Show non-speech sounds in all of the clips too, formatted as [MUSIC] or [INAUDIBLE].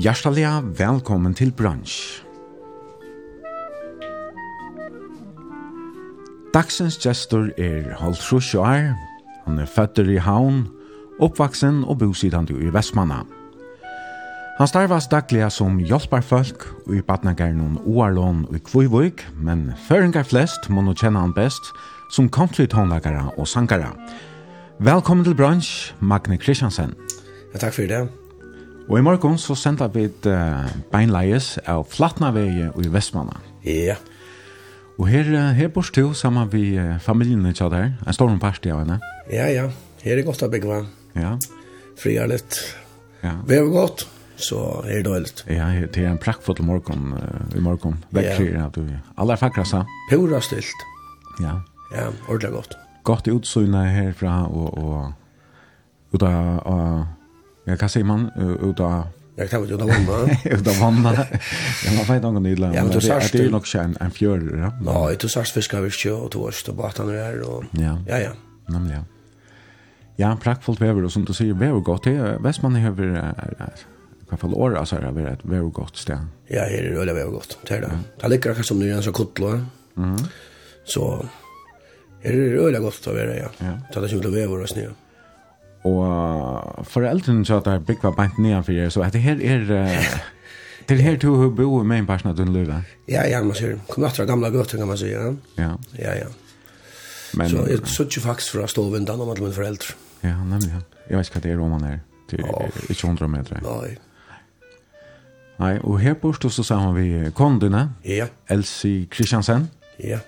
Hjertelig velkommen til bransj. Dagsens gestor er Holtrus Joar. Han er føtter i Havn, oppvaksen og bosidande i Vestmanna. Han starvas dagliga som hjelparfolk i Batnagernon Oarlån og Kvøyvøyk, men føringar flest må nå kjenne han best som konflitonlagare og sangare. Velkommen til bransj, Magne Kristiansen. Ja, takk for det. Og i morgen så sendte vi et uh, beinleies av Flatnaveie i Vestmanna. Ja. Yeah. Og her, her bor du sammen med familien i Tjad. En stor parti av henne. Ja, ja. Her er godt å bygge Ja. Frier litt. Ja. Vi har gått, så er det dåligt. Ja, det er en prakkfull morgen uh, i morgen. Vekkfrier ja. at du Alla er fakraste. Pura stilt. Ja. Ja, ordentlig godt. Godt utsynet herfra og, og ut av Ja, hva sier man? Ut av... Jeg [LAUGHS] tar ut av vannet. Ut av vannet. Ja, man vet noen nydelig. Ja, men det er jo nok ikke en en fjør, ja? Ja, jeg tog sørst fisk vi virkje, og tog oss til batene her, og... Ja, ja. ja. Nemlig, ja. Ja, prakkfullt vever, og som du sier, vever godt. Det er Vestmann i høver, i hvert fall året, så er det et vever godt sted. Ja, her er det veldig vever godt, det er det. Det ligger akkurat som det er en sånn kotlo, så... Her er det veldig godt å være, ja. Ja. Det er det som det vever og snø, ja. Og foreldrene sa at det er bygget bant nedan for så at det her er... Det er her du har bo med en person at du løver? Ja, ja, man sier. Kom etter fra gamla gøtter, kan man si, ja. Ja. Ja, ja. Men, så jeg sutt jo faktisk fra ståvindan om alle mine foreldre. Ja, nemlig, ja. Jeg vet ikke hva det er om han er. Det er ikke hundra meter. Nei. Nei, og her borte så sammen vi kondene. Ja. Elsie Kristiansen. Ja.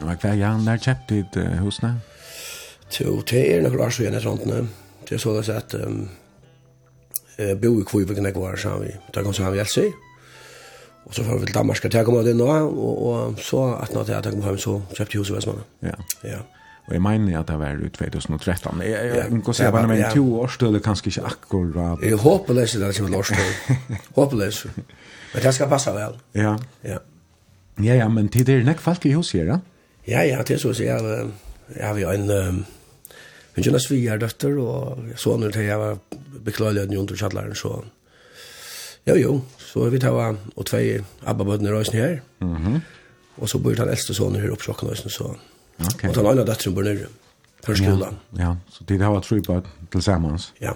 Hva er det han der kjøpte uh, husene? Ja. Så det er nok år så gjerne sånt. Det er så det at um, bo i Kvivikken jeg var sammen vi. Da kom sammen vi Elsi. Og så får vi til Danmark til å komme av det nå. Og, og så at når jeg kom frem så kjøpte huset i Vestmannen. Ja. Ja. Og jeg mener at det var ut 2013. Jeg, jeg, jeg kan si at det var to årstøde, kanskje ikke akkurat. Jeg håper det er det som er årstøde. Håper det. Men det skal passe vel. Ja. Ja. Ja, ja, men det er nekk folk i huset her, ja? Ja, ja, det er så å si. Jeg har jo en... Um, Men jeg sviger døtter, og så til jeg var beklagelig at under kjallaren, så jo, jo, så vi tar var og tvei i røysen her, mm -hmm. og så bor den eldste sonen her oppe sjokken røysen, så okay. og den andre døtteren bor nere for skolan. Ja, ja. så de har vært tru på tilsammans. Ja.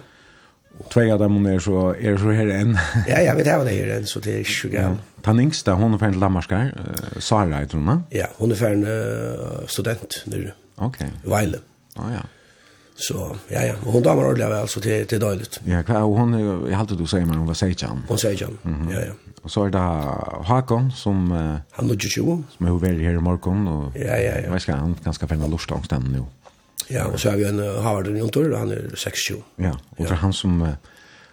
Og tvei av dem er så, er så her enn. [LAUGHS] ja, ja, vi tar var det her enn, så det er ikke grann. Ja. Den yngste, hun er ferdig Danmark her, uh, Sara, jeg tror hun. Ja, hun er ferdig uh, student nere. Ok. Veile. Ah, ja. Så ja ja, hon damer ordentligt väl så det det dåligt. Ja, kvar hon jag hade du säger men hon var Sejan. Hon Sejan. Mm -hmm. Ja ja. Och så är det Hakon som uh, han låg ju som är väl här i morgon och ja ja ja. Vad ska han ganska finna lust om stämmen nu. Ja, och så har vi en uh, Howard Jontor, han är 67. Ja, och för ja. han som uh,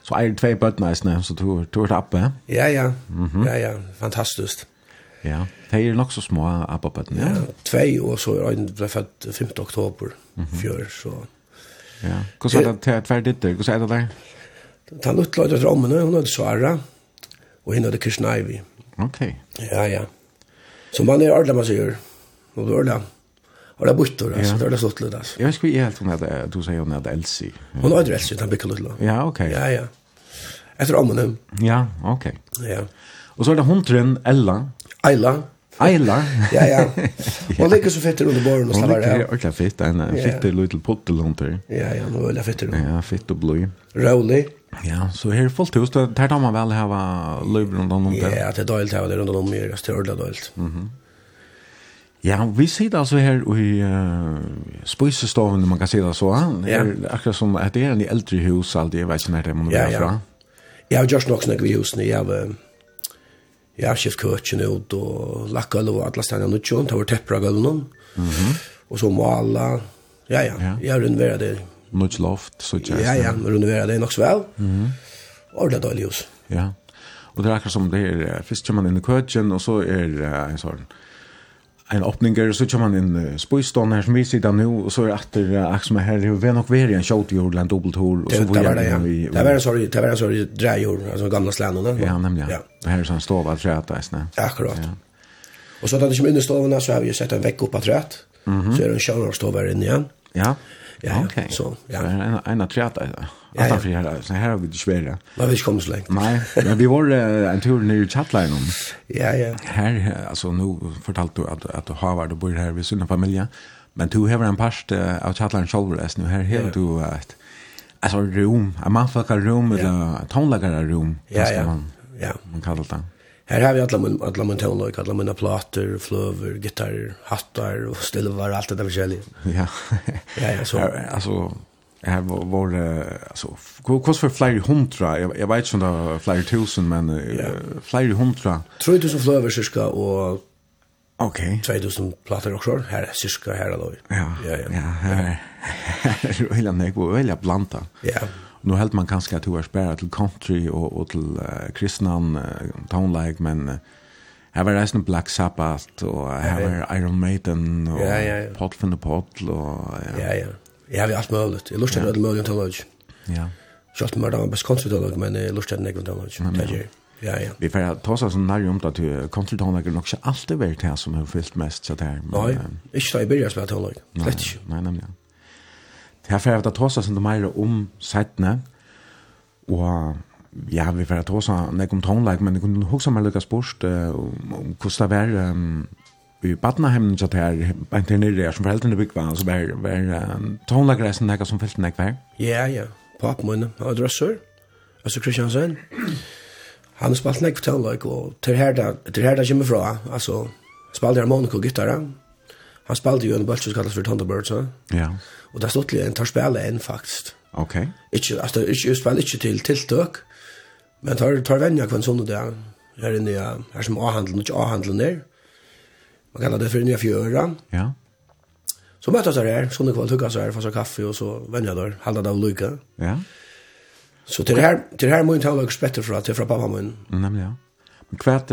så är det två bötnäsne så tog tror det uppe. Ja ja. Mm -hmm. Ja ja, fantastiskt. Ja, det är nok så små appapatten. Ja, ja två og så är ble född 5 oktober mm -hmm. så Ja. Hur er det til tvärditt. Hur så er det där? Ta lutla ut rommen, hun hade Svara, og hon hade Krishna Okej. Ok. Ja, ja. Så man er ordentlig, man sier. gör. Och då ordla. Och det buttor alltså, det är så lutla altså. Jeg vet inte helt hon hade du sier hun hade Elsie. Hun er Elsie, den bygger litt. Ja, ok. Ja, ja. Etter rommen. Ja, ok. Ja. Og så er det hunden Ella. Ella. Eila. [LAUGHS] ja, ja. [LAUGHS] Och lika så fitter under borgen och slavar. Ja, och kan fitta en fitter little pottel under. Ja, ja, nå er det fitter. Ja, fitt och blå. Rolig. Ja, så här fullt hus där tar man vel hava løyver runt om det. Ja, det är dåligt här runt om mer er ordentlig Mhm. Ja, vi ser altså her här i uh, spisestoven, man kan se det så. Ja. är akkurat som att det är en äldre hus, allt det vet ikke när det man är ja, ja. Jag har just nok snackat vid husene, jag har jeg har skift køkken ut og lakka og alle stedene og nødtjøn, det var teppra gulvene. Mm -hmm. Og så mala, ja ja, ja. jeg har renoveret det. Nødt loft, så ikke Ja, ja, renoveret det nok så vel. Og det er døylig hus. Ja, og det er akkurat som det er, først kommer man inn i køkken, og så er en sånn, en öppning så kommer man in spojstånd här som vi sitter nu och så är det uh, ax med här hur vi nog i en shot i Orland dubbelt hår och så vidare. Det var det var så det var så det drar alltså gamla sländorna. Ja, nämligen. Ja. Här är sån stov att träta i. Akkurat. Ja. Och så att det som under stovarna så har vi ju sett en vecka på trät. Så är det en shower står där inne igen. Ja. Ja, okej. Så ja. Så En en träta. Ja, ja. Här, så här har vi det svära. Men vi kommer så länge. Nej, men vi var uh, en tur nere i Chatline om. Ja, ja. Här, alltså nu fortalt du att, att du har varit och bor här vid sina familjer. Men du har en parst uh, av Chatline Sjolvres nu. Här har ja. du uh, ett alltså, rum, en manfakar-rum eller tonlagare-rum. Ja, ja. Man, ja. man kallar det. Här har vi alla min alla min tonlöjk, alla mina plattor, flöver, gitarrer, hattar och stilvar allt det där försäljning. Ja. ja, ja, så. Här, alltså här var, var alltså kost för flyr hundra jag, jag vet inte om det var flyr tusen men yeah. uh, flyr hundra 3000 flöver cirka och Okej. Okay. 2000 plattor också här är cirka här då. Ja. Ja, ja. ja här. Hela nek och hela blanta. Ja. Nu helt man kanske att du hur spärra till country och och till uh, kristnan uh, town men uh, Här var resten Black Sabbath och här Ja, var Iron Maiden och ja, ja, ja. Pot from the Pot och ja. Ja, ja. Jeg har alt mulig. Jeg lurer til alle mulige teologi. Ja. Selv om jeg var best konsultolog, men jeg lurer til alle mulige teologi. Ja, ja. Vi får ta oss en nærmere om det at konsultolog er nok ikke alltid vært det som har fyllt mest så der. Nei, ikke da jeg begynner som er teolog. Slett ikke. Nei, nemlig. er for at ta oss en mer om settene, og ja, vi får ta oss en nærmere om tonlag, men det kunne huske meg lykke spørst om hvordan det var i Badnahemmen så där en till nere som föräldrarna bygg var så var var tonlagressen där som fälten där kvar. Ja ja, popmunne adressör. Alltså Christiansen. Han har spalt nek för tonlag og til her da till här där kommer fra, altså spelade harmonika och gitarra. Han spelade jo en bunch som kallas for Thunderbirds så. Ja. Og det er det en tar spela en faktiskt. Okej. Okay. Inte ikke, jeg spela ikke til tiltøk, Men tar tar vänja kvann sånne der, her inne her som A-handeln och A-handeln där man kallar det för nya fjöran. Ja. Så möttes jag där, så när kväll tog jag så här för kaffe och så vände jag där, halda av Luka. Ja. Så till det här till det här må jag ha lagt spetter för att det från pappa min. Nämligen ja. Men kvart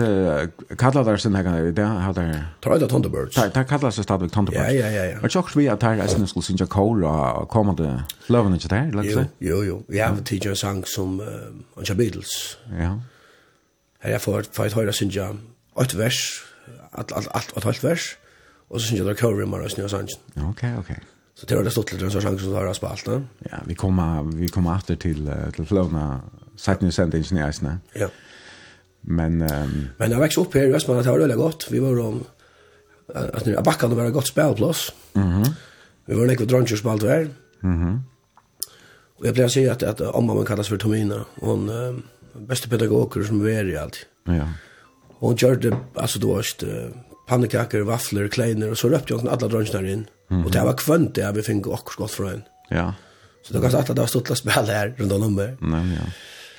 kallar det sin här det har det... Tar det Thunderbirds. Tar tar kallar så stadigt Thunderbirds. Ja ja ja ja. Och jag vi att här sen skulle synja kol och komma det löven inte där liksom. Jo jo. Vi har en sang som on Beatles. Ja. Här jag får får höra synja ett vers allt allt allt och helt vers och så syns jag då cover man och snö sånt. Okej, okej. Så det var det stått lite så chans att har spalt, va? Ja, vi kommer vi kommer åter till till Florna sagt nu sent ingenjörsna. Ja. Men ehm men jag växte upp här i Västmanland det var det gott. Vi var om att nu backarna var gott spelplats. Mhm. Vi var lika druncher spalt där. Mhm. Och jag blev så att att mamma man kallas för Tomina hon um, bästa pedagoger som vi är i allt. Ja. Og hun gjør det, altså du vet, pannekaker, vafler, kleiner, og så røpte hun alle drønnsene inn. Mm. Og det var kvønt det vi fikk akkurat godt fra henne. Ja. Så det var kanskje at det var stått til å spille her rundt om nummer. Nei, ja.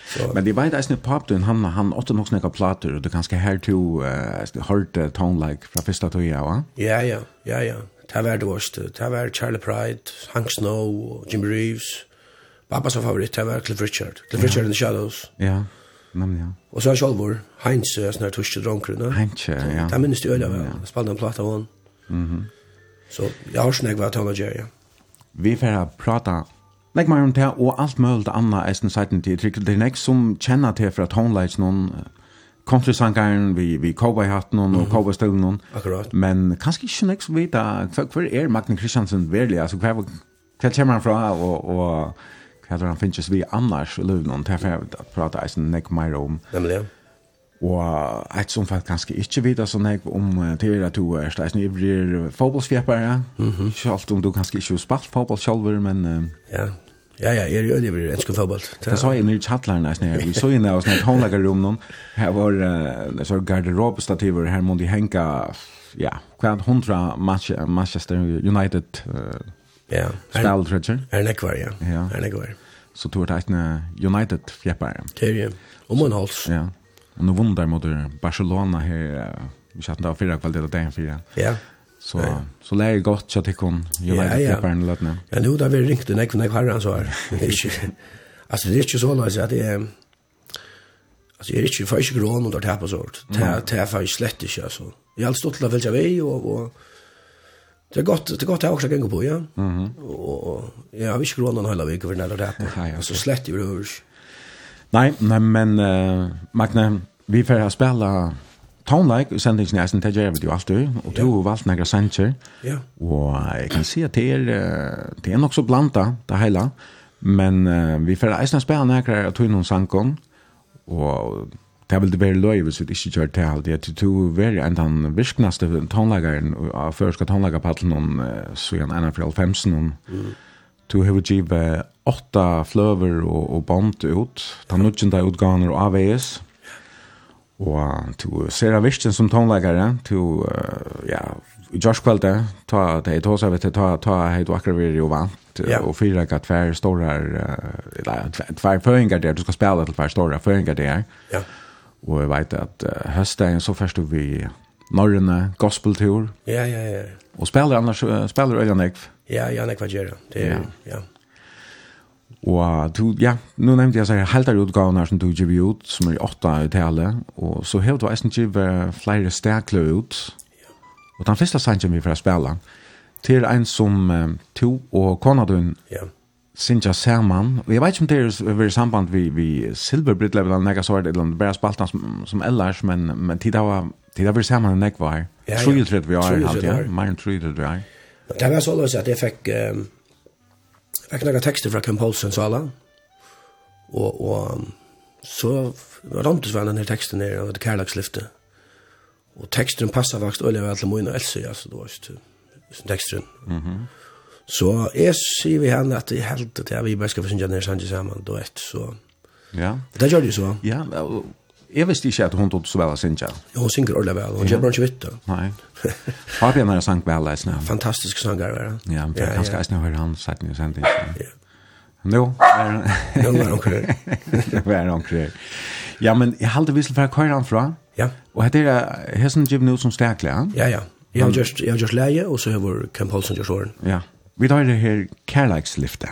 Så. Men det var inte ens pop, papten han han åt nog snäcka plattor och det kanske här to uh, hard uh, tone like från första toja va? Ja ja, ja ja. Det var det värst. Det var Charlie Pride, Hank Snow, Jim Reeves. Pappas favorit det var Cliff Richard. Cliff Richard in the Shadows. Ja. Men ja. Og så er Kjolvor, Heinz, sånn her tuske dronkrene. Heinz, ja. Det minnes du øyne, ja. spalte en plate av henne. Mhm. Så jeg har snakket hva Tom og ja. Vi får prata Legg meg om det, og alt mulig annet er sin seiten til trykket. Det er nek som kjenner til fra tonelags noen countrysangaren vi vi cowboy hatten och mm. cowboy stolen Akkurat. Men kanske inte nek som vet att för är Magnus Christiansen verkligen alltså kvar kvar kommer han från och och hade han finns vi annars i Luleå därför att prata i sin neck my room. Nämligen. Og eit som faktisk kanskje ikke vet så nek om til at du er steisen blir fotballsfjepper, ja. Mm -hmm. Om du kanskje ikke har spalt fotball selv, men... uh, Ja, ja, ja, jeg er jo ivrig enske fotball. Det sa jeg nere i chattleren, jeg vi så inn av sånne noen. her var uh, så garderobestativer, her må de henka, ja, hver hundra Manchester United uh, Ja. Style Treasure. Er nekvar, ja. ja. Er nekvar. Så tog det en United fjepper. Det er jo. Om en hals. Ja. Og nå vunner mot Barcelona her, vi kjent av fyra kvalitet av dagen fyra. Ja. Så, så lär jag gott så tycker hon United fjepper en lötne. Ja, nu där vi ringt en ekvar har han så här. Alltså det är inte så långt att det är... Alltså jag är inte för sig grån och där på sånt. Det är för slett inte alltså. Jag har stått till att välja vei och... och Det är gott, det är gott jag också gänga på, ja. Mm -hmm. Och jag har inte grånat hela veckan för den här rätten. Ja, Så slett ju det hörs. Nej, nej, men uh, Magne, vi får spela Townlike och sändningen är sen tager vi ju alltid och du har valt några sanger. Ja. Och jag kan se att det är det är nog så blanda det hela. Men uh, vi får äsna spela några av ta någon sankon och det vil det være løy hvis vi ikke gjør det alt. Jeg tror det være en av den virknaste tonlageren av førska tonlagerpaddelen så igjen en av fra alfemsen. Du har givet åtta fløver og, og band ut. Ta nudgjende utganer og avveis. Og du ser av virkjen som tonlagere. Du, ja, i Josh Kvelda, ta det i tåsa, vet du, ta, ta hei du akkurat vi jo vant, ja. og fyra gatt tver store, eller tver føringar der, du skal spela til tver store føringar der. Ja. Og jeg vet at uh, høstdagen så først vi Norrøne gospeltur. Ja, ja, ja. Og spiller annars, uh, spiller Øljan Ekv. Ja, Jan Ekv gjør det. Er, ja. ja. Og du, ja, nu nevnte jeg seg her halter utgavene som du gir ut, som er i åtta i tale, og så har du eisen givet flere stekler ut. Ja. Og den første sangen vi får spille, til en som uh, to og kona du ja. Sinja Saman. Og jeg vet ikke om det er i samband vi, vi Silver Britlev eller nekka svar, eller om det bare spaltan som, som ellers, men, men tid av tid av vi saman enn nekva her. Ja, ja. vi har, halt, ja. Mer enn trullet vi har. Det var så løs at jeg fikk, um, fikk nekka tekster fra Kim Holsen sala, og, og så rantes var denne teksten nere, og det kærlagslyftet. Og teksten passet faktisk øyelig vel til Moina Elsie, altså, det var ikke teksten. Mhm. Mm Så jeg sier vi henne at jeg helt at vi bare skal få synge ned Sanji sammen, då ett, så. Ja. Det gjør det så. Ja, jeg visste ikke at hun tog så vel å synge. Ja, hun synger ordentlig vel, hun kjemper ikke vitt da. Nei. Har vi en henne sang vel, leisende? Fantastisk sanger, ja. Ja, men det er ganske Eisne høre han sett nye sending. Ja. Nå, er Nå, er han her. [LAUGHS] Nå er han her. Ja, men jeg halte vissel for å køre han fra. Ja. Og hette er hessen Jim Newsom sterklig, ja? Ja, ja. Jeg har just, jeg har just leie, og så har Camp Holson just åren. Ja. Vi tar det her kærleikslyftet.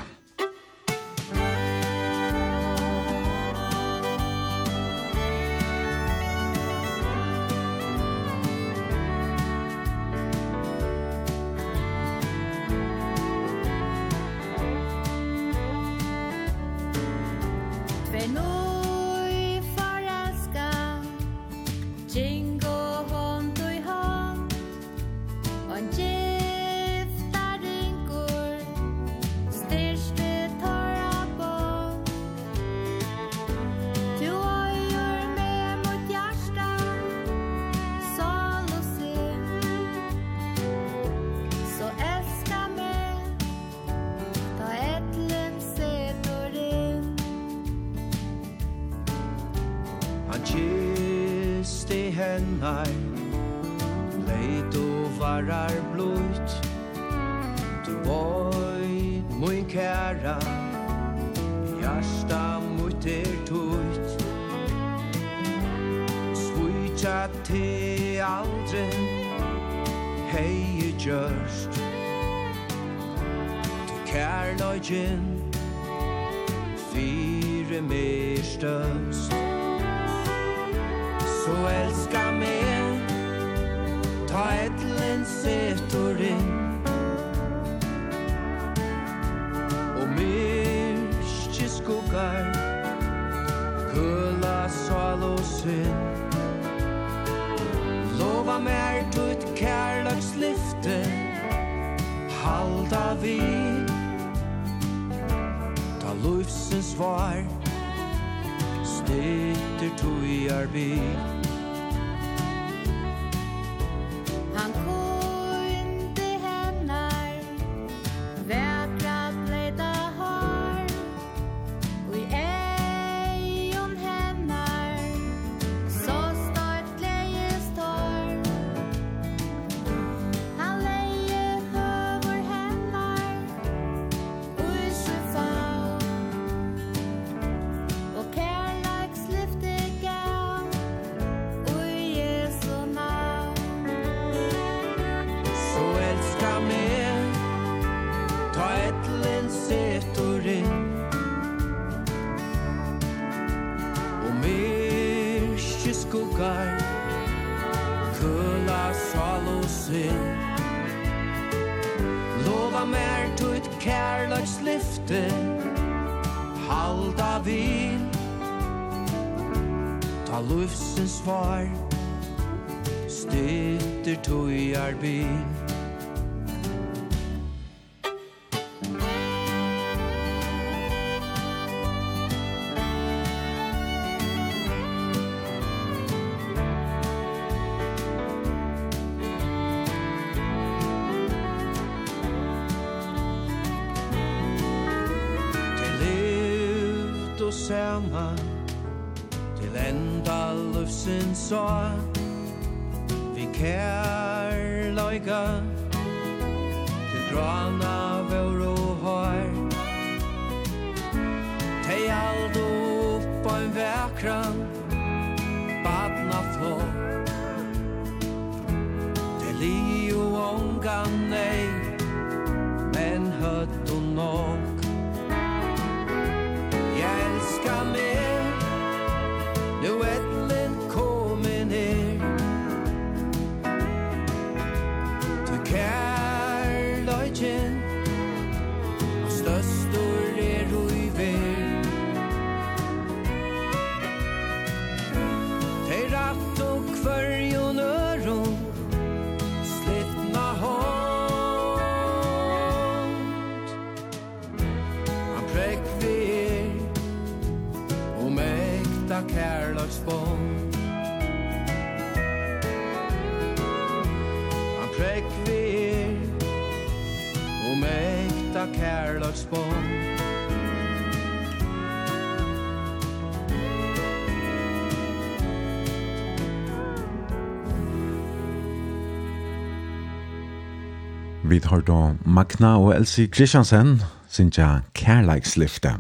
Vi har då Magna og Elsie Kristiansen, sinja kærleikslifte.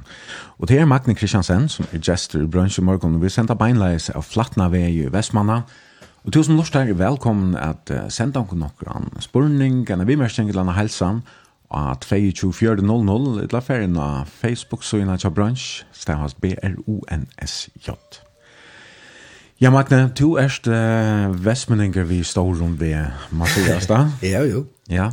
Og det er Magna Kristiansen, som er gestor i bransjen morgen, og vi sender beinleis av Flatna vei i Vestmanna. Og til som lort er velkommen at uh, senda noen noen spurning, en vimersning til denne helsen, og 22.4.00, et la ferien av Facebook-søgene til bransj, stavas B-R-O-N-S-J. Ja, Magne, du erst uh, vestmenninger vi står rundt ved Mathias, da? [LAUGHS] ja, jo. Ja.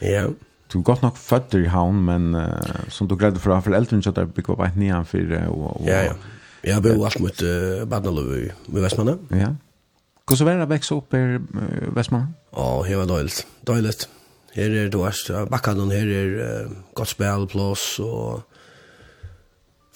Ja. Du er godt nok født i havn, men uh, som du greide ha foreldrene, så der bygget opp et nian for og, og, Ja, ja. Jeg har bygget alt mot uh, Badnalov i i Vestmannen. Ja. Hvordan var det å vekse opp i uh, Vestmannen? Ja, det var døyligt. Døyligt. Her er det verst. Bakkene her er uh, godt spillplass og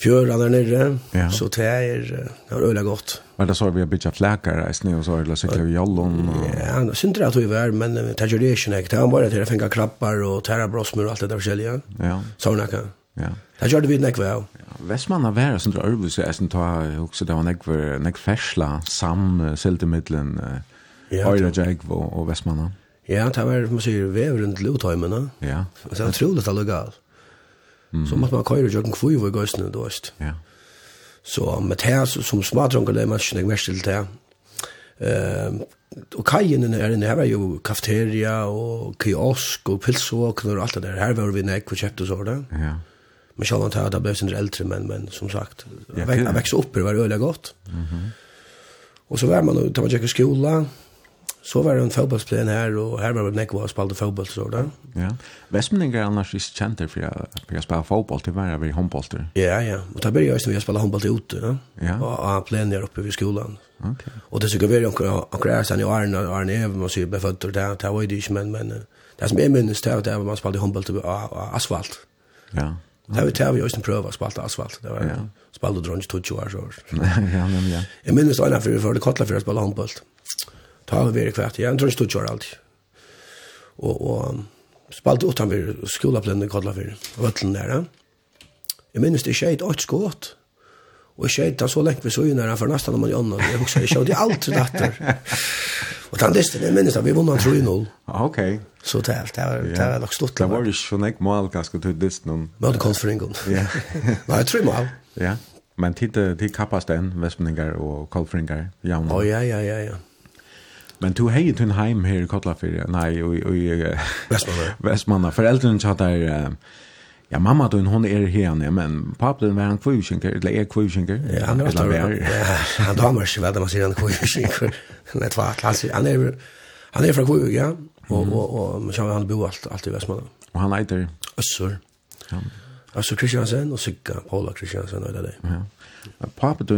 fjøra der nere, ja. så det er, det er øyelig godt. Men da så vi har bytja flækar reisning, og så er det sikkert vi jallon. Og... Ja, det synes jeg at vi var, men det er ikke ikke nek. Det er bare til å fenga krabbar og tæra brosmer og alt det der forskjellige. Ja. Så nekka. Ja. Det gjør det vi nek vel. Vestmanna vera sin drøyvi, så jeg synes også det var nek, nek fersla, sam, siltemidlen, ja, Øyra Jægv og, og Vestmanna. Ja, det var, man sier, veveren til uthøymene. Ja. Det er utrolig at det Mm. Så måtte man køyre jo en kvøy hvor gøysene, du vet. Ja. Så med det som smadrunker, det er man ikke mest til det. Uh, og kajen er inne, her var jo kafeteria og kiosk og pilsvåkner og alt det der. Her var vi nek og kjøpte så det. Ja. Men selv om det hadde blitt sin eldre, men, men som sagt, jeg vekste opp, det var øyelig godt. Mm -hmm. Og så var man, da man gikk i skola, Så var det en fotbollsplan här och här var det Nekva och spelade fotboll så där. Ja. Västmanningar annars är kända för att jag spelar fotboll till varje vid handboll. Ja, ja. Och då började jag istället spela handboll ute. Ja. Och, och plan där uppe vid skolan. Okej. Okay. Och det skulle vara en gräs i Arne och Arne Ev och ju blev fötter där. Det var ju inte men men det som är minnes det var man spelade handboll till asfalt. Ja. Det har vi tar vi just en pröva spalta asfalt. Det var ja. spalta drunch 20 år så. [LAUGHS] Ja, men ja. Jag minns det när vi förde kottla för att spela handboll ta vi vært kvart. Jeg tror ikke du kjør alt. Og, og spalt utan vi skolaplennen kodla for vøtlen der. Jeg minnes det skjeit åt skått. Og skjeit han så lengt så søgn her for nesten om man i ånden. Jeg husker, jeg skjeit alt til datter. Og den disten, jeg minnes det, vi vunnet 3-0. Ok. Så det var, det var, det var nok stort. Det var ikke sånn jeg mål, kanskje til disten. Vi hadde kommet for ingen. Nei, tre mål. Ja. Men tid til kappast den, Vestmeninger og Kolfringer, javna. Å, ja, ja, ja, ja. Men du hei til en heim her i Kotlafyrir, nei, og i Vestmanna. [LAUGHS] Vestmanna. Foreldrene tjater, ja, mamma du, hon er herne, men papen var han kvivskinker, eller er kvivskinker? Ja, han er ofte, ja, han damer ikke vet man sier han kvivskinker. [LAUGHS] Nei, tva, han sier, han er, han er fra kviv, ja, og, og, og, men han bo alt, alt i Vestmanna. Og han eiter? Øssur. Ja. Øssur Kristiansen og Sigga, Paula Kristiansen, og det er det. Ja. Papen du,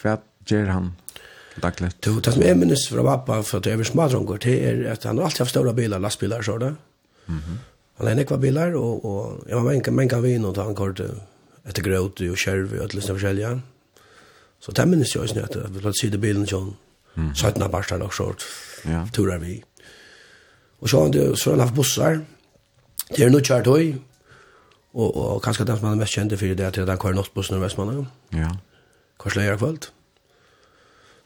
hva gjør han? dagligt. Du, det som jeg minnes fra pappa, for det er vi smadronger, det er at han alltid har stora bilar, lastbilar, sånn det. Mm -hmm. Han har nekva bilar, og, og jeg var menka, menka vin, og han kort etter grøt, og kjærv, og løsne forskjellige. Så det minnes jeg også, at vi lagt det bilen, sånn, mm. 17 barstar og sånt, ja. turar vi. Og så har han, så har han haft bussar, det er noe kjært høy, og, og kanskje den som han er mest kjent for det er til den kvar nattbussen i Vestmannen. Ja. Kanskje leier kvöld. Mm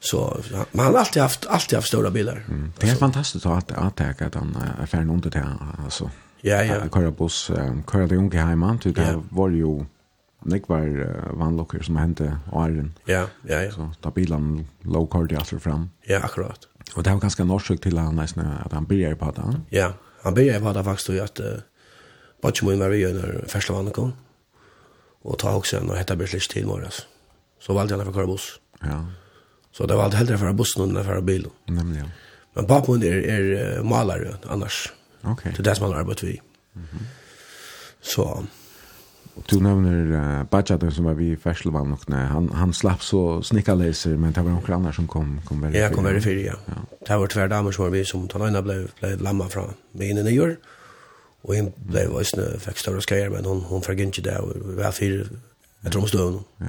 Så man har alltid haft alltid haft stora bilar. Mm. Det är fantastiskt att att ta att han är färdig under det alltså. Ja ja. Köra buss, köra det unge hemma till det var ju Nick var vanlocker som hände Iron. Ja, ja, ja. Så ta bilen low card efter fram. Ja, akkurat. Och det var ganska norskt till han nästan att han började på det. Ja, han började på det faktiskt att uh, Bacchmo i Maria när första vannet kom. Och ta också en och hetta Berlish till morgon. Så valde han för köra buss. Ja. Så det var alltid hellre för bussen än för bilen. Nämligen. Men pappan är är målare annars. Okej. Det är det som han arbetar vid. Mhm. Mm så du nämner uh, Bajaden som var vi i Färselvann och nej, han, han slapp så snickarläser men det var några andra som kom, kom väldigt Ja, kom väldigt fyra, ja. ja. Det var tvär damer som var vi som Talina blev, blev lamma från benen i nyår. Och hon blev ösne, fick större skajer men hon, hon fick inte det och var fyra, jag tror hon stod Ja.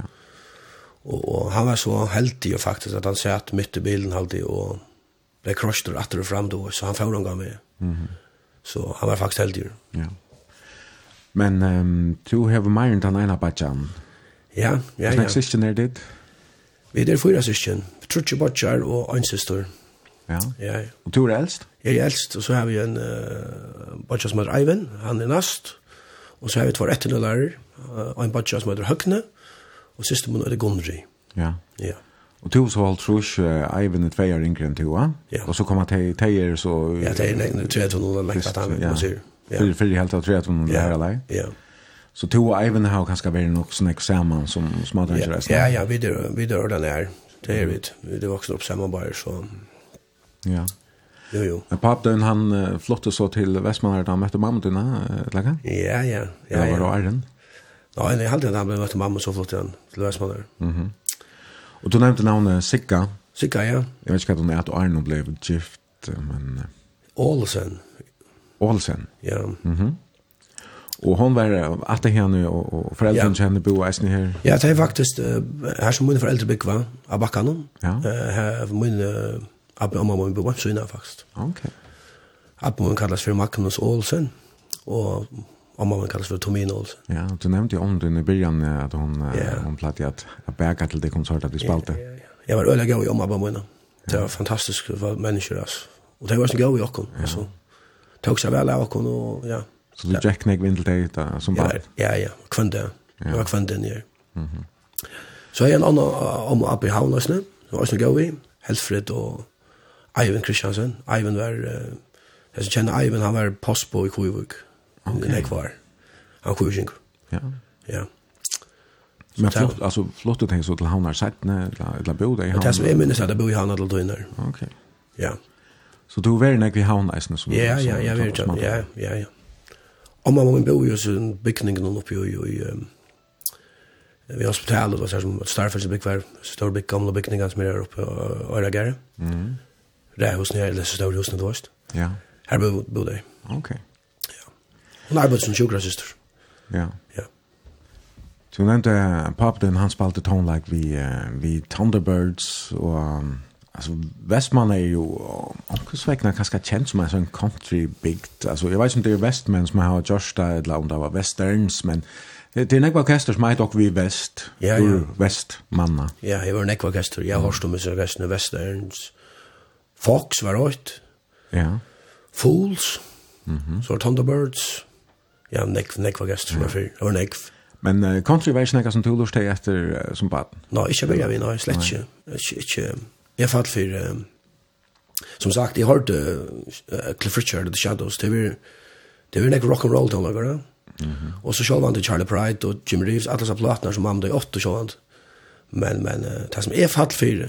Og, og han var så heldig faktisk at han satt midt i bilen alltid og ble krosjet og atter og frem då, så han får gav med. Mm -hmm. Så han var faktisk heldig. Ja. Men um, du har mer enn den ene badjan. Ja, ja, ja. Hvordan sysken er dit? Vi er fyra sysken. Trutje badjar og en syster. Ja. ja, ja. Og du er eldst? Jeg er eldst, og så har vi en uh, badjar som heter Eivind, han er nast. Og så har vi två etterløyere, uh, en badjar som heter Høgne. Mm og siste måned er det Gunnri. Ja. Ja. Og to så alt trus, Eivind er tvei år yngre enn to, ja? Og så kommer teier så... Ja, teier, er nu tror jeg at hun har at han, man sier. Fyrir, fyrir helt av tror jeg at hun har lagt. Ja, Så to og Eivind har kanskje vært nok sånn eksamen som smadrer ikke resten. Ja, ja, vi dør den her. Det er vi, vi er voksen opp sammen bare, så... Ja. Jo, jo. Men pappen, han flotte så til Vestmannen, da han møtte mamma dine, eller hva? Ja, ja. Ja, ja. Det var da æren. Nei, jeg halte han, han møtte mamma så flott han til Vestmannen. Mm -hmm. Og du nevnte navnet Sikka. Sikka, ja. Jeg vet ikke hva du nevnte at Arno ble gift, men... Ålesen. Ålesen? Ja. Mm -hmm. Og hon var atter henne, og, og foreldrene ja. henne bo eisen her? Ja, det er faktisk uh, her som mine foreldre bygg var, av bakkene. Ja. Uh, her mine uh, abbe og mamma min bo så innan faktisk. Ok. Abbe min kallas for Magnus Olsen, og om man kallas för Tomina Olsen. Ja, du nämnde ju om den i början att hon yeah. hon platt att att bäka till det konsertet vi spalte. Ja, ja, ja. Jag var öliga i om på mina. Det var fantastiskt för människor alltså. Och det var så goda jocken alltså. Tog sig väl av och ja. Så du Jack Nick Windel där som bara. Ja, ja, kvante. Ja, kvante ner. Mhm. Så är en annan om uppe i Havnasne. Det var så i, Helfred och Ivan Christiansen. Ivan var eh, jag känner Ivan han var postbo i Kujvik. Okay. nek var. Han sjunger inte. Ja. Ja. Men flott, alltså flott att tänka så till hamnar sättne eller eller bo där i hamnar. Det som är minnes at jeg bor i hamnar eller drinner. Ok. Ja. Så du var nek vi hamnar eisen som. Ja, ja, ja, vet jag. Ja, ja, ja. Og mamma min bor jo i en byggning uppe i i vi hospitalet og så som Starfish big var stor bygg, gamle bygninger som er her oppe og och Öragare. Mm. er hos när eller så stor hos när det var. Ja. Här bodde jag. Okej. Hun arbeidde som sjukkerhetssyster. Ja. Ja. Du nevnte pappa din, han spalte tone like uh, vi Thunderbirds, og altså Västman er jo också sväckna kanskje kjent som en sån country bigt. altså, jeg vet inte det er Västman som har Josh det, eller om det var Westerns men det er nekva orkester som er också vi Vest, Ja, ja. Vestmanna. Ja, jeg var några orkester. jeg har stått med så Västern Westerns. Fox var åt. Ja. Fools. Mhm. Mm så Thunderbirds ja, nekv, nekv var gestur mm. fyr, det var nekv. Men uh, country var ikke nekka som tulur deg etter uh, som baden? Nå, ikke velja vi, nei, slett ikke. Ikke, ikke, jeg fall for, um, som sagt, jeg hørte uh, Cliff Richard og The Shadows, det var, det var nekk rock'n'roll til meg, Og så sjålvan til Charlie Pride og Jim Reeves, alle som platnar som hamnade i 8 sjålvan. Men, men, uh, det som jeg fall for,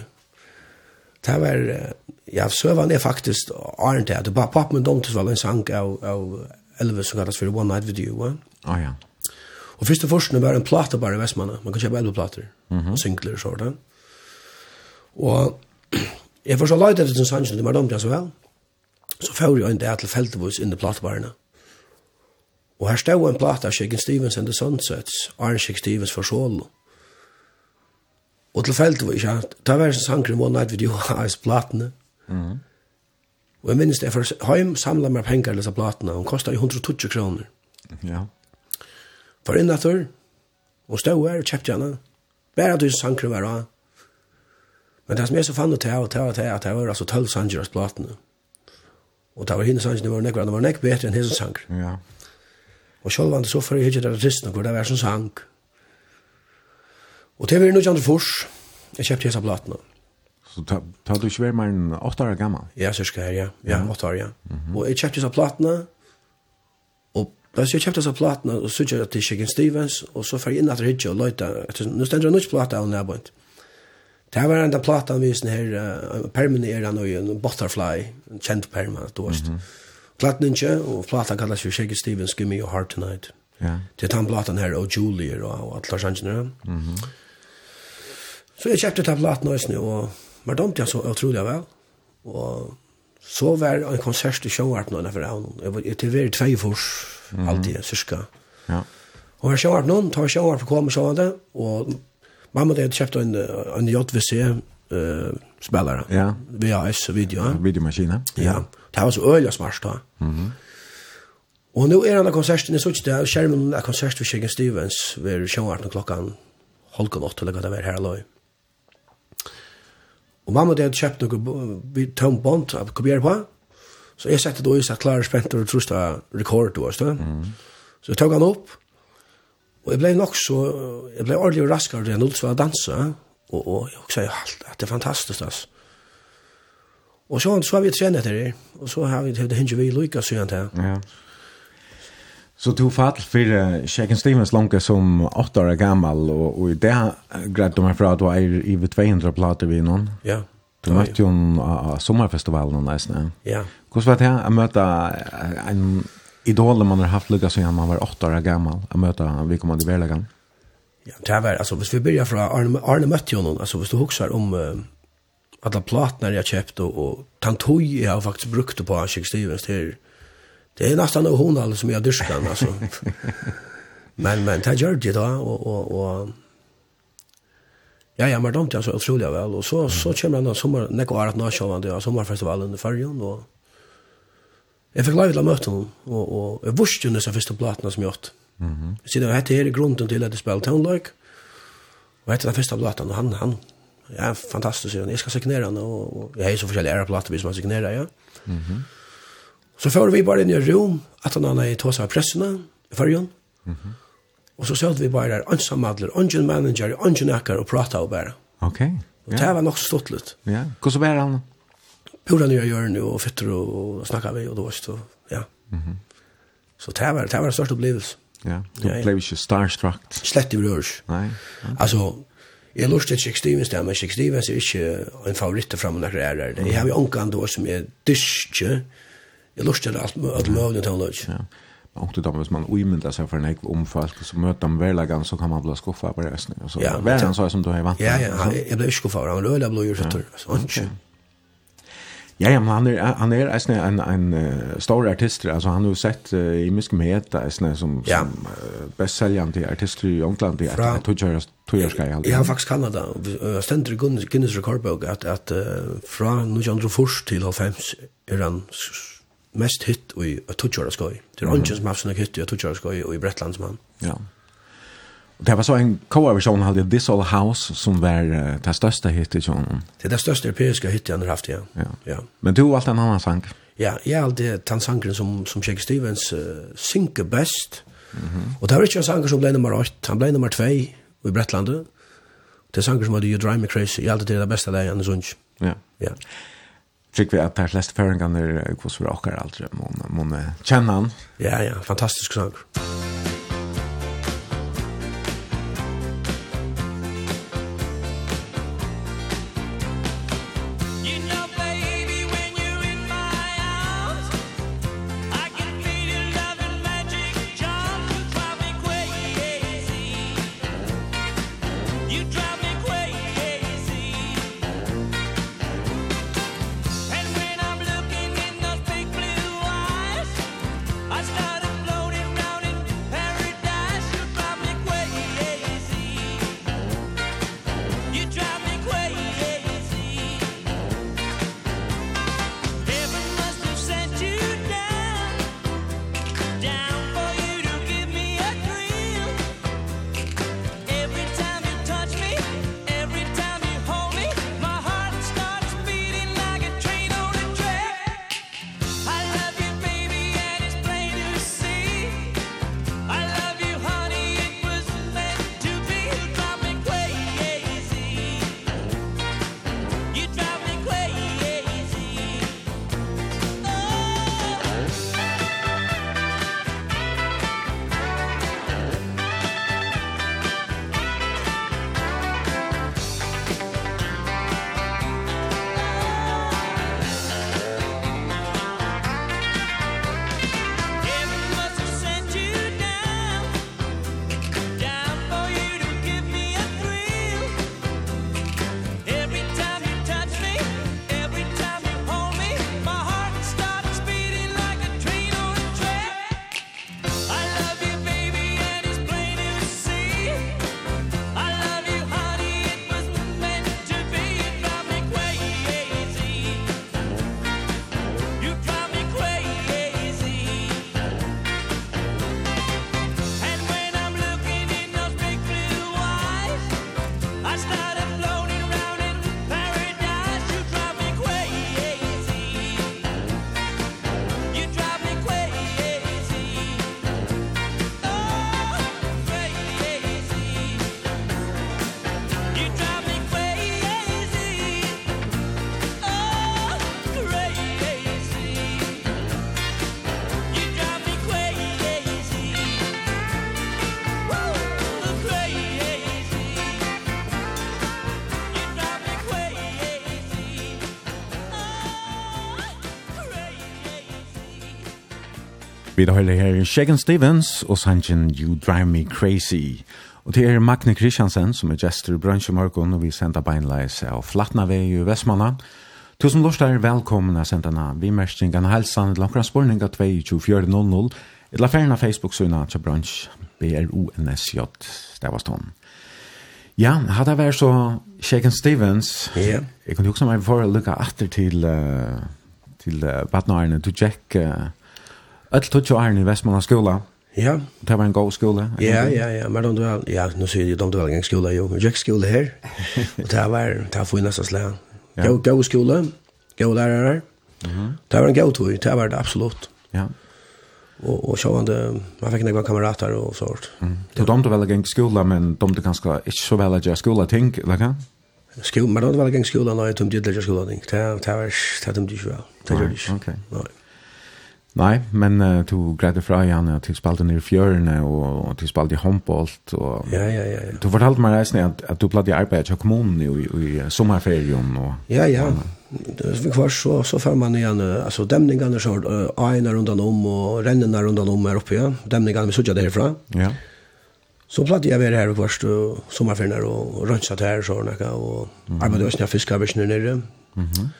det var, uh, ja, søvann er faktisk, Arne, det, det var pop med dem var en sang av, av Elvis som kallas for One Night Video. Va? Ah, ja. Og første forskning var en plate bare i Vestmanna. Man kan kjøpe elva plattor mm -hmm. og singlar og sådant. Och jag förstår lite efter den sannsyn, det var dumt jeg så vel. Så får jeg en där til Fältebus inn i platebarene. Og her stod en plate av Shaken Stevens and the Sunsets, Iron Shaken Stevens for solo. Og til Fältebus, ja, det var en sankring One Night Video av plattorna. Mm -hmm. Og jeg minnes det, for heim samla meg penger til disse platene, og kostet 120 kroner. Ja. For innator, og stod her og kjøpte henne, bare du sanger var av. Men det som jeg så fann ut til, og til, og til, at det var altså 12 sanger av platene. Og det var henne sanger, det var nekvar, det var nekvar bedre enn henne sanger. Ja. Og selv var det så for jeg hittet artistene, hvor det var som sang. Og det var noe kjent fors, jeg kjøpte disse platene. Ja. Så ta, ta du ikke mer enn åtte år gammel? Ja, cirka her, ja. Ja, åtte år, ja. Mm -hmm. Og jeg kjøpte så platene, og da jeg kjøpte så platene, og så kjøpte jeg til Shaken Stevens, og så fer jeg inn at Ridge og løyta, nå stender jeg nødt plate av Nærbøynt. Det var enda plate vi visen her, uh, permen er han og en butterfly, en kjent permen, du vet. Mm -hmm. Platen ikke, og plata kallas for Shaken Stevens, Give Me Your Heart Tonight. Ja. Det er den platen her, og Julie, og, og alle sannsynere. Mm -hmm. Så jeg kjøpte den platen også, og Men dømte jeg så utrolig vel. Og så var en konsert i sjøarten nå, for han. Jeg var til hver tvei fors, alltid, syska. Ja. Og jeg sjøarten noen, tar sjøarten for å komme så det, og mamma hadde kjøpt en, en JVC, eh spelare. Ja. VHS video. Ja, videomaskina. Ja. Det var så öliga smart da. Mhm. Och nu är den konserten jeg så där skjermen av konsert för Shaken Stevens vid 18 klockan halv åtta eller hva det var här låg. Og mamma og dad kjøpte noe tom bond av kopier på. Så jeg sette det også at klare spent og trus trusta rekord du stå. Mm. Så jeg tok han opp. Og jeg ble nok så, jeg ble ordentlig og raskere enn Ulsva var danse. Og, og jeg også alt, det er fantastisk, altså. Og så, så har vi trenet etter det, og så har vi det hinge vi lykka, sier han til. Ja. Så du fall för Shaken Stevens långa som 8 år gammal och och i det grad de här för att vara i 200 plattor vi någon. Ja. Du mötte ju en sommarfestivalen nästan. Ja. Hur var det att möta en idol man har haft lucka sedan man var 8 år gammal att möta vi kommer till Ja, det var alltså hvis vi börjar från Arne Arne mötte ju någon alltså hvis du huxar om uh, alla plattor jag köpte och, och tantoj jag har faktiskt brukt på Shaken Stevens till Det är nästan nog hon alltså som jag dyrkar alltså. [LAUGHS] men men det gör det då och och och Ja, ja, men de tar så otroligt väl och så så kommer den sommar när går att nå det sommarfestivalen i Färjön då. Jag fick lov att möta hon och och jag visste ju när så första plattan som jag åt. Mhm. Mm så det hette hela grunden till att det spelade Town like. Och hette den första plattan han han ja, fantastisk. Jag ska signera den och, och jag är så förskälliga plattor som man signerar, ja. Mhm. Så får vi bare inn i rom, at han anna tog tås av pressene, i fargen. Mm -hmm. Og så satt vi bare der, ansamadler, ungen manager, ungen akkar, og prata og bare. Ok. Yeah. Og det var nok så stått litt. Ja, yeah. hvordan var han? Pura nye hjørne, og fytter, og snakka vi, og det var så, ja. Så det var, det var en størst opplevelse. Ja, du ja, ja. blev ikke starstruck. Slett i rørs. Nei. Altså, Jeg lurte til Chick Stevens der, men Chick Stevens er ikke en favoritt fra noen ærer. Jeg har jo omgang da som er dyrke, jeg lurte lustar alt, alt att til tonlöj. Ja. Och då hvis man omyntar sig för en ekv omfall så möter de välagan så kan man bli skuffad på resten. Så ja, välagan så som du har vant. Ja, ja, jeg ble ikke skuffet, Han löjla blå djur så tur. Ja, ja, men han er, han er alltså en en, en stor artist altså han har jo sett uh, i mycket meta alltså som ja. som uh, bästsäljande artister i England det att touchar touchar ska jag. Jag har faktiskt Kanada ständer Guinness Guinness rekordbok at, at uh, fra 1904 til 1905 er han mest hytt i Tutjara skoj. Det er ånden som har sånne hytt i Tutjara skoj og i Bretland som han. Ja. Det var så en coverversion hade This All House som var uh, det största hittet i honom. Det er det största europeiska hittet han har haft, ja. ja. ja. Men du har en annan sang. Ja, jeg har alltid den sangren som, som Shake Stevens uh, synker best. Mm -hmm. Och det var ikke en sanger som ble nummer 8, han ble nummer 2 i Bretlandet. Det er sanger som hadde You Drive Me Crazy, Jeg har alltid det bästa där i Anders Ja. Ja tycker vi att det här flest förringarna är kvosvara och är aldrig. Man känner han. Ja, ja, fantastisk sång. Fantastisk sång. høyre her Shagan Stevens og sangen You Drive Me Crazy. Og det er Magne Kristiansen som er gestor i bransje morgen og vi sender beinleis av Flatnavei i Vestmanna. Tusen lort er velkomna sendana. Vi merskingen halsan til langkra spurning av 2400 eller ferien av Facebook-syna til bransje B-R-O-N-S-J. Det var stånd. Ja, hadde jeg vært så Shagan Stevens. Ja. Jeg kunne jo også meg for å lukke atter til, uh, til uh, Batnarene. Du tjekk... Uh, Öll tutsi jo Arne i Vestmanna skola. Ja. Det var en god skola. Ja, ja, ja. Men de [LAUGHS] var, ja, nu sier de, de var en skola, jo. Jag skola her. Og det var, det var nästa slag. Ja. Gå, gå skola, gå lærere. Det var en god tog, det var det absolutt. Ja. Og, og så var det man fikk nekva kamerater og sånt. Mm. Ja. De tog väl gäng skola men de tog ganska inte så väl att skola ting, eller hva? Skola, men de tog väl gäng skola när de tog det där skola tänk. Det det var det de ju väl. Det gjorde ju. Okej. Nej. Nei, men uh, du greide fra igjen, og du spalte ned i fjørene, og, og spalte i håndbolt, og... Ja, ja, ja, ja. Du fortalte meg reisende at, at du platt i arbeid til kommunen i, i, i sommerferien, og... Ja, ja. Og, vi kvar så så får man igen alltså dämningarna så ena runt om och rännorna runt om är uppe ja. Dämningarna vi såg där ja. Så platt jag var här och först sommarferien och rönsat här så några och arbetade med fiskarbetsnär nere mhm.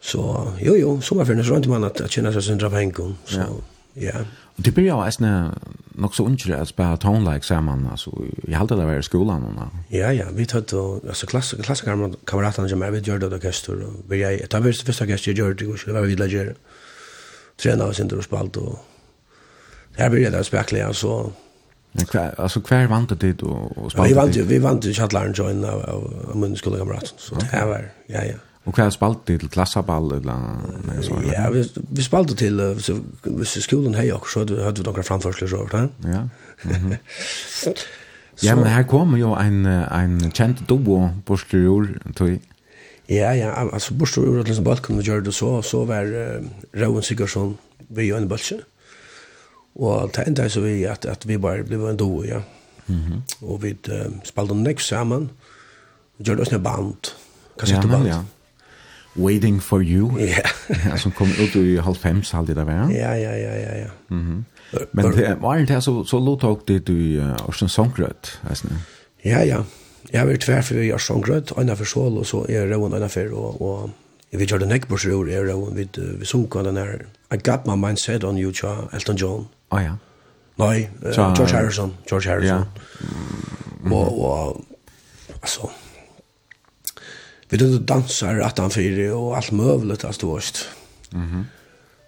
Så jo jo, sommarferien så rent man att känna sig sindra pengar så ja. ja. Och det blir ju nästan nog så unkelig att spela tone like samman alltså jag hade det där i skolan och Ja ja, vi tog då alltså klass klassiker kamraterna som jag vet gjorde det orkester och vi jag tar väl första orkester jag gjorde det skulle vara vid läger. Träna oss inte och spalt och det här blir det spekliga så Men kvar alltså kvar vant det då och spalt. Vi vant vi vant ju chatlaren join av av av min skolkamraten så det här var ja ja. Och kan spalt till klassaball eller nej så. Ja, vi vi spalt till så hvis skolan här også, så hade vi några framförsler så där. [LAUGHS] Ja. Ja, men här kommer ju en en känd duo på stjur till Ja, ja, altså på stjur och liksom balken vi gjør det så så var uh, Rauen Sigurdsson vi en balkon. Och det enda så vi att att vi bara blev en duo, ja. Mhm. Och vi uh, spalt den det samman. Jordan band. Kassetteband. Ja, ja. Waiting for You. [LAUGHS] Ja. som kom ut i halvfems, halvdelt av var. Ja, ja, ja, ja, ja. Mm. Men det var det her, så, så lovtok det du i uh, Ørsens Songrød, Ja, ja. Jeg var tvær for i Ørsens Songrød, Anna for sol, og så er Røven Anna for, og, og vi gjør det nekbors i år, er Røven, vi, vi sunker den her. I got my mindset on you, tja, Elton John. Ah, ja. Nei, uh, George Harrison, George Harrison. Ja. Og, og, altså, vi då dansar att han fyra och allt möjligt att ståst. Mhm.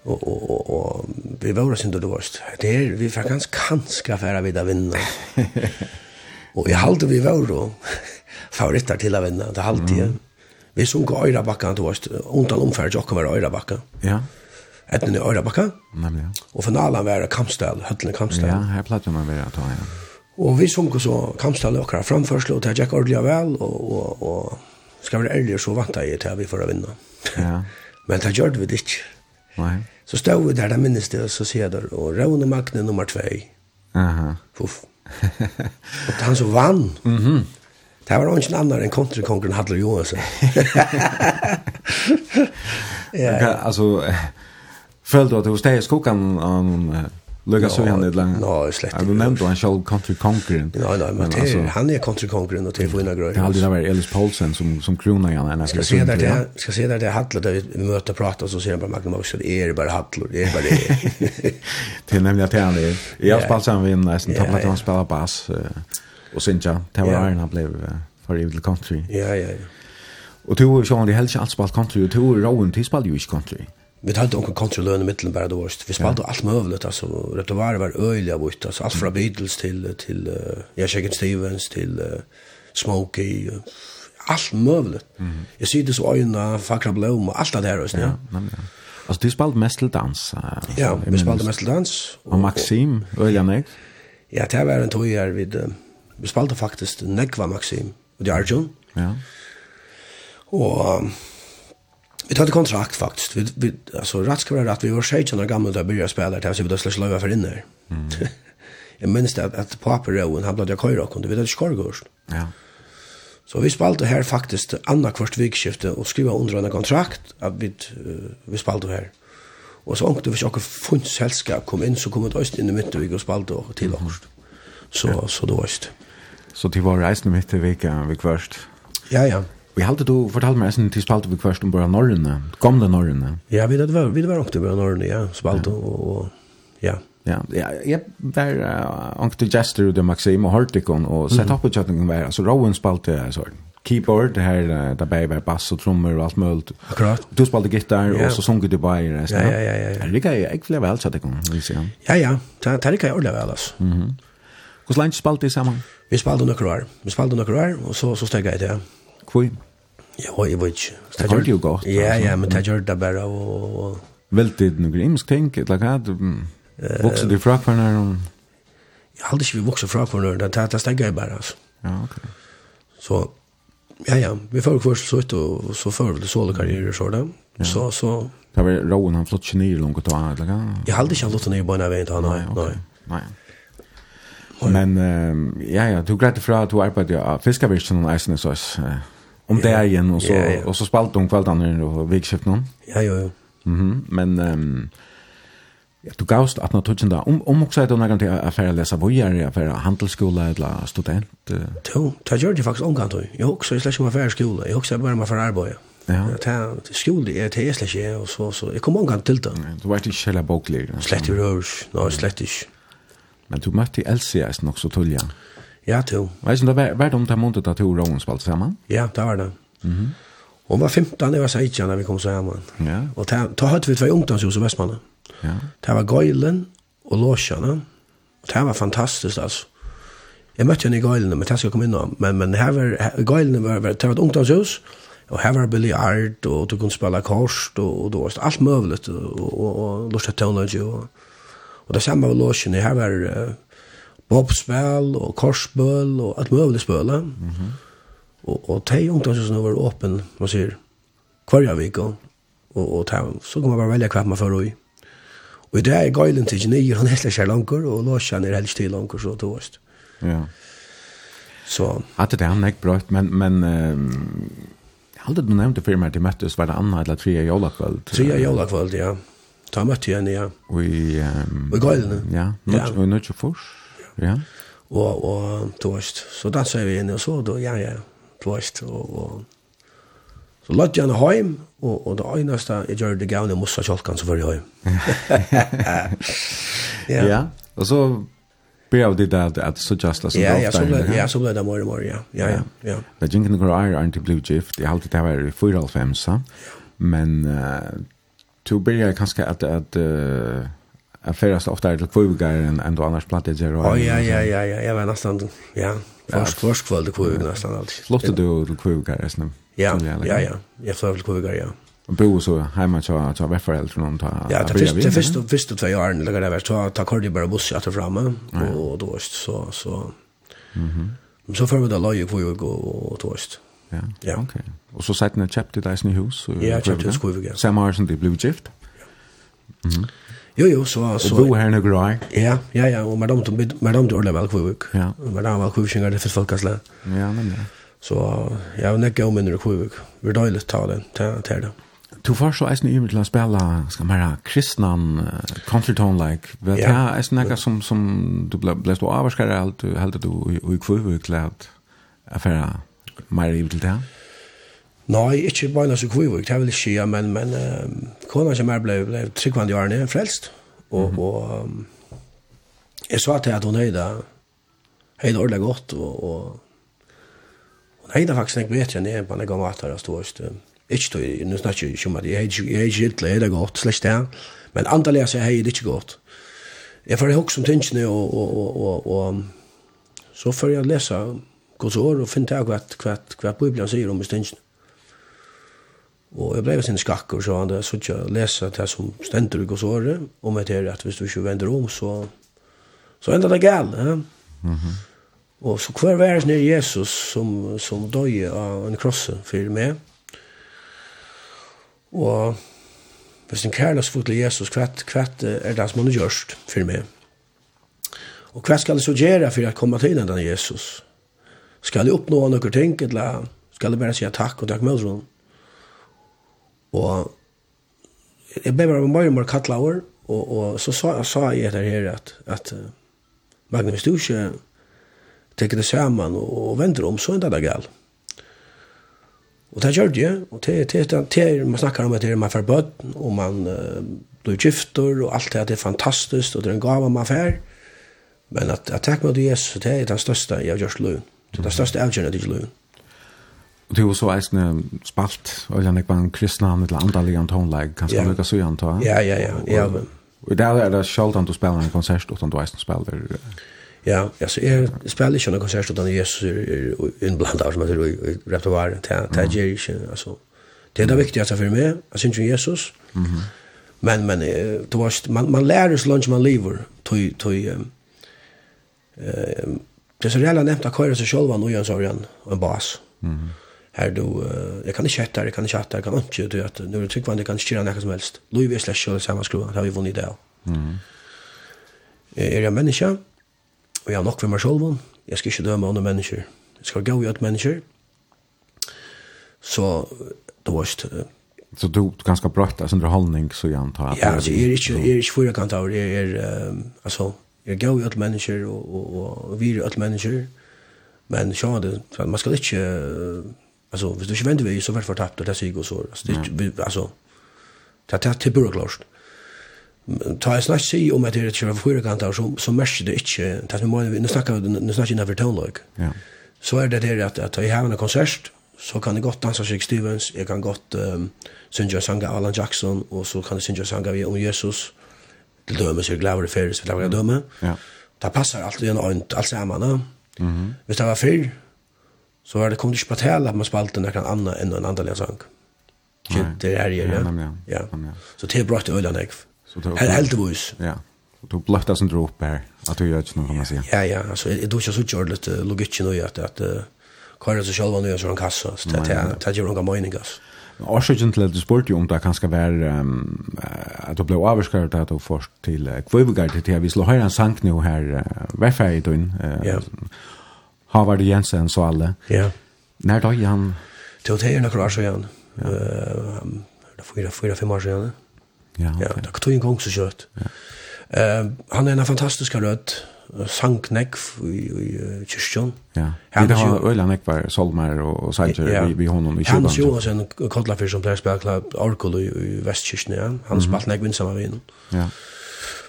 Och och och, vi var oss inte det värst. Det är vi får ganska kanska färra vid där vinna. och i halde vi var då favoriter till att vinna. Det halde mm. Vi såg öra backa då värst. Undan omfärd jag kommer öra backa. Ja. Ett nu öra backa. Nämligen. Och finalen var Kampstad, Hötlen Kampstad. Ja, här plattar man vidare att ta igen. Och vi såg så Kampstad och framförslo och det gick ordentligt väl och och och Skal vi være ærlige, så vant jeg til at vi får å vinne. Ja. [LAUGHS] Men det gjør vi det ikke. Nei. Så stod vi der, det minnes det, og så sier jeg der, og Ravn Magne nummer 2. Aha. Puff. og han som vann. Mhm. Mm Det var ingen annan än kontrikongren Hadler Johansson. [LAUGHS] [LAUGHS] ja. Okay, alltså, följde du att du steg i skokan om... Um, Lugga så han det länge. Nej, slett. Jag nämnde han själv country conqueror. Nej, nej, men det han är country conqueror och det får inga grøy. Det hade varit Ellis Paulsen som som krona igen när ska se där det ska se där det hade det vi möter prata så ser bara Magnus Mosel är det bara hattlor, det er bara det. [LAUGHS] Det nämnde jag till han det. Jag spelar sen vi nästan tappade att han spelar bass och sen ja, det var han blev för evil country. Ja, ja, ja. Och du Sean, det helst alls spalt country och du Rowan, du spelar ju inte country. Vi hade onkel country lönen mitten bara då Vi spelade allt möjligt alltså det var öjliga bort alltså allt från Beatles till till uh, ja Shakin Stevens till uh, Smokey uh, allt möjligt. Mm. Jag ser det så öjna fackra blom och allt det där alltså. Ja, ja. Alltså du spelade mest till dans. Alltså, ja, vi spelade mest till dans. Och, och Maxim öjliga näck. Ja, det var en tojer vid uh, vi spelade faktiskt Nekva Maxim och det Arjun. Ja. Och um, Vi tatt kontrakt faktiskt. Vi, vi alltså rätt ska vara att vi var 16 år gamla där började spela där så vi då skulle slöva för inne. Mm. [LAUGHS] jag minns det att, att papper Rowan han blev jag köra och vi det skorgård. Ja. Så vi spalte här faktiskt andra kvart vikskifte och skriva under en kontrakt att vi uh, vi spalte här. Och så ångte vi så funnit funn sällskap kom in så kom det öst in i mitten vi och spalte och till mm. Så ja. så då öst. Så det var reisende mitt i veckan vi kvart. Ja ja. Vi halte du fortalte meg sen til spalte vi kvørst om bara norrene. gamle norrene? Ja, vi det var vi det var åkte bara norrene, ja, spalte ja. og ja. Ja, ja, jeg var uh, Anke Jester og Maxim og Hortikon og sett opp på chatten var altså Rowan spalte så keyboard det her der bare var bass og trommer og alt mulig. Akkurat. Du spalte gitar yeah. og så sang du bare i resten. Ja, ja, ja, ja. Det jeg ikke flere vel chatten, vil jeg si. Ja, ja. Det det ikke jeg ordentlig vel altså. Hvordan langt spalte de sammen? Vi spalte noen år. Vi spalte noen år, og så, så steg jeg til. Hvor? Jo, jeg vet ikke. Det gjør det jo godt. Ja, ja, men det gjør det bare. Og... Veldig noen grimsk ting, eller hva? Vokser du fra hverandre? Og... Jeg hadde ikke vi vokser fra hverandre, det, det stenger jeg bare, altså. Ja, ok. Så, ja, ja, vi får først så ut, og så får vi det solokarriere, så det. Så, så... Det var Rowan, han flott ikke ned langt å ta, eller hva? Jeg hadde ikke han flott ned på en av veien, nei, nei. Nei, Men ja, ja, du greit fra at du arbeider av fiskevirksjonen eisen, så om ja. dagen och så ja, ja. och så spalt hon kvällarna och vikskift någon. Ja, ja, ja. Mhm, mm men ehm Ja, du gavst at når tøtjen da, om, om også er det noen til å fære lese vojer, å fære handelsskole eller student? Jo, det gjør det faktisk omgang til. Jeg også er slett ikke å fære skole, jeg også bare med for arbeid. Ja. Det skole er det jeg slett ikke, og så, så jeg kom omgang til det. Du var ikke selv boklig? Slett i rørs, no, slett ikke. Men du møtte Elsie, er det nok så tullig? Ja. Ja, to. Vet du, det var de der måndet at Tora og spalt sammen? Ja, det var det. Mm -hmm. Var 15, jeg var 16 da vi kom sammen. Ja. Og ta, ta hadde vi tvei ungdomshus i Vestmannen. Ja. Det var Gøylen og Låsjane. Det var fantastisk, altså. Jeg møtte henne i Gøylene, men det skal jeg komme inn om. Men, men her var, Gøylene var, det var et ungdomshus, og her var biljard, og du kunne spille kors, og, og det var alt mulig, og, og, og, og lort til og, og det samme var Låsjane, her var... Uh, hoppspel og korsbøl og alt mulig spøl. Mm -hmm. Og, og de ungdomsene var åpen, man sier, hver vik, og, og og ta, så kunne man bare velge hva man får i. Og i det er gøylen til genier, han er helst ikke langer, og Lars-Jan er helst til langer, så det var Ja. Så. Hatte det han ikke brøtt, men, men um, hadde du nevnt det før meg til møttes var det anna eller tria jólakvöld? Tria jólakvöld, ja. Ta møtte jeg henne, ja. Og i... Um, og i gøylene. Ja, og i nødvendig furs. Ja. Og, og du vet, så danser vi inn og så da, ja, ja, du vet, og, og så lagt jeg henne hjem, og, og det eneste jeg gjør det gavne mossa kjolkan, så var jeg heim. [LAUGHS] ja. ja, og så blir det at, att så just as Ja, ja, så blev ja, så ble det mer och mer, ja. Ja, ja, ja. Det ikke inte några er ikke blue gift. Det hållt det var i 4.5 så. Men uh, to blir jag kanske at, att uh, jag färdas ofta till Kvivgar än än då annars plattar det Ja ja ja ja, jag var nästan ja. Först först kväll det Kvivgar nästan alltid. Låter du till Kvivgar resten? Ja. Ja ja, jag flög till Kvivgar ja. Och bo så hemma så så var föräldrar någon ta. Ja, det först det först och först två år när det var så ta kort bara buss att framme och då så så Mhm. Så får vi då lägga Kvivgar och toast. Ja. Ja. Okej. Och så satt ni köpte det där i hus. Ja, köpte det i Kvivgar. Samma år som det blev gift. Mhm. Jo, jo, så... så og bo her noen år? Ja, ja, ja, og med dem til ordentlig velkvivik. Ja. Med dem velkvivikinger, det finnes folkesle. Ja, men ja. Så jeg har nekket om mindre kvivik. Vi er døylig ta det, til det. Du får så eisen iver til å spille, skal man ha, kristnan, country tone like. Vet ja. jeg, eisen nekka som, som du ble, ble stå avvarskare, helt du, heldte du, i i til at affæra, mer iver til det? Ja. Nei, ikke bare så kvivig, det vil ikke ikke, men, men uh, kona som er ble, ble tryggvandig årene frelst, og, mm -hmm. og um, jeg sa til at hun høyde, høyde ordentlig godt, og, og hun høyde faktisk ikke bedre enn jeg på en gang vatter og høyst, Ikke tog, nå snakker jeg ikke om at jeg høyde ikke jeg høyde godt, slett det, men antallet jeg høyde ikke godt. Jeg får høyde som tingene, og, og, og, og, og så får jeg lese Guds år og finne til hva, hva, hva Bibelen sier om i stingene. Og jeg ble sin sin skakker, så han hadde så ikke lese det som stender i gåsåret, om et her at hvis du ikke vender om, så, så enda det gal. Ja? Mm -hmm. Og så hver vær er nere Jesus som, som døg av en krosse for meg. Og hvis en kærlig fot til Jesus, hva kvett er det som han har gjørst for meg. Og hva skal jeg så gjøre for å komme til den Jesus? Skal jeg oppnå noen ting, eller skal jeg bare si takk og takk med honom? Og jeg ble bare mer og mer kattla over, og, og så sa, sa jeg etter her at, at uh, Magne, hvis du ikke tenker det sammen og, og venter om, så er det galt. Og det gjør det, og det, det, det, det man snakker om at det er man får bøtten, og man uh, blir gifter, og alt det, det er fantastisk, og det er en gave man får. Men at, at takk med Jesus, det er den største jeg har gjort løn. Det er den største avgjørende jeg har gjort løn. Og det var så eisne spalt og jeg var en kristna med andliga antonlag kanske mycket lukka jag ta. Ja ja ja. Ja. men. Og där er det sjaldan du spiller en konsert utan du eisne spiller. spelare. Ja, altså, jeg spiller ikke en konsert utan Jesus er är inblandad som jeg att du rätt att vara till till ikke, altså. Det er det viktigaste for meg, jeg synes ju Jesus. Mhm. Men men du var man man lærer så langt man lever tog, till eh det så reella nevnt att köra seg selv, og gör så igen en bas. Mhm här då jag kan inte chatta jag kan inte chatta jag kan inte du att nu tycker man det kan styra något som helst Louis vi slash så samma skruva har vi vunnit det. Mm. Är jag människa och jag har nog för mig själv jag ska inte döma andra människor jag ska gå ut människor så då var Så du är ganska brött, alltså hållning så jag antar. Ja, alltså jag är inte, jag är inte fyra kan ta, det är, alltså, jag går ju människor och, och, och vi är alla människor. Men så det, man ska inte Alltså, hvis du ikke vender vei, så vær fortapt, og det sier jeg så. Altså, det, altså, det er til burde klart. Ta jeg snakk si om at det er ikke var kant kanter, så, så merker det ikke, det er som må, nå snakker vi, nå snakker innenfor toneløk. Ja. Så er det det at, at jeg har en konsert, så kan jeg godt dansa Shake Stevens, jeg kan godt um, synge og sange Alan Jackson, og så kan jeg synge og sange om Jesus, til døme, dømes, jeg glæver det ferie, så jeg glæver i døme. Ja. Det passer alltid en øynt, alt sammen. Mm -hmm. Hvis det var fyr, så har det kommit ikke på tale at man spalte någon annan enn en annan Nei. Det er det ja. Ja. Så det er bra til öla näck. Så det är helt boys. Ja. Så du blöttar som dro opp her, at du gjør ikke noe, kan man säga. Ja ja, alltså jeg tror ikke så kört lite logiken och att att kvar så själva nu så en kassa så det är det gör några mening gas. Årsøkjen til at du spurte jo om det kan skal være um, at du ble avskrevet at du først til uh, Kvøvegard til at vi slår høyre en sang nå her uh, hverferd i døgn. Uh, Ja. Havard Jensen så alle. Ja. När då han till det är några år sedan. Eh det fyra fyra fem år sedan. Ja. Ja, det tog en gång så kört. Eh han är en fantastisk röd sanknäck i kyrkjan. Ja. Han har öland neck var Solmar och Sajter vi vi honom i kyrkan. Han såg en kotlafyr som där Club Orkol i västkyrkan. Han spalt näck vinsamma vin. Ja.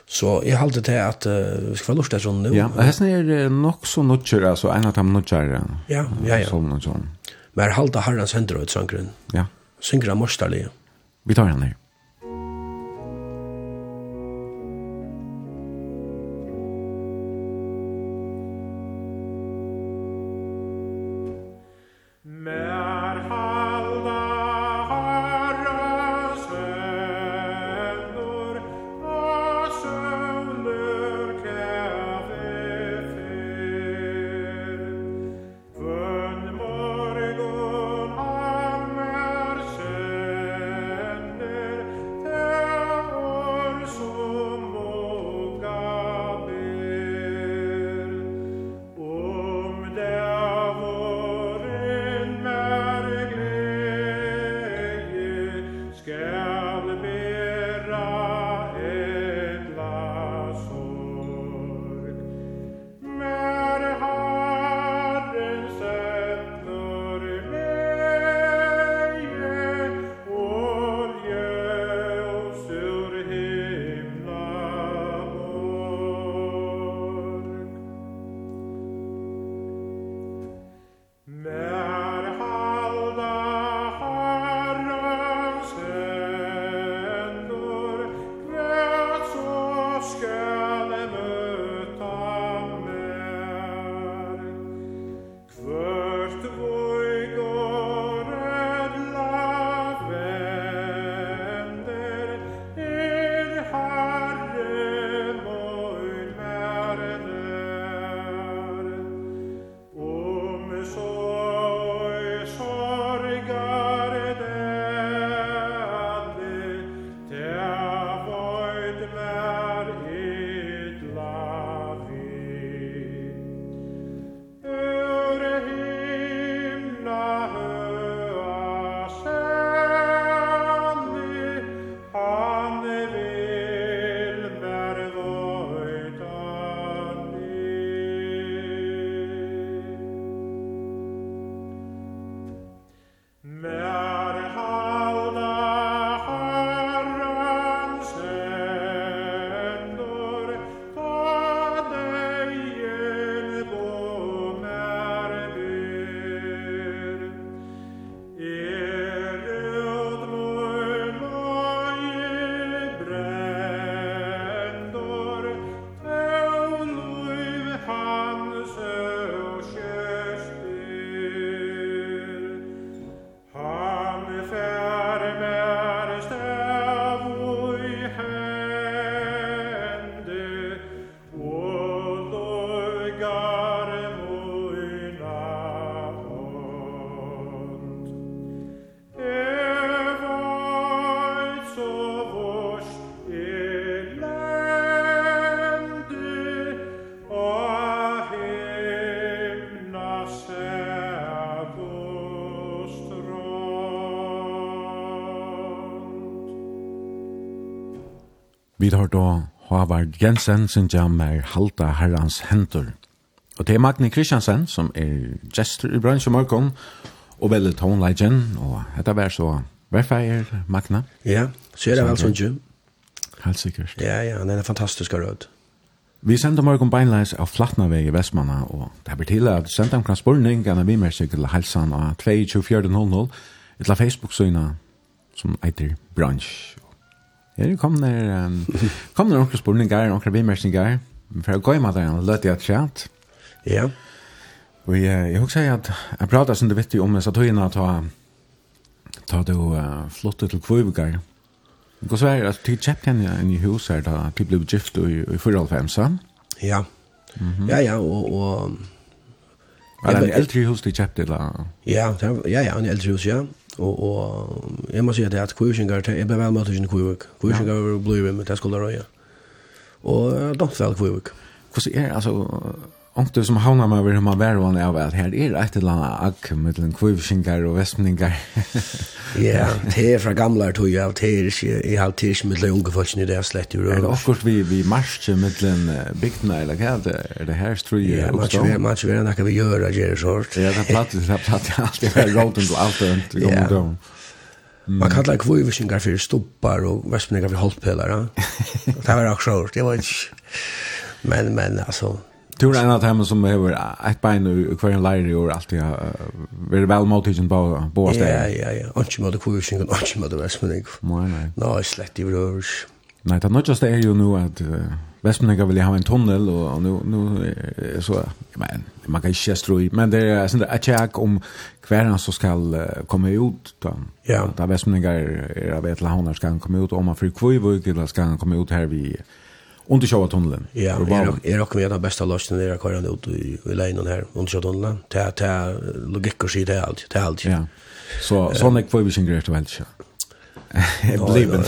Så jeg halte til at uh, vi skal være lort sånn nu. Ja, og hesten er nok så nutjer, altså en av dem nutjer. Ja, ja, ja. Sånn og sånn. Men jeg halte herrens hender ut, et sangren. Ja. Synger han morsdalige. Vi tar han her. Vi tar då Havard Jensen sin jam er Halta Herrans Hentor. Og det er Magni Kristiansen som er gestor i bransje morgon og veldig toneleidjen og dette var så Hverfeier, Magna? Ja, så er det vel sånn jo. Helt sikkert. Ja, ja, han er fantastisk rød. Vi sender morgon beinleis av Flatnaveg i Vestmanna, og det blir til at sender omkring spurning gjennom vi mer sikkert helsan av 22400 eller Facebook-syna som eiter bransj. Ja, det kom der, um, kom der onkel spurningar, onkel bimersingar, for å gå i maten, og løte jeg et. Ja. Og jeg, jeg husker at jeg pratet som du vet om disse tøyene, ta, ta du uh, flottet til Kvøybegar. Gå så er at du kjøpte henne inn i hus her, da du ble gift i, i 45, så? Ja. Ja, ja, og, og Var det en eldre hus du kjøpte eller? Ja, ja, ja, en eldre hus, ja. Og, och jag måste säga det att jeg ble blev väl mött i Kuivik. Kuisingar blev med det skulle röja. Och de föll kvivik. Hvordan er, altså, Onkte som havnar meg over hemma vervan av at her er et eller annet akk mellom kvivskingar og vestningar. [LAUGHS] Ja, det er fra gamle tog, ja, det er ikke, jeg har det ikke mellom unge folk, det er slett jo. Er det akkurat vi, vi marsje mellom bygdene, eller hva er det, er det her strøy? Ja, man ikke være, man ikke være, noe vi gjør, det er sånt. Ja, det er platt, det er platt, alt det er råd, og alt det det er gammel dom. Man kallar kvivskingar for stoppar og vestningar for holdpelar, ja. Det [LAUGHS] var akkurat, det var ikke, men, men, altså, Du er en av dem som har et bein i hver en leir i år alltid har vært vel mot tidsen på båda steg. Ja, ja, ja. Ikke mot kursen, ikke måtte Vestmenning. Nei, nei. Nei, slett i vrøvers. Nei, det er nødt til er jo nå at Vestmenninga vil ha en tunnel, og nu, nu så, men, man kan ikke stro i, men det er sånn et tjekk om hver han som skal komme ut, da, ja. da Vestmenninga er, av et eller annet skal han komme ut, om man får kvivvuk, eller skal han komme ut her vi, under sjøa tunnelen. Ja, er nok med den beste løsningen der kører ut i, i leinen her under sjøa tunnelen. Det er logikk å si, det er alt, det er alt. Ja. Så sånn er kvar vi ikke greit blir velge. Bliven.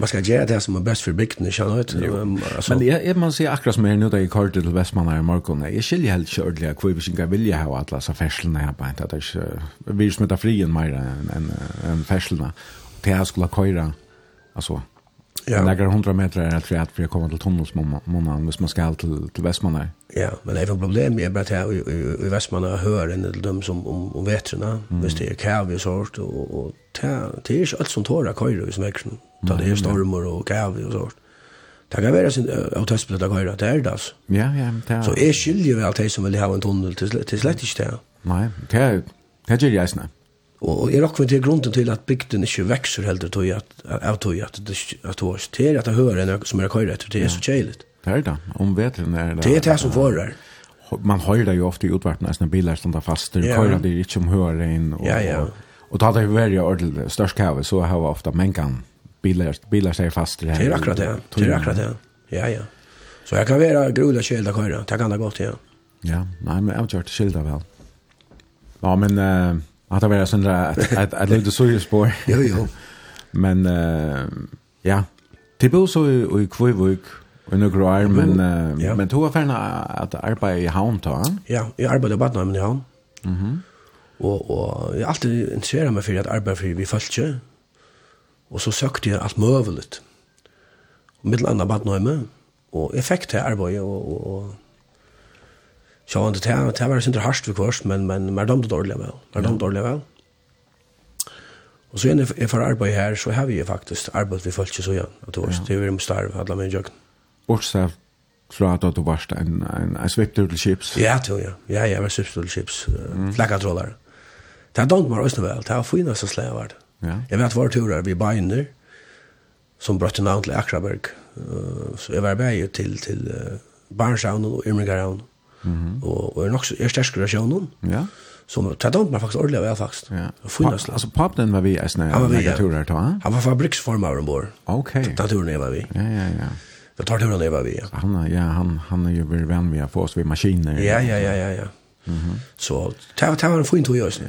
Man skal gjøre det som er best for bygden, inte annat. Men jeg är man ser akkurat som är nu där i kort till Västmanna i morgen, jeg skiljer helt kördliga kvar vi inte vilja ha alla så ferslene her på inte. Vi är frien mer än ferslene. Det här skulle køyre, altså, Ja. Några 100 meter är det att för att komma till tunnelsmånaden hvis man ska till, till Västmanna. Ja, men det är problem är bara att här i, i Västmanna hör en till dem som om, om vetrarna. Mm. Visst det är kav och sånt och, och det är inte allt som tårar kajor i växeln. Det är stormar och kav och sånt. Det kan være sin autospillet av høyre, det er det altså. Ja, ja. Det er... Så jeg skiljer vel alt det som vil ha en tunnel til, til slett ikke det. Nei, det er det gjør jeg snart. Og er akkurat til grunden til at bygden ikke vekser heller tog at, av tog at det at tog oss til at det hører en som er køyre etter det er så kjeilig. Det er det, om vetren er det. Det er det som forer. Man hører det jo ofte i utvartene, når biler stående fast, du køyre det ikke om hører inn. Og, ja, ja. Og, og da det er veldig ordentlig størst kave, så har vi ofte mengan biler, biler seg fast. Det er akkurat det, det er akkurat det. Ja, ja. Så jeg kan være grod og kjelda køyre, det kan det godt, ja. Ja, nei, men jeg har kjørt kjelda vel. Ja, men... Uh, att det [LAUGHS] var sån där att att att lite så spår. Jo jo. Men uh, ja, Tibbo så i i Kvivuk og nu grar men uh, ja. men to var ferdig at arbeta i hamn då. Ja, jag arbetade bara namn i hamn. Mhm. Og, och jag alltid intresserad meg for at arbeta for vi falske. Og så sökte jag allt möjligt. Och mittel andra bad nämne och effekt här arbete og, og Ja, det här det var inte harst för kurs, men men mer dom dåligt väl. Mer dom dåligt väl. Och så när jag för arbete här så har vi ju faktiskt arbetat vi folk så ja. Att då det är ju starv alla med jag. Och så fra at du varst en, en, en sviptur chips? Ja, til, ja. Ja, ja, var sviptur chips. Mm. Flakkatrollar. Det er dånt var også väl. Det har fina så slag. Ja. Jag vet var turer vi binder som brøtte navn til Akraberg. Uh, så jag var bare till till uh, Barnshavn og Ymringaravn. Mm -hmm. og, og er nok er sterkere sjøen Ja. Så det dømte man faktisk ordentlig av faktisk. Ja. Fynas slag. Altså pappen var vi i snø, han var vi, ja. turer ta? Han var fabriksformer ombord. Ok. Da turen jeg var vi. Ja, ja, ja. Da tar turen jeg var vi, ja. Han, er, ja, han, han er jo veldig venn med å få oss ved maskiner. Ja, ja, ja, ja, ja. Mm -hmm. Så det var en fin tog i oss.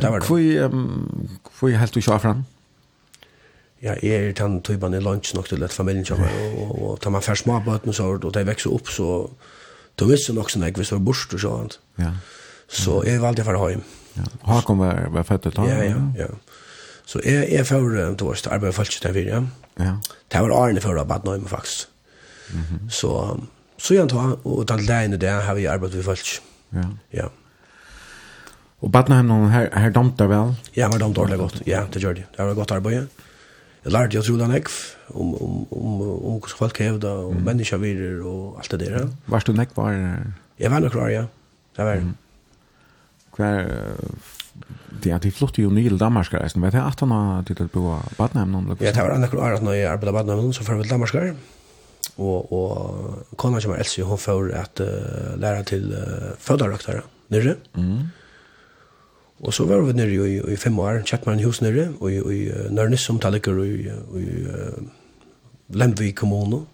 Hvor er helt du kjører frem? ja, jeg er den typen i lunch nok til et familien kjøper, og, og, og tar man færre småbøten så, og de vekser opp, så då visste nok sånn hvis det var borst og sånt. Ja. Så jeg valgte for å hjem. Ja. Hakon var, var fett ut? Ja, ja, ja. Så jeg, jeg får då varst arbeid for ikke ja. Ja. Det var Arne for å bad nøyme faktisk. Så, så jeg tar, og den leien der har vi arbeidet for folk. Ja. Ja. Og Badenheim, her, her domtar vel? Ja, men damte ordentlig godt. Ja, det gjør det. Det var godt arbeid jeg lærte jeg trolig nekv om, om, om, om hvordan folk hevda, om mm. menneskevirer og alt det der. Varst du nekv var? Jeg var nok rar, ja. Det var. Mm. Hver, ja, de flytte jo nye til Danmark, reisen. Vet jeg at han har tittet på bo noen? Ja, det var nok rar at når jeg arbeidet Badnheim, så får vi til Danmark. Og, og kona som er Elsie, hun får at uh, lære til uh, fødarøktere nere. Mm Og så var vi nere i, i fem år, kjøpte man hus nere, og i, i Nørnes, som taler i, i uh, Lemvi kommune.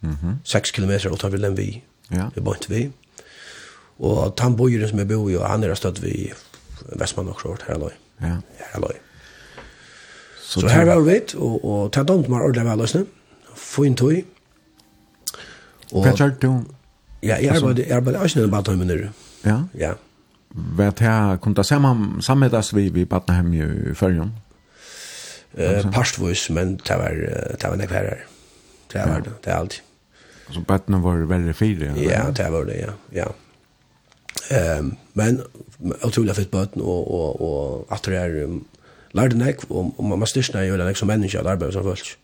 Mm -hmm. Seks kilometer utenfor Lemvi, ja. i Bantvi. Og han bor som jeg bor i, og han er støtt vi i Vestmann og Kjort, herløy. Ja. Herløy. Så, så her var vi, og, og ta domt meg ordentlig vel, løsne, få inn tog. Og, Hva er du? Ja, jeg arbeider, jeg arbeider ikke nere bare tog nere. Ja? Ja. Vad det kunde samman sammedas vi vi Batnahem i förjon. Eh pastvois men det var det var nekvarer. Det var det, det allt. Så Batna var väldigt fyra. Ja, det var det ja. Ja. Ehm men otroligt fett böten och och och att det är lärde nek om om man styrsna ju eller liksom människa där bara så fullt.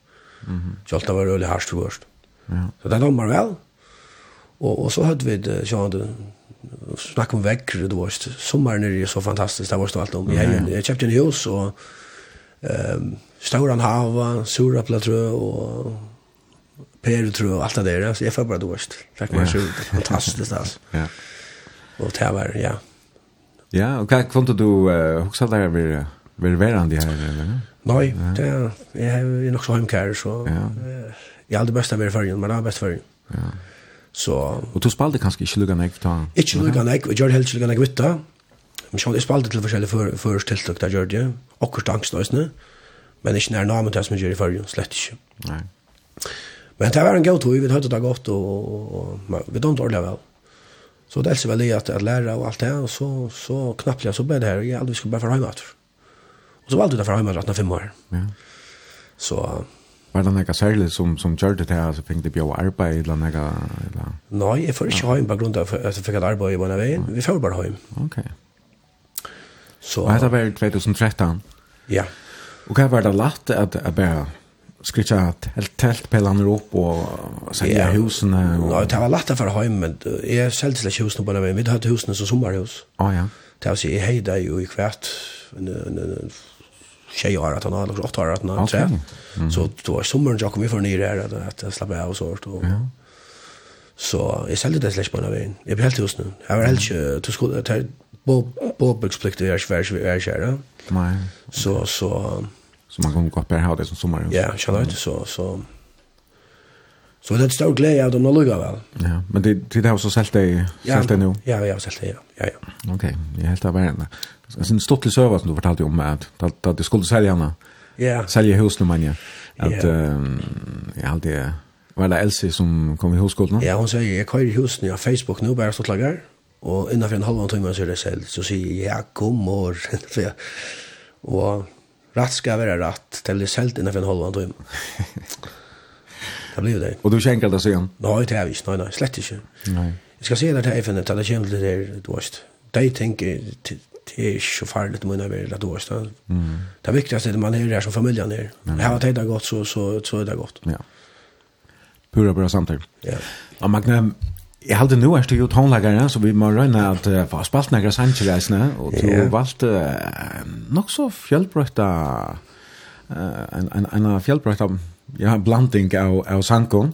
Mhm. Så allt var det harst först. Ja. Så det låg väl. Och och så hade vi det så hade snakke om vekkere, du vet, sommeren er jo så fantastisk, det var stå alt om. Jeg, jeg kjøpte en hus, og um, Stauran Hava, Surapla, tror jeg, og Per, tror jeg, og alt det der, så jeg får bare, du vet, det var så fantastisk, altså. [LAUGHS] ja. Og det var, ja. Ja, og hva kom du, uh, hva der, vil, vil være han de her, eller? Nei, det er, jeg er nok så heimkær, så ja. jeg er aldri best av å være i men det er best for ja. Så, og du spalte kanskje ikke lukka nek? Ikke lukka nek, og gjør helst lukka nek vitta. Men jeg spalte til forskjellige førstiltak der gjør det, akkurat angstnøysene, men ikke nær namen til som jeg gjør i fyrrjun, slett ikke. Nei. Men det var en god tog, vi hadde det godt, og, vi dømte ordentlig vel. Så det elsker vel i at, at lære og alt det, og så, så knappelig så ble det her, jeg aldri skulle bare få hjemme etter. Og så valgte jeg det for hjemme etter fem år. Ja. Så, Var det noe særlig som, som gjør det til, altså fikk det bjør arbeid eller noe? Eller? Nei, jeg får ikke hjem på grunn av at jeg fikk et arbeid i vana veien. Vi får bare hjem. Ok. Så, og dette var 2013? Ja. Og hva var det lagt at jeg bare skritja helt telt pelene opp og selja ja. husene? Og... Nei, det var lagt for hjem, men jeg selgte ikke husene på vana veien. Vi hadde husene som sommerhus. Å ja. Det var å si, jeg heide jo i hvert, tjej år att han har eller åtta år att han har tre. Så då var sommaren jag kom ju för nere där att att slappa av sort och så jeg selgte det slett på den veien. Jeg ble helt hos nu. Jeg var helt ikke, du skulle, skolan att bo bo er ikke vær, vær, skär. Nei. Så så så man kan gå på ha det som sommar. Ja, skjønner du, så så Så det er et stor glede av dem nå lugga vel. Ja, men det det har så sålt det sålt det nå? Ja, ja, sålt det. Ja, ja. ja. Ok, jeg er helt av varandra alltså en stottlig server som du fortalte om att att, att det skulle sälja henne. Ja. Sälja hus nu man ja. Att jag hade var det Elsie som kom i husskolan? Ja, hon säger jag kör i husen ja, Facebook nu bara så klagar. Och innan för en halv timme så är det sälj så säger jag god morgon [LAUGHS] så jag och rätt ska vara rätt till det sälj innan för en halv timme. Det blir det. Och du skänker det sen? Nej, det är visst. Nej, nej, slett inte. Nej. Jag ska se det här FN, det kommer till det där, du vet. De tänker, det er ikke så farligt med når vi då så. Mm. Det viktigaste är att man är där som familjen är. Mm. Har det gått så så så är det gott. Ja. Pura bra samtal. Ja. Och man Jeg hade nu er det ju tonläggare så vi må røyne att uh, få spalt några sancheresna och du yeah. valt uh, så fjellbrøyta, uh, en en en fjellbrøyta ja blanding av av sankon.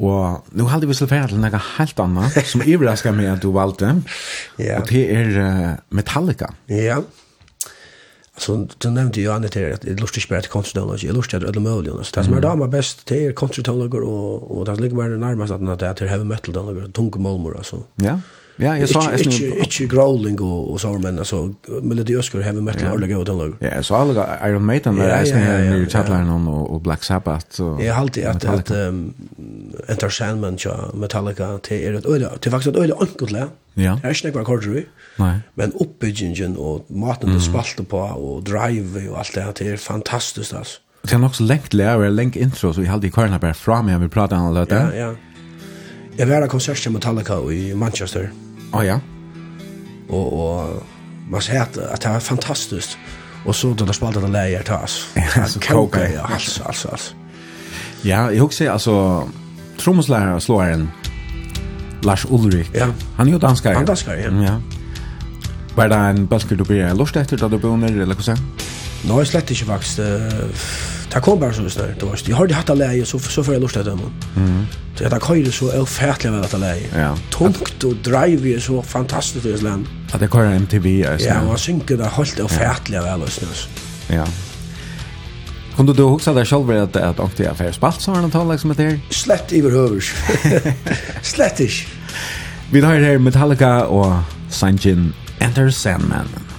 Og nå halde vi selvfærd til noe helt annet, som iverrasker meg at du valgte. [LAUGHS] ja. Og det er uh, Metallica. Ja. Altså, du nevnte jo annet her, at jeg lurte ikke bare til konsertologi, jeg lurte til alle mulige. Altså, det som er damer best, det er konsertologer, og, og det ligger bare nærmest at det er til heavy metal-dologer, tunge målmor, altså. Ja. Yeah. Ja, jag sa att inte inte growling och och så men alltså melodi Oscar heavy metal eller gå den låg. Ja, så alla Iron Maiden där är sen nu chatline on och Black Sabbath så. Jag har alltid att att Enter Sandman ja Metallica till är det till faktiskt öde enkelt lä. Ja. Det är inte bara kortru. Nej. Men uppbyggingen och maten det spalte på och drive och allt det här det är fantastiskt alltså. Det är också så längt lära, länk intro så vi hade i kvarna bara fram men vi pratade om det där. Ja, ja. Jag var på konsert med Metallica i Manchester. Ja, ja. Og, og man ser at, at det var fantastisk. Og så da de det leier til oss. Ja, så koka, ja. Altså, altså, altså. Ja, jeg husker altså, trommesläraren og slåeren, Lars Ulrik. Ja. Han er jo danskare. Han danskare, ja. ja. Var det en bölker du blir lort etter da du bor under, eller hva säger? Nå er slett ikke faktisk. Det kom bare som snart. Det var Jeg har hatt av leie, så, så får jeg lust til dem. Mm. Så jeg køyre så ufattelig vel at av leie. Ja. Tungt og drive er så fantastisk i land. At det køyre MTV er sånn. Ja, og jeg synker det holdt ufattelig vel og snart. Ja. Kun du huske deg selv at det er åkte jeg for spalt som var noen tannlag som heter? Slett i behøvers. [LAUGHS] Slett ikke. Vi har her Metallica og Sanjin Enter Sandman.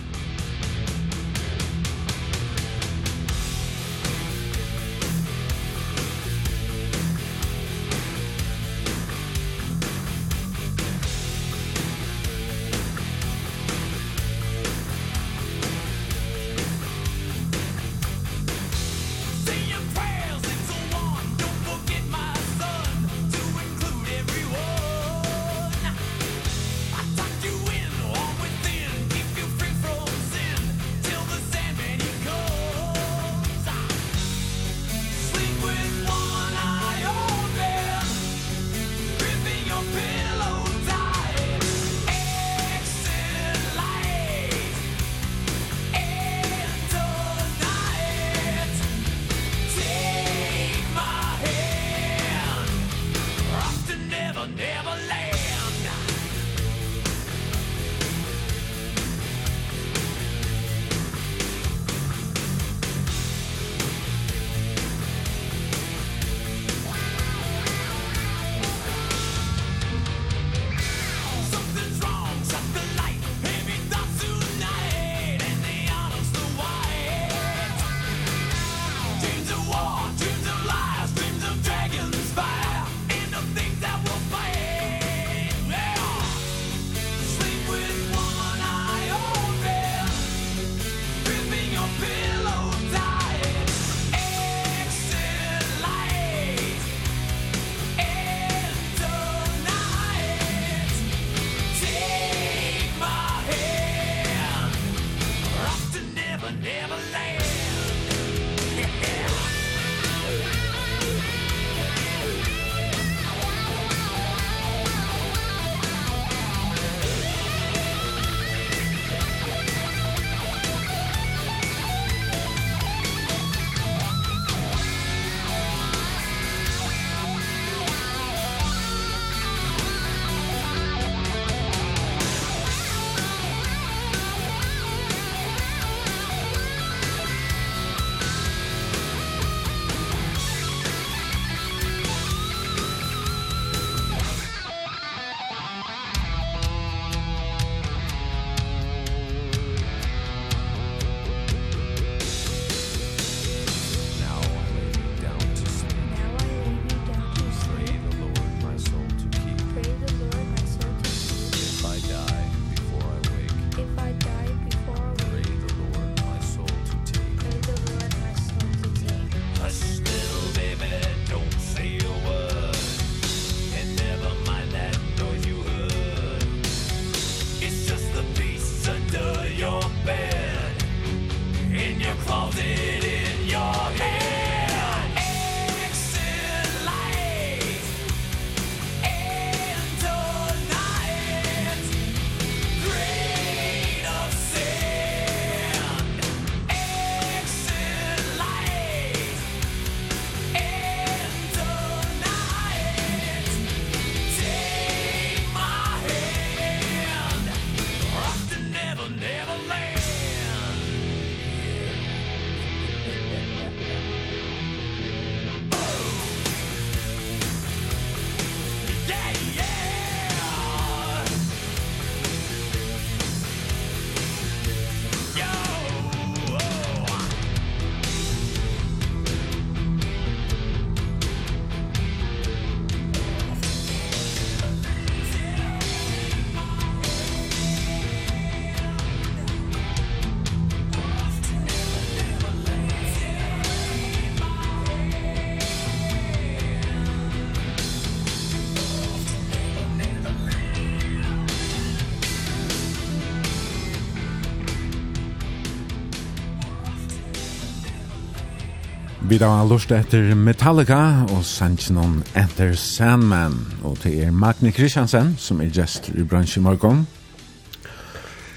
vid har lust etter Metallica og Sanchinon Enter Sandman. Og til er Magne Kristiansen som er gjest i bransjen i morgen.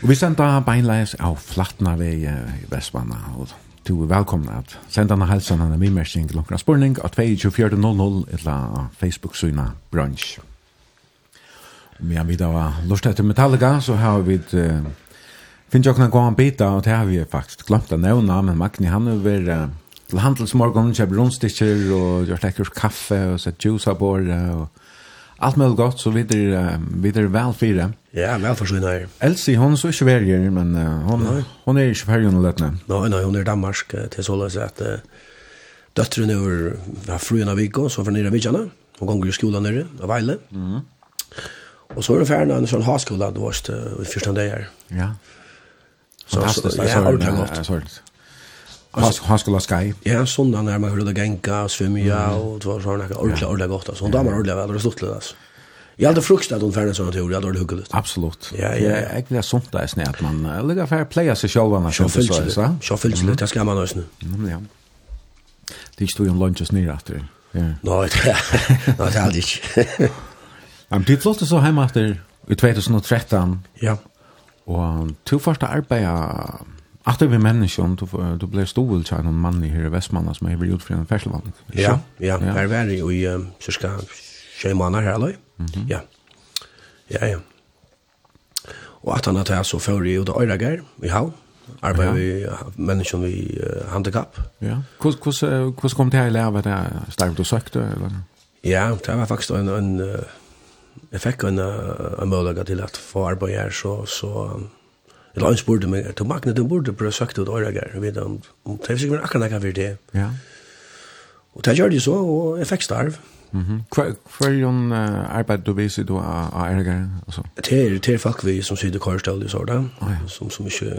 Og vi sender beinleis av Flatna ved i Vestmanna. Og du er velkomna at senda denne helsen henne vimersing til noen spurning av 24.00 eller Facebook-syna bransj. Vi har vid av lust etter Metallica så har vi Finn jo kunna gå en bit av, og det har vi faktisk glömt att nämna, men Magni han er til handelsmorgon, kjøp rundstikker og gjør lekker kaffe og sett juice av bordet og allt möjligt gott så vidare vidare väl fyra. Ja, vel väl her. Elsie hon så inte värjer men uh, hon nej. hon är ju färgen lätt Nei, nei, hun er i Danmark til så løs at uh, døtteren er ja, fruen av Viggo, så er nere av Vidjana, Hon går i skolen nere av Veile. Mm. Och så er det ferdig en sånn haskola då uh, i første dag her. Ja. Så, så, ja, ordentligt. Ja, ordentligt. Alltså han skulle sky. Ja, sånna när man hörde genka, svimja og det var såna där ordla ordla gott alltså. Såna damer ordla väl stort alltså. Jag hade fruktat om sånn såna jeg hadde hade hugget. Absolut. Ja, ja, jag vill sånt där snä att man lägger fair playa sig själva när så så. Så fyllt litt, det skal man lösa. Ja. Det stod ju en lunches snär efter. Ja. Nej, nej, det hade inte. Men du flottet så hemma efter i 2013. Ja. Og två første arbeta Att det är människan du du blir stor till en man i här i Västmanna som är gjort för en färskelvandring. Ja, ja, det är väl i cirka tjej månader här eller? Ja. Ja, ja. Og att han har tagit så för i och öragar i hall. Arbetar vi människan vi handikapp. Ja. Hur hur hur kom det här lära där starkt du sökte eller? Ja, det var faktiskt en en jag fick en en möjlighet till att få arbeid här så så eller han spurte meg, til Magne, du burde prøve søkt ut Øyregar, og vet om, om det er sikkert akkurat nekka for det. Ja. Og det gjør de så, og jeg fikk starv. Mhm. Hva er jo arbeid du viser du av Øyregar? Det er, det er folk vi som sitter i kårstall i sånn, som, som ikke,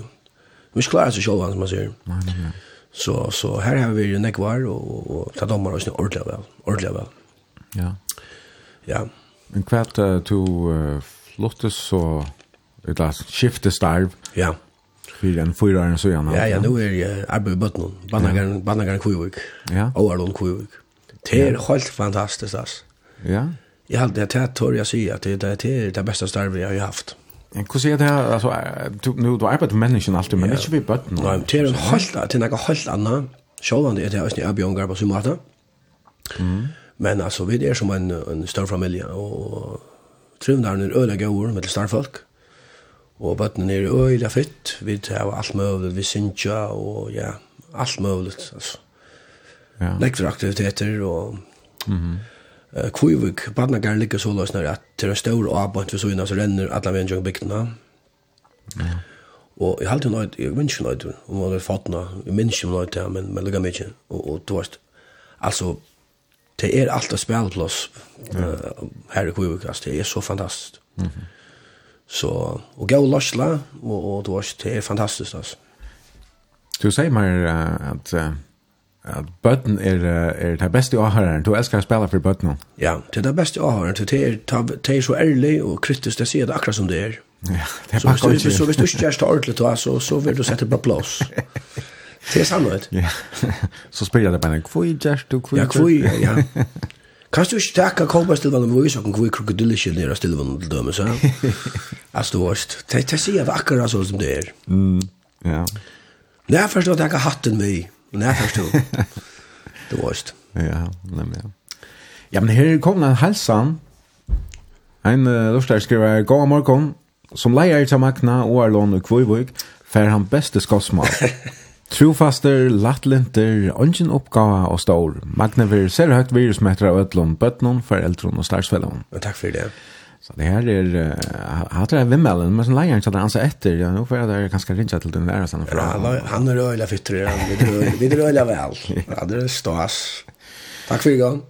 som ikke klarer seg selv, som man sier. Nei, nei, nei. Så, så her har vi nekvar, og, og ta dommer oss ordentlig vel, ordentlig vel. Ja. Ja. Men kvart uh, to uh, flottes så, eller skifte starv, Ja. Fyrir en fyra åren så gärna. Ja, ja, nu är jag arbetar i ja. Bandagaren Kujvik. Ja. Åarlund Kujvik. Det är helt fantastiskt alltså. Ja. Jag har det här torr jag säger att det är det bästa starvet jag har haft. Men hur ser det här, alltså, du, nu, du arbetar med människan alltid, men inte vid Bötnum. Nej, det är en helt, det är något helt annat. Sjålande är det här, jag björn garbar som matar. Mm. Men alltså, vi är som en, en större familj, och trivnaren är öliga år med starfolk. Og bøttene er øyla fytt, vi tar alt mulig, vi synsja og ja, alt mulig, altså. Ja. Lektor aktiviteter og mm -hmm. uh, Kvivik, Badnagar ligger så løsner at til en stor avbant vi så innan så renner alle veien jo bygdene. Ja. Og jeg halte nøyt, jeg minns ikke nøyt, om man er fått noe, jeg minns ikke nøyt, ja, men, men lukka mykje, og, og du varst, altså, det er alt av spelplass uh, her i Kvivik, altså, det er så fantastisk. Mm -hmm. Så, og gå løsla, og, og det, var, det er fantastisk, altså. Du säger mig uh, att uh, att button är uh, är det beste åhøren. Du älskar att spela för button. Ja, det er det beste har. Det er, det er så ærlig og kritisk, det sier det akkurat som det er. Ja, det er bare så, Så hvis du ikke gjør det ordentlig, så, så vil du sette på plass. [LAUGHS] Det er sannhet. Ja. [LAUGHS] Så spelar det det en hvor just du? Hvor ja, kvui, [LAUGHS] ja. Kan du ikke takke kolbærstilvannet med vise, og hvor krokodillisje nere av stilvannet til dømes, så? Altså, du vet, Det sier jeg akkurat sånn som det er. Ja. Når jeg forstår at jeg hatten vi, når jeg forstår. Du vet. Ja, nemlig, ja. Ja, men her kom den helsan. En uh, lortar skriver, «God morgen, som leier til Magna og Erlån og Kvøyvøk, fer han beste skossmål.» [LAUGHS] Trofaster, lattlinter, ungen oppgave og stor. Magne vil ser høyt virusmetter av ødlom, bøtnon, foreldron og slagsfellon. Og takk for det. Så det her er, uh, hatt det er vimmelen, men som leieren satt han seg etter, ja, nå får jeg det ganske rinja til den der, sånn, ja, han, han er øyla fytter, han er øyla vel, Ja, det er stas. Takk for i gang.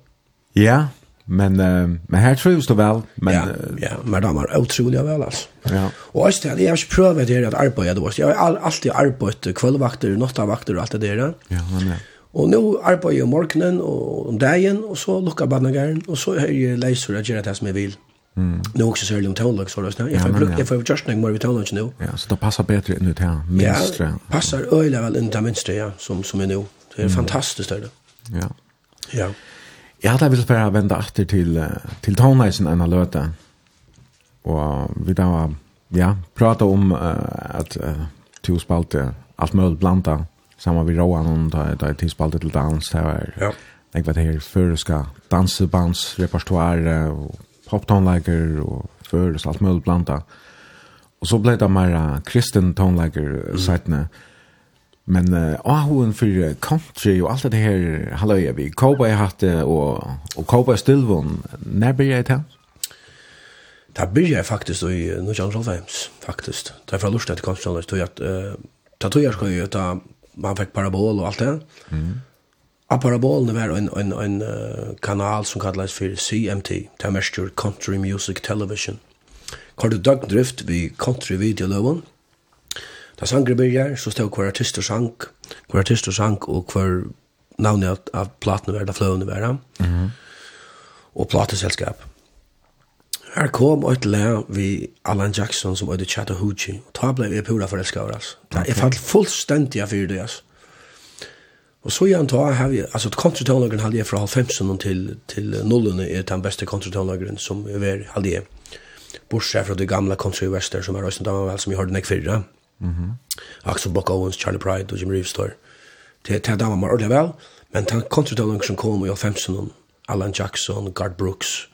Ja, Men uh, men här tror du väl men ja, ja men de var otroliga väl alltså. Ja. Och just det jag har prövat det att arbeta då. Jag har all, alltid arbetat kvällvakter, nattavakter och allt det där. Ja, men ja. Och nu arbetar jag morgonen och om dagen och så luckar badnagaren och så är jag läser att göra det som jag vill. Mm. Nu också så är det om tålag så då. Jag får brukt, jag får just några mer vid tålag nu. Ja, så det passar bättre än ut här. Minst. Ja, passar öjla väl inte minst ja, som som är nu. Det är fantastiskt det. Ja. Ja. Jeg hadde vil bare vende etter til, til toneisen enn å løte. Og vi da var, ja, prata om uh, at uh, to spalte alt mulig blanda, sammen med Roan, og da, da to spalte til dans, det var, ja. jeg vet her, føreska dansebands, repertoire, og poptonleger, og føres, alt mulig blanda. Og så ble det mer uh, kristen tonleger-setene, mm Men uh, ahoen for country og alt det her, halløya vi, Cowboy hatte og, og Cowboy Stilvon, når blir jeg til? Da blir jeg faktisk i Nujan Rolfheims, faktisk. Det er fra Lurstedt Konstantin, tog at uh, da tog jeg skal jo ta, man fikk parabol og alt det. Mm. A parabolene var en, en, en uh, kanal som kalles for CMT, det er mest Country Music Television. Kort døgndrift vi country videoløven, mm Da sangre byrjar, så stod hver artist og sang, hver artist og sang, og hver navnet av, av platene var, da fløvene var, mm -hmm. og plateselskap. Her kom et le vi Alan Jackson som øyde Chattahoochee, og da ble vi pura forelska over, altså. Okay. Jeg falt fullstendig av fyrir det, altså. Og så igjen ta har vi, altså kontratonlageren hadde jeg fra halvfemsen til, til nullene er den beste kontratonlageren som er hadde jeg. Bortsett fra de gamla kontratonlageren som er røysen damer vel som jeg har den ikke Mm Mhm. Axel Buck Owens, Charlie Pride og Jim Reeves står. Det tar damer mer ordentlig vel, men den kontratallen som kom i 15 Alan Jackson, Garth Brooks,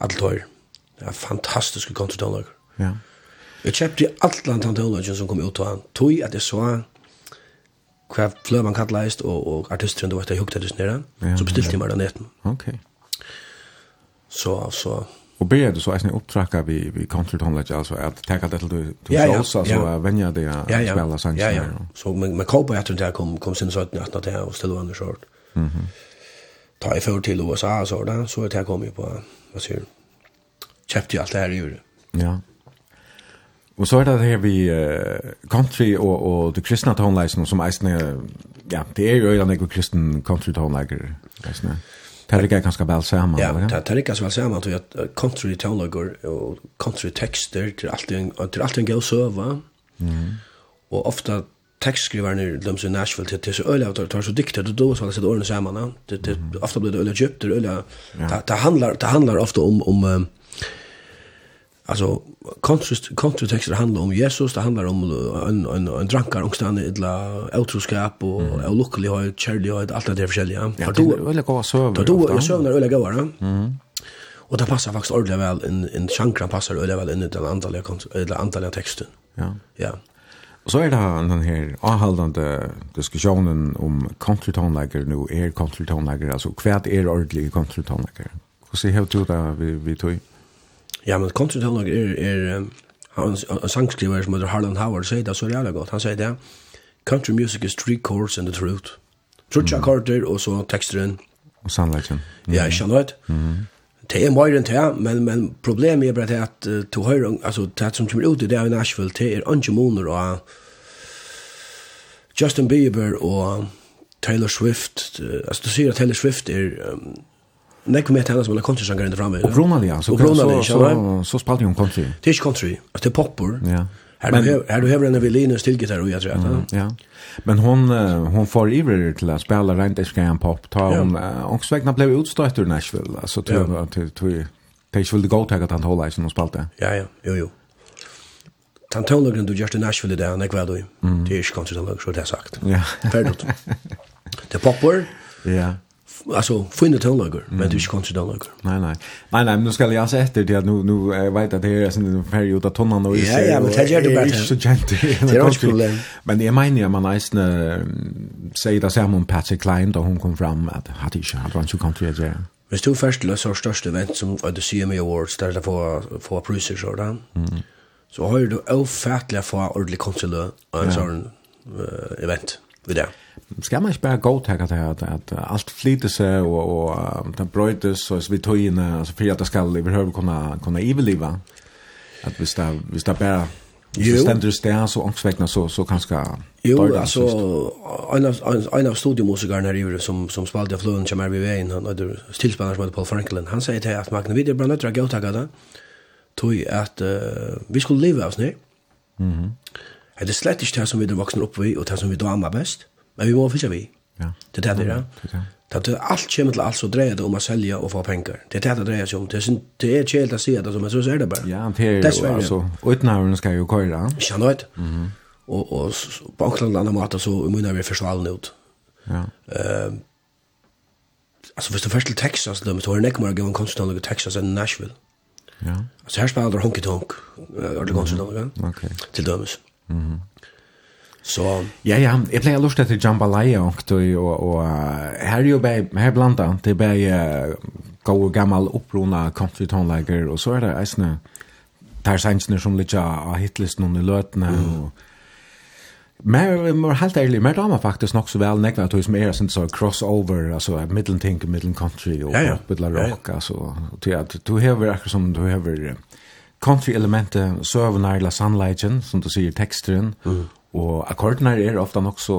alt det er fantastiske kontratallen. Ja. Jeg kjøpte alt land han som kom ut av han. Tog at jeg så hva fløy man kattleist og, og artisteren du vet jeg hukte det nere, Ja, så bestilte jeg meg den etten. Ok. Så, så, Og ber du så eisne opptrakka vi, vi vi konserthållet alltså att teka det till du ja, så så vänja det att spela sånt Ja ja. Så men men kopa att det kom kom sen så att att det och ställa under short. Mhm. Ta i för till USA så där så att jag kom ju på vad säger du? kjøpte ju alt det här ju. Ja. Og så är det här vi uh, country och och de kristna tonläsen som är ja, det är ju en kristen country tonläger. Alltså. Det rikker ganske vel sammen. Ja, det rikker så vel sammen til at country teologer og country tekster til alltid, til alltid en gøy å søve. Mm. Og ofte tekstskriverne de som i Nashville til, til så øyla tar, tar så dikter det då så alle sitter årene sammen. Det, det, ofte blir det øyla kjøpt. det øyla... Det, handlar, det handlar ofte om, om Alltså kontrust kontruxtexter handlar om Jesus, det handlar om en en en drankar och stanna illa otroskap och mm. och luckily har charlie har allt det där förskälliga. Ja, då vill jag gå söver. Då då jag söver vill gå va. Mm. Och det passar faktiskt ordentligt väl en en chankra passar ordentligt väl in i den antal eller antal texten. Ja. Ja. Så är det den här avhållande diskussionen om kontratonläggare nu är altså alltså kvärt är ordentliga kontratonläggare. Hur ser det ut vi vi tog? Ja, men kontratellag er, er han, en sangskriver som heter Harlan Howard sier det så jævla godt. Han sier det, country music is three chords and the truth. Trutja mm. karter og så teksteren. Og sannleggen. Ja, ikke sant? Mm. Det er mer enn det, men, men problemet er bare at uh, to høyre, altså det som kommer ut i det i Nashville, det er ikke måneder og Justin Bieber og Taylor Swift, uh, altså du sier at Taylor Swift er um, Nej, kommer jag som en country-sjanger ända framme. Och Brunali, så, så, så, så spalade hon country. Det är inte country, det är poppor. Ja. Här du här du har en violin och stillgitarr och jag tror att ja. Men hon hon får iver till att spela rent ska pop ta hon och svägna blev utstött ur Nashville alltså tror till till Page will the gå tag att han håller som hon spalta. Ja ja, jo jo. Tantologen du just i Nashville där när kvar då. Det är ju kanske så det sagt. Ja. Färdigt. [LAUGHS] Det poppar. Ja alltså finna tonlager mm. men du ska inte tonlager. Nej nej. Nej nej, men nu ska jag se efter det nu nu jag vet att det är sen en period att tonan och Ja ja, men det är det bättre. Så gent. Det är inte problem. Men det är mig när man nästan säger det samma om Patrick Klein då hon kom fram att hade inte han runt så kom till det. Men du först löser största event som att du ser awards där det får få priser så där. Mm. Så har du ofattliga få ordentlig konsulö och en sån event vid det. Mm ska man inte bara gå till att, att, att allt flyter sig och, och det bröjtes och så vi tog in alltså för att det ska överhuvud kunna, kunna iveliva Att visst det, visst det bara Jo. Så ständer det så ångsvekna så så kanske Jo, alltså en av en av studiomusikerna där som som spelade flöden som är vi vägen han hade stillspelare som Paul Franklin. Han säger till att Magne Vidar bland annat gå det, där. Tog att vi skulle leva oss ner. Mhm. Det är slett det som vi vuxna upp vi och det som vi då amma bäst. Men vi må fiske vi. Ja. Det er det det er. Det er alt kommer til alt så dreier det om å selge og få penger. Det er det det dreier seg om. Det er, det er kjelt å si det, men så er det bare. Ja, det er jo, altså, utenhavn skal jo køyre. Ikke noe. Mm -hmm. og, og på en eller annen måte så munner vi forsvalen ut. Ja. Uh, altså, hvis du først til Texas, da, så har jeg ikke mer gjennom konstant til Texas enn Nashville. Ja. Altså, her spiller honky-tonk, ordentlig konstant, mm -hmm. okay. til dømes. Så ja ja, jag plejer lust att jambalaya och då och och här ju bä här blanda det bä gå gammal upprona country tonlager och så är det isna tar sänsen som lite av hitlisten i lötna och Men mer helt ærlig, mer damer faktisk nok så vel nekva at som er sånn så crossover, altså middelting, middelen country og ja, ja. rock, altså til at du hever akkurat som du hever country elementet, søvnarla sunlight, som du sier teksteren, mm. Og akkordene er ofte nok så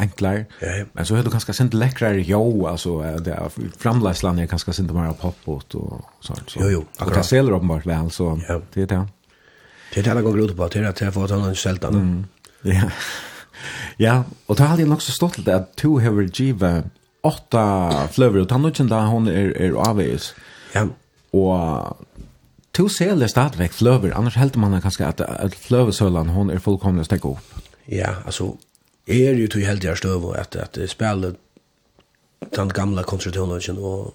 enklare, ja. men så er det kanskje sint lekrere jo, altså det er framleisland er kanskje sint mer pop-out og sånt. Så. Jo, jo, akkurat. Og det selger åpenbart vel, så ja. det er det. Det er det jeg går ut på, det er at jeg får ta noen selta nå. Ja, ja, og det har alltid nok så stått til det at to hever givet åtta fløver, og tannutjen da hun er, er avvis. Ja. Og to selger stadigvæk fløver, annars helter man kanskje at, at fløvesølan hun er fullkomlig stekket opp ja, altså, er jo til heldig her støv, at, at jeg spiller den gamla konsertøvnløsjen, og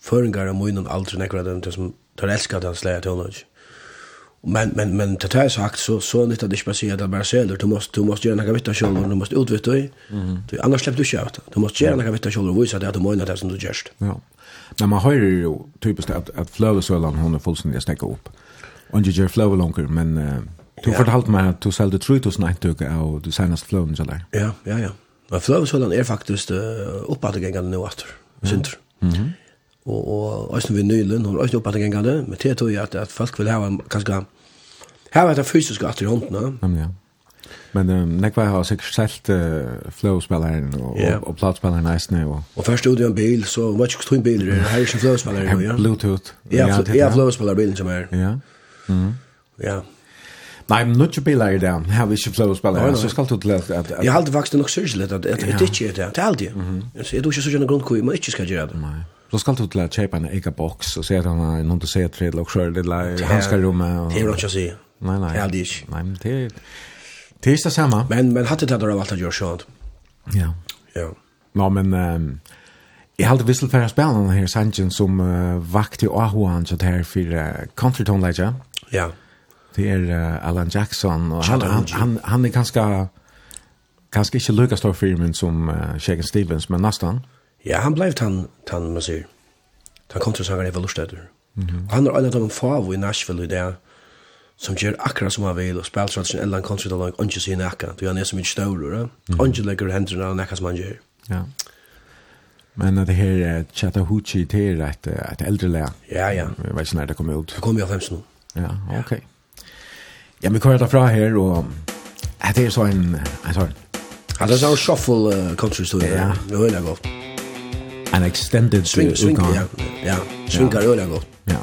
føringar av munnen aldri nekker den til som tar elsket den slæg tøvnløsjen. Men, men, men til det er sagt, så, så nytt at det ikke bare sier at det bare selger, du måste du måste gjøre noe vitt av kjølver, du måste utvitt det, du, annars slipper du ikke av det. Du måste gjøre noe vitt av kjølver, og vise det at du må det som du gjørst. Ja. Men man hører jo typisk at, at fløvesølen, hun er fullstendig snakket opp. Og ikke gjør fløvelonker, men... Uh Du ja. fortalte meg at du selgte 3000 eintøk av du seneste fløven, ikke eller? Ja, ja, ja. Men fløvensølgen er faktisk uh, oppadegengene nå etter, mm. synder. Mm -hmm. Og, og også vi Nylen, hun er også oppadegengene, men det tror jeg at, at folk vil ha kanskje Her var det fysiske atter i hånden. Ja, ja. Men um, nekva har sikkert selt uh, flowspilleren og, yeah. og, og platspilleren eisne. Og, og først ut i en bil, så var ikke tog en bil, det her er ikke flowspilleren. [LAUGHS] Ja. Bluetooth. Ja, ja, ja flowspillerbilen som er. Ja. Mm. Ja, Nei, men nu spelar ju där. Här vi flow spela. Så skal du till att Jag hade faktiskt nog syrligt at det inte är det. Det är det. Så jag då så gärna grundkoj, men ikke skal gjøre det. Nei. Så skal du til att kjøpe en egen box og se at han har noen til å se till och skör det där handskar rummet. Det ikke å si. Nei, nei. Det er är ikke. Nei, men det det är det samme. Men men hade det där allt att gjøre sånn. Ja. Ja. Nå, men ehm Jeg halte vissel for å spille denne her sangen som uh, vakte i Ahuan, så det her for uh, country tone Ja. Yeah det er uh, Alan Jackson og han, han, han, han er ganske ganske ikke lika stor firmen som uh, Shaken Stevens men nästan. Ja, han blev han han man säger. Han kom till sågare Velostäder. Mm -hmm. Han er en av de få i Nashville i det som gjør akkurat som han vill och spelar tradition eller country där långt inte sin näka. Du är nästan mycket större. Angel lägger händerna och näka som han gör. Ja. Men det her uh, Chattahoochee det är ett, et eldre lä. Ja, ja. Jeg vet ikke når det kom ut. Det kom i av 15 nå. Ja, ok. Ja. Ja, vi kører derfra her, og det er så en, en sånn... Ja, det er sånn shuffle uh, country story, Ja. Det er veldig godt. En extended swing, swing, ja. Ja, swinger ja. veldig godt. Ja.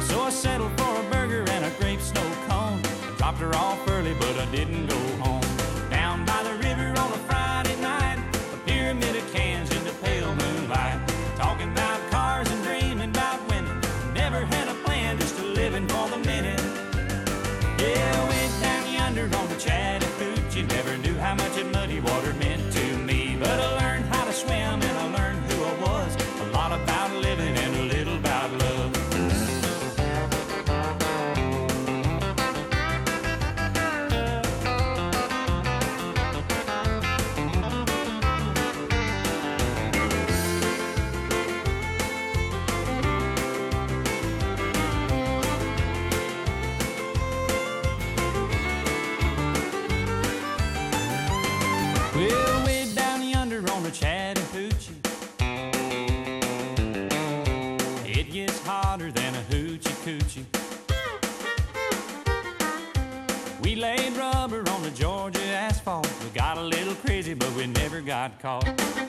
So I settled for a burger and a grape snow cone. I dropped her off early but I didn't crazy, but we never got caught.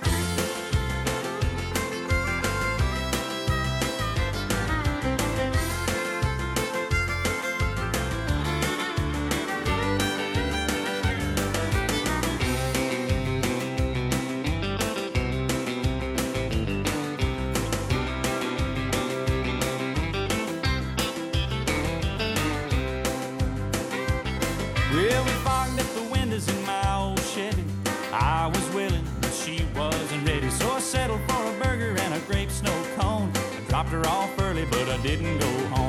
early, but I didn't go home.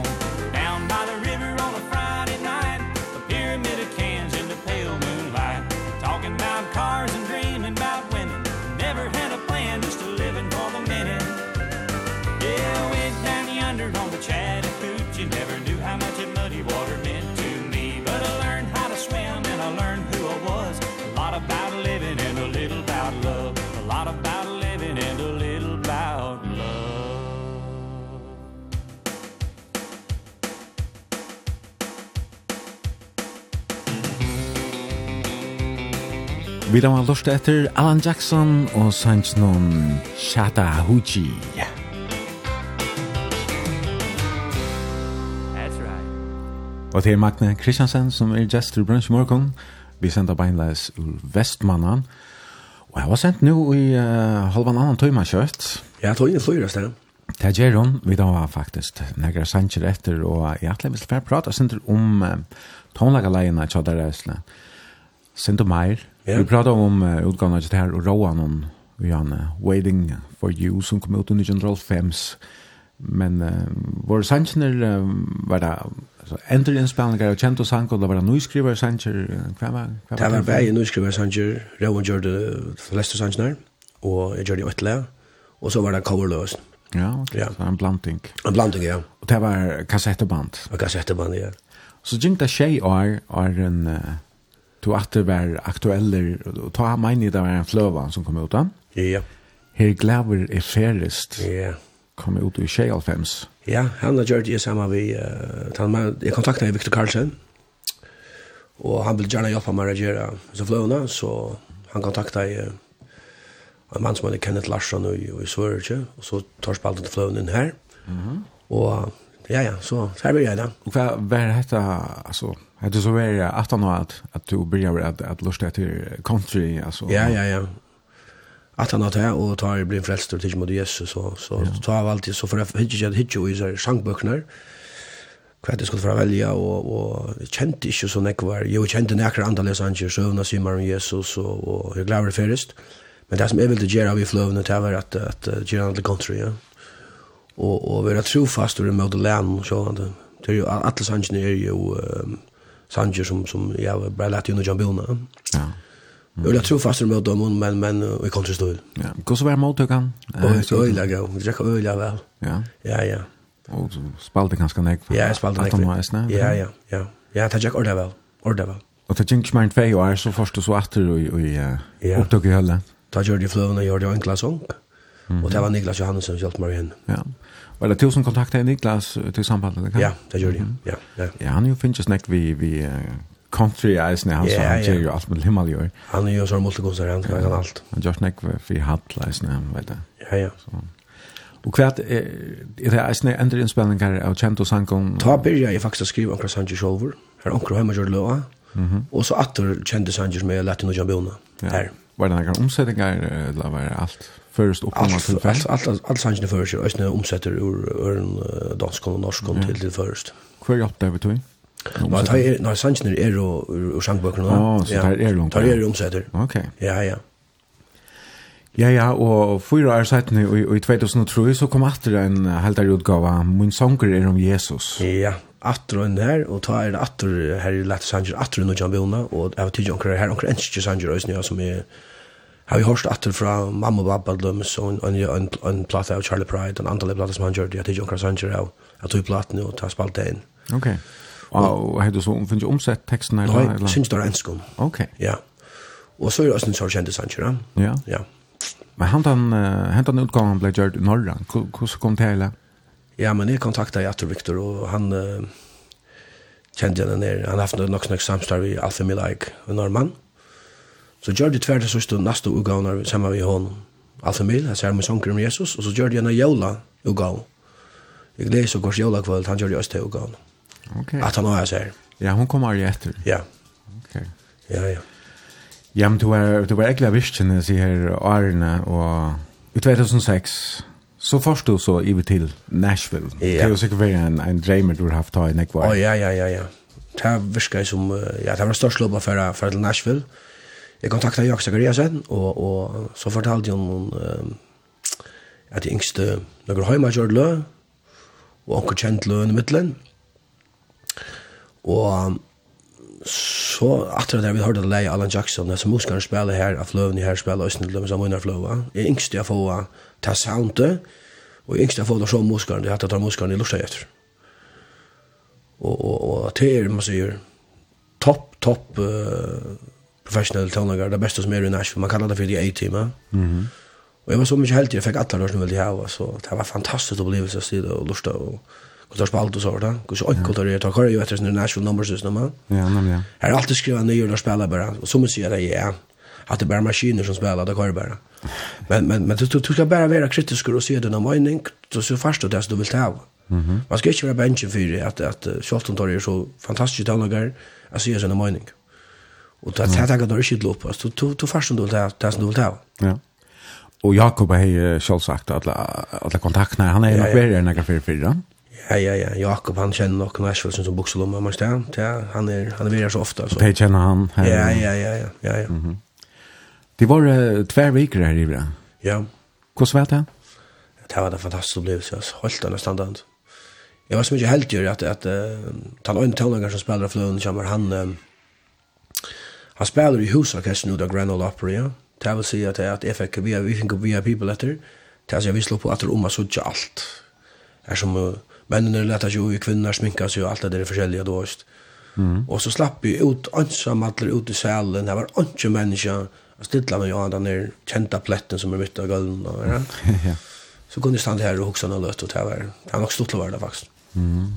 Vi da var lort etter Alan Jackson og sanns noen Chattahoochee. right. Og det er Magne Kristiansen som er gestor brunch Morgon. Vi sender beinleis ur Vestmannen. Og jeg var sendt nå i uh, halvan annan tøyma kjøtt. Ja, tøyma flyr oss der. Det er hun. Vi da var faktisk negra sanger etter, og jeg hatt levis for å prate sender om uh, tonlagaleiene i Tjadar Øsle. Meir, Ja. Vi pratar om uh, utgåvan av det här och råan om Janne, Waiting for You som kom ut under General Fems. Men uh, våra sannsjoner uh, var det alltså, ändra inspelningar och kända sank och det var det nyskrivare sannsjoner. Vad var det? Det var bäge nyskrivare sannsjoner. Råan gjorde de flesta sannsjoner och jag gjorde ytterligare. Och så var det coverlöst. Ja, okay. ja. Så en blanding. En blanding, ja. Och det var kassetteband. En kassetteband, ja. Så gick det tjej år, år en... Uh, to at det var aktueller, og ta meg i det var en fløvan som kom ut da. Ja. Her glæver er færrest. Ja. Kom ut i 2005. Ja, han har gjort det samme vi, uh, jeg kontaktet med Victor Carlsen, og han ville gjerne hjelpe meg å gjøre så fløvene, så han kontaktet uh, en mann som heter Kenneth Larsson i, i Sverige, og så tar spalten til fløvene inn her, mm -hmm. og Ja, ja, så så här blir jag då. Och vad vad heter alltså hade så var jag att han att at du börjar at att lusta till country altså? Ja, ja, ja. At han har det, og tar jag blir frelst till mot Jesus så så ja. tar jeg alltid så för att hitcha jag hitcha i sånne sangbøkene, hva jeg skulle få velge, og, og jeg kjente ikke så nek var. Jag kände näkra andra läsare så søvna sig om Jesus og, og jeg glad det det. Men det som jeg ville gjøre av i fløvene, det var at, at, att ger til country, ja og, og være trofast og remote land og sånn. Det er jo alle sangene er jo um, sanger som, som jeg ja, bare lett under John Bona. Ja. Mm. Jeg vil trofast og remote dem, men, men uh, jeg kan ikke stå ut. Ja. Hvordan var måltøkken? Øyla, ja. Vi drekka øyla vel. Ja. Ja, ja. Og du spalte ganske nek. Ja, jeg spalte nek. Ja, ja, ja. Ja, det gikk ordentlig vel. Ordentlig vel. Og det gikk mer enn tvei år, så først du så etter og, i og, og, og, og, og, og, og, og, og, og, og, og, sång. og -hmm. Og det var Niklas Johansen som hjelpte meg igjen. Ja. Var det tusen kontakter i Niklas til sambandet? Ja, det gjør det. Mm -hmm. ja, ja. ja, han jo finnes snakk vi, vi uh, country eisen, han yeah, han gjør jo alt med himmel gjør. Han gjør sånn multikonser, han kan ja. alt. Han gjør snakk vi hatt eisen, han vet det. Ja, ja. Så. Og hva er det eisen endre innspillinger av kjent og sangen? Ta byrja jeg faktisk å skrive omkring Sanger Sjolver, her omkring hjemme gjør løa, mm -hmm. og så atter kjente Sanchez med Latin og Jambona, her. Var det noen omsettinger, eller var det alt? først oppnå til fest. Allt allt allt sannsynlig først, og jeg omsetter ur øren dansk og norsk mm. til det først. Hva er opp der ved tog? Nei, nei sannsynlig er jo ur sangbøkene. Å, så ja. der er jo omsetter? Der er omsetter. Ok. Ja, ja. Ja, ja, og fyra år siden i, i 2003 så kom atter en heldar helderutgave, «Min sanger er om Jesus». Ja, atter og en her, og ta er det atter her i Lette Sanger, atter en og Jan Bona, og jeg var tidligere her, anker enskje Sanger, som er har vi hørt atter fra mamma og babba dømes og en, en, en, en plate av Charlie Pride, en antall plate som han gjør, jeg tidlig omkring sanger av, jeg tog platen og ta spalt det inn. Ok. Og har du så finnes du omsett teksten her? Nei, eller? synes det er enskom. Ok. Ja. Og så er det også en sånn kjente sanger. Ja. Ja. ja. Men han den, han den utgaven ble gjort i Norra. Hvordan kom det hele? Ja, men jeg kontaktet Jatter Victor, og han uh, kjente henne ned. Han har haft nok snakk samstarv i Alfa Milag, en nordmann. Mm Så gjør de tverde sørste neste utgavene sammen med hånden. Alfa Mil, jeg ser med sanker om Jesus, og så gjør de en jævla utgave. Jeg gleder så gårs jævla kveld, han gjør de også til utgavene. Ok. At han også er. Ja, hun kommer i etter. Ja. Ok. Ja, ja. Ja, men du er, du var egentlig virkelig, sier her Arne, og i 2006, så først du så i til Nashville. Ja. Det er jo sikkert vært en, en dreimer du har haft ta i Nekvar. Å, ja, ja, ja, ja. Det virker som, ja, det var størst lov for, for til Nashville. Ja Jeg kontakta Jakob Zakariasen, og, og så fortalte jeg om um, at de yngste noen høyma kjørt lø, og onker kjent lø i middelen. Og så etter det vi hørte det leie Alan Jackson, det som muskeren spiller her, av i her spiller, og snilløvene som vinner fløva. Jeg yngste jeg får ta soundet, og jeg yngste jeg får det som muskeren, det er at jeg tar muskeren i lortet etter. Og, og, og til er, man sier, topp, topp, uh, professional tonlager, det bästa som är i Nashville. Man kallar det för det A-team. mhm Och jag var så mycket helt jag fick alla rörelser väl jag ha. så det var fantastiskt att bli så stil och lusta och och tar spalt och så där. Och så och det jag tar kör ju efter sin national numbers system. Ja, nämligen. Här alltid skriva nya och spela bara. Och så måste jag det ja. Att det bara maskiner som spelar det kör bara. Men men men du du ska bara vara kritisk och se den mening så så fast det du vill ta. Mhm. Man ska inte vara benchen för att att Scholton tar ju så fantastiskt dagar. Alltså är sin mening. Mhm. Och då tar jag du, du først som du vil ta, det som du vil ta. Ja. Og Jakob har själv sagt att alla kontakterna han är nog värre än några för fyra. Ja ja ja, Jakob han känner nog Nashville som boxlomma man står. Ja, han er, han er värre så ofta så. Det känner han. Ja ja ja ja ja ja. Mhm. Det var uh, två veckor här i Vibra. Ja. Hur var det? Det var en fantastisk upplevelse. Helt annan standard. Jeg var så mye heldig at, at uh, tal øyne tøvnager tonåringar som spelar flöden kommer han uh, Han spelar i husorkestern utav Grand Ole Opry, Det vil si at, at jeg fikk via, vi fikk via bibeletter, det er si at vi slå på at det om å så alt. Det er som uh, mennene leter seg, og kvinner sminker seg, og alt det der er forskjellige dårst. Mm. Og så slapp vi ut, ansam alle ut i salen, det var ikke mennesker, og stilla meg av den der kjenta pletten som er midt av gulden, Og, ja. [LAUGHS] ja. Så kunne jeg stande her og hukse noe løtt, og det var, det var nok stort til å være det faktisk. Mm.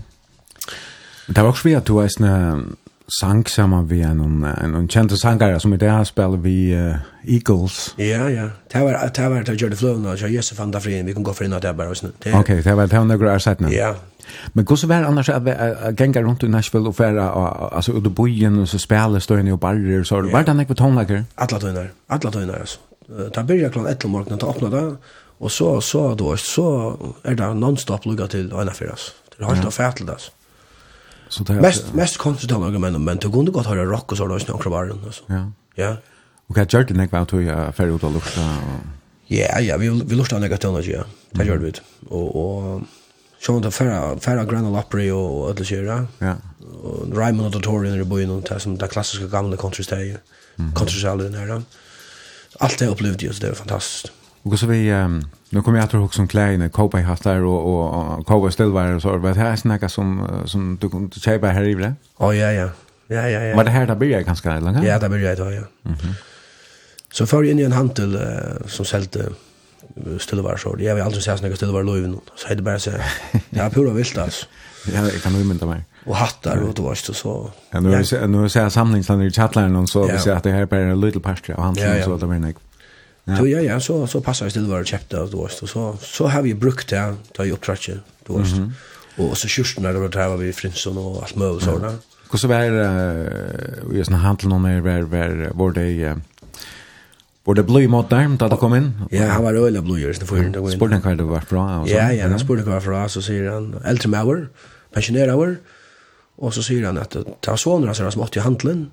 Det var også vi at du er sånn, sang samman vi en, en, en kjente sangare som i det her vi uh, Eagles. Ja, ja. Det var det var det gjorde fløvna, så Jesse fann da fri, vi kan gå for inn og det bare. Ok, det var det var nøkker ersettene. Ja. Men hur så var annars att at genga runt i Nashville och färra alltså ut i bojen och så spela ni och barrer, så var det enn tonlager. Alla Atla Alla atla alltså. altså. Da byrja klant etter morgonen ta öppna det, och så, så, då så är det nonstop lugga till til för oss. Det har helt affætlet, alltså. Så det mest mest konstigt att argumenten men det kunde gott höra rock och så där snäckra var den alltså. Ja. Ja. Och jag gjorde det när jag var färdig ut och lukta och Ja, ja, vi vi lustar några toner ja. Det gör vi. Och och Sjón ta färra färra Grand Opry och öllu sjøra. Ja. Og Raymond Auditorium i boin og ta sum ta klassiska gamla country stay. Country salon her. Alt det upplevde jeg, så det var fantastisk. Och så vi um, nu kommer jag att ihåg som kläder, cowboy hattar och och, och cowboy stövlar och så var det här snacka som som du kunde köpa här i det. Ja ja ja. Ja ja ja. Var det här där blir ganska länge. Ja, där blir jeg da, ja. Mhm. Mm så för in i en handel uh, som säljde stövlar så jag vill aldrig säga snacka stövlar löven så hade bara så ja pura vilt altså. Ja, jag kan ju inte Og Och hattar og det var så så. Ja, nu är nu är så samlingsland i chatlinen så vi ser att det här är en little pasture och han så det där men Ja. Så ja, ja, så, så passar jeg til hva jeg kjøpte, du vet, og så, så har vi brukt det, da jeg opptrattet, du vet. Mm. Og så kjørsten der, der var vi i Frinsson og alt mulig sånn. Ja. Hvordan var det, vi jeg sånn handel noen mer, var, var, var det, var det blod mot der, da du kom inn? Ja, han var øyla blod, just det for henne. Spurte han hva det var fra? Ja, ja, han spurte hva det var fra, så sier han, eldre med over, pensjonerer over, og så sier han at det var sånne, han som åtte i handelen,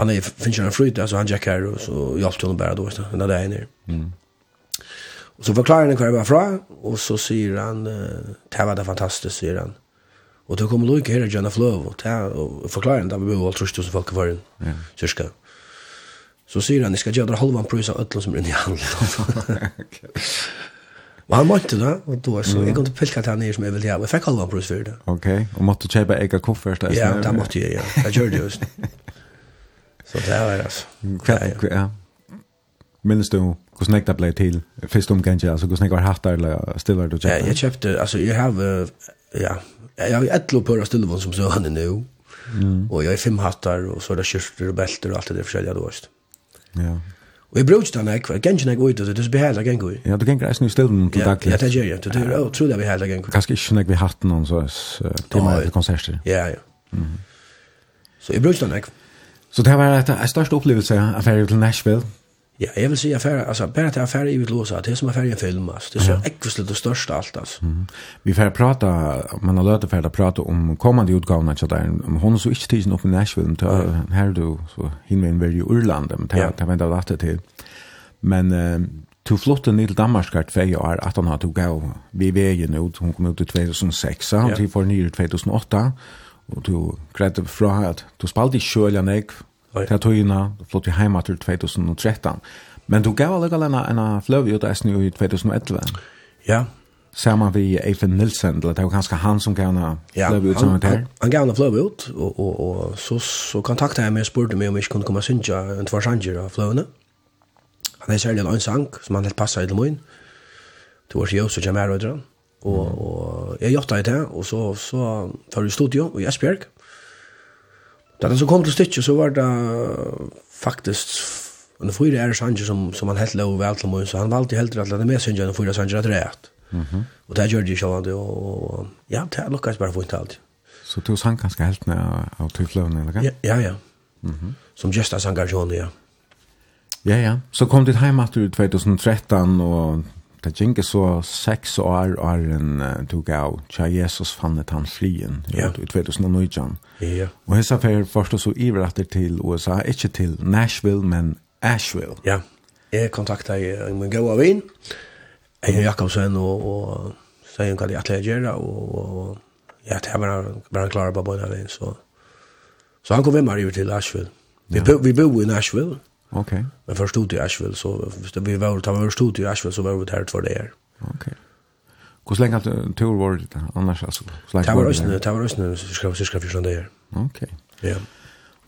han är finns en flyt alltså han Jack Harrow så jag till bara då så när det är ner. Mm. Och så förklarar han kvar varför och så säger han det var det fantastiskt säger han. Och då kommer Luke här Jenna Flow och ta och förklarar vi var väl trist tusen folk kvar. Ja. Cirka. Så säger han, ni ska göra halvan pris av ödlor som är inne i handeln. [LAUGHS] Og han måtte det, og då så, jeg kom til pilka til han nere som jeg ville ha, og jeg fikk halvan pris for det. Ok, og måtte du kjøpe ega koffert? Ja, det måtte jeg, ja. Jeg gjør det just. [LAUGHS] Så det var det alltså. Ja, ja. Minns du hur snäck det blev till? Först om kanske, alltså hur snäck var hattar eller stillar du köpte? Ja, jag köpte, alltså jag har, ja, jag har ett loppar stillvån som så han är nu. Mm. Och jag har fem hattar och så är det kyrster och bälter och allt det där försäljer då just. Ja. Og jeg brukte den här, jeg kanske ikke ut, og det er så är behärliga gängor. Ja, du kan ikke nu ställen till dagligt. Ja, det gjør jeg. Det er är otroligt behärliga gängor. Kanskje ikke når vi har hatt noen så timmar til konserter. Ja, ja. Så jeg brukte den ikke. Så det var en størst opplevelse av ferie til Nashville. Ja, jeg vil si affære, altså, bare til affære i vidt låsa, det er som affære i en film, altså. Det er så ja. ekvislet det største alt, altså. Mm. Vi får prata, man har løte for å prate om kommande utgavene, så der, hun er så ikke tidsen oppe i Nashville, ta, ja. her du, så hinvein vi i Urland, men det ja. ta venda dette til. Men, uh, to flotte ned til Danmark hvert feg år, at han har tog av, vi vegen ut, hun kom ut i 2006, og ja. til for nye 2008, og du greide fra at du spalte i kjølja nek, til tøyina, du flott i heima til 2013, men du gav allega lena en fløv ut eisne i 2011. Ja. Saman vi Eifen Nilsen, eller det var kanskje han som gav henne fløv ut saman til? Han gav henne fløv ut, og, og, og så, så kontaktet jeg meg og spurte meg om jeg ikke kunne komme og synge en tvarsanger av fløvene. Han er særlig en sang som han helt passet i til min. Det var så og Jamær og jeg Og, og jeg gjorde det til, og så, så tar vi studio i Esbjerg. Da den så kom til stykket, så var det faktisk en fyra er sanger som, som han helt lov vel til meg, så han valgte helt rett at det med synger en fyra sanger at rett. Mm. Og det gjør de jo og, og ja, det lukkes bare fint alt. Så du sang ganske helt ned av tøyfløven, eller hva? Ja, ja. ja. Som gesta sanger Johnny, ja. Ja, ja. Så kom ditt heim at 2013, og Det gikk så seks år år en uh, tog av tja Jesus fannet han frien ja. i 2019. Ja. Og hans affær først og så ivratter til USA, ikke til Nashville, men Asheville. Ja, jeg kontaktet jeg min gode vin, jeg Jakobsen og, og sier hva de atleger gjør, og, og ja, det var, var han klarer på båda veien, så, så han kom med meg til Asheville. Vi, ja. vi bor i Nashville, Okej. Men för stod i Asheville så hvis det vi var ta var stod i Asheville så var vi där för det här. Okej. Hur länge har du tur varit det annars alltså? Så länge. Det var ösnen, det var ösnen så ska vi ska vi från där. Okej. Ja.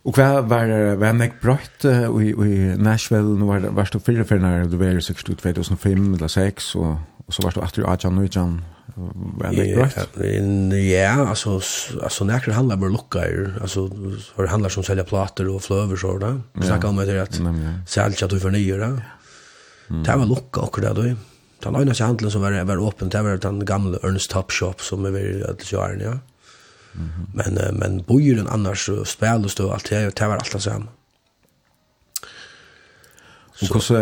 Och vad var vad mig brött i i Nashville nu var det var stod fyra för när det var 2005 eller 6 och och så var det åter i Ajan Nujan Men det är ja, alltså alltså när det handlar om luckor, alltså för det handlar som sälja plattor och flöver så där. Vi snackar om det att sälja du för nya där. Det var lucka och det då. Den ena sig handeln som var var öppen det var den gamla Ernst Top Shop som är väl att göra ja. Men men bojer den annars spel och stå allt det det var allt samma. Och så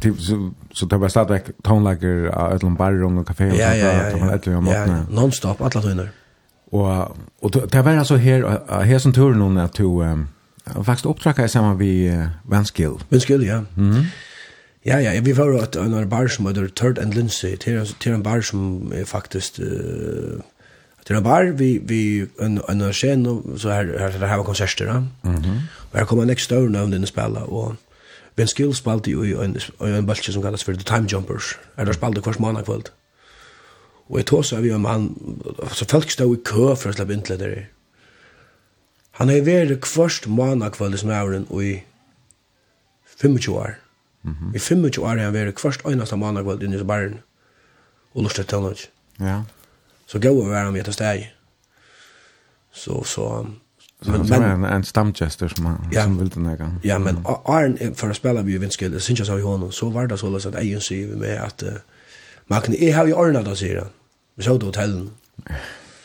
typ så så tar bara starta tonlager ett lån bar rum och kafé och ja, ja, ja, ja. ett lån Ja, nonstop alla tunner. Och och det var alltså här här som tur någon att to faktiskt uppträcka i samma vi Vanskill. Vanskill, ja. Mhm. Ja, ja, vi var åt en bar som heter Third and Lindsay. Det är en bar som är faktiskt Det en bar vi vi en en scen så här här det här var konserter. Mhm. Och här kommer nästa år när den spela och Ben Skill spalte jo i en, i en bølge som kallas for The Time Jumpers, er der spalte hver måned kveld. Og jeg tog så vi om han, så folk stod i kø for å slappe inn til det der. Han har vært kvart måned kveld som er og i 25 år. Mm -hmm. I 25 år har han vært kvart øyneste måned kveld inn i baren og lustet til noe. Ja. Så gav han være med etter steg. Så, så, men men en, en stamgester som han ja, som vill den här gången. Ja, men Arn för att spela vi vinskil syns jag så i honom så var det så att jag ser med att uh, man kan jag har ju ordnat det säger han. Vi så det hotellen.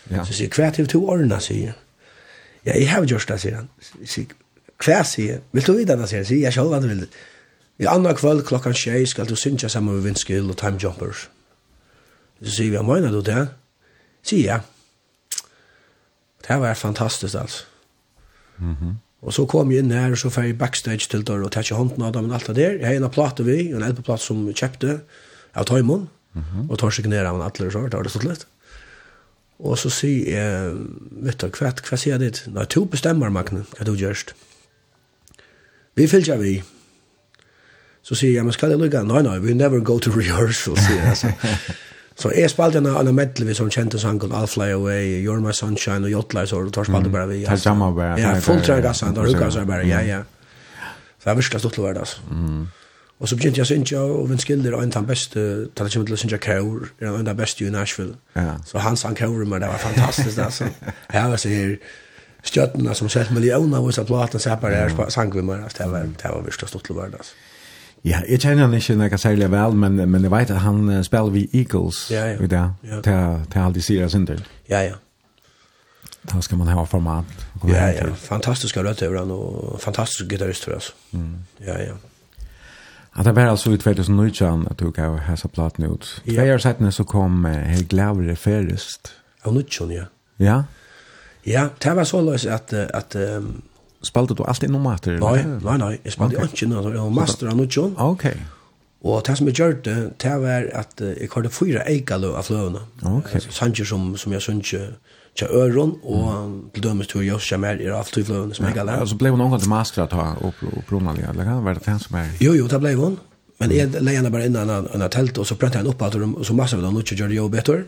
Ja. Så ser kreativ till ordna säger. Ja, jag har gjort det säger han. Så kvar säger, vill du veta det säger han. Jag själv hade vill. I andra kväll klockan 6 ska du synja samman med vinskil och time jumpers. Så säger vi, jag menar du det? Säger jag. Det var fantastiskt alltså. Og så kom jeg inn her, og så fikk jeg backstage til der, og tætje hånden av dem og alt det der. Jeg har en plate vi, en elbeplate som vi kjøpte av Tøymon, mm -hmm. og tar seg ned av en atler og så, det var det stått litt. Og så sier jeg, vet du, hva, hva sier jeg dit? Nei, to bestemmer, Magne, hva du gjørst. Vi fylgjer vi. Så sier jeg, men skal jeg lykke? Nei, nei, we never go to [LAUGHS] rehearsal, sier jeg. [LAUGHS] Så jeg spalte en av medlevis som kjente sangen I'll Fly Away, You're My Sunshine og Jotla, så tar spalte bare vi. Det samme bare. Ja, fullt tre gassan, da rukka seg bare, ja, ja. Så jeg er virkelig stort til å være, altså. Og så begynte jeg å synge, og Vince Gilder er en av beste, da jeg kommer til å synge Kaur, er en av beste i Nashville. Så han sang Kaur, med det var fantastisk, altså. [LAUGHS] Jeg var så her, stjøttene som sett millioner av oss at platen, så jeg bare sang vi med, det var virkelig stort til å være, det, altså. Ja, jeg kjenner han ikke noe særlig vel, men, men jeg vet at han uh, spiller vi Eagles ja, ja. i det, ja. til, til alle de sier sin Ja, ja. Da skal man ha format. Ja, ja, fantastiske løtøver han, og fantastiske gitarrister, oss. Mm. Ja, ja. Att det var altså i 2019 at du gav hessa platen ut. Ja. Två år sedan så kom uh, Helt Glavre Ferest. Ja, 19, ja. Ja? Ja, det var så lös att, att um, Spalte du alltid noen mater? Nei, nei, nei, jeg spalte okay. ikke noen, jeg var master av noen. Ok. Og det som jeg gjør det, det var at jeg kjørte fyra eikalø av fløvene. Ok. Sanger som, som jeg synes til øron, og mm. til dømes til Jøs Kjammer i av i fløvene som eikalø. Ja, så ble hun omgang til master at ha opprunnelig, eller hva? Var det det som er? Jo, jo, det ble hun. Men jeg leier henne bare innan en telt, og så prøvde jeg henne opp at hun, og så masse av henne, og så gjør det jo bedre.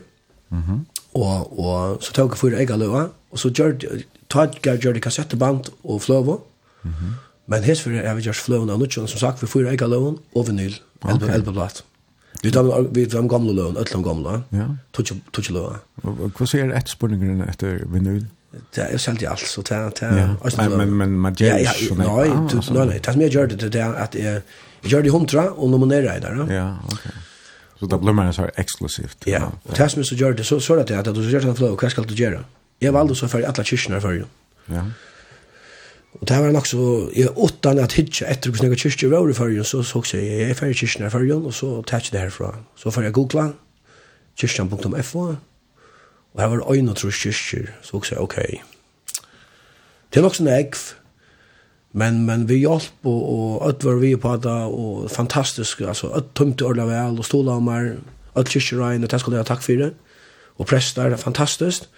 Mm -hmm. og, og så tog jeg fyra eikalø, og så gjør det Tadgar gjør det kassetteband og fløvå. Mm -hmm. Men for jeg vil gjøre fløvån av nuttjån, som sagt, vi fyrer ega løvån og vinyl, okay. elbeblatt. Vi tar vi tar gamla lön, öllum gamle. Ja. Tutsi tutsi lön. Vad säger ett spurningen efter vinyl? Det er selv i alt, så det ta ta. Men men men man gjør James så nej. nei, nej, nej. Tas mer gör det där att är gör det i hundra og nominerer jeg der. Ja, ok. Så det blir mer så eksklusivt. Ja. og det som mer så gjør det så så att det at du gjør det en flow, hva skal du göra? Jeg valgte så for alle kyrkene for jo. Ja. Og det var nok så, jeg åttan at hitje etter hvordan jeg kyrkje var i fyrjun, så så jeg, jeg er ferdig kyrkene i Førje, og så tar jeg det herfra. Så får jeg googla, kyrkjan.fo, og her var øyne og trus kyrkjer, så jeg, ok. Det er nok sånn ekv, Men men vi hjalp og og ödvar vi på det og fantastisk altså, alltså att tömte ordla väl och stolar mer att kyrkor och det skulle jag tack för det. Och prästar det fantastiskt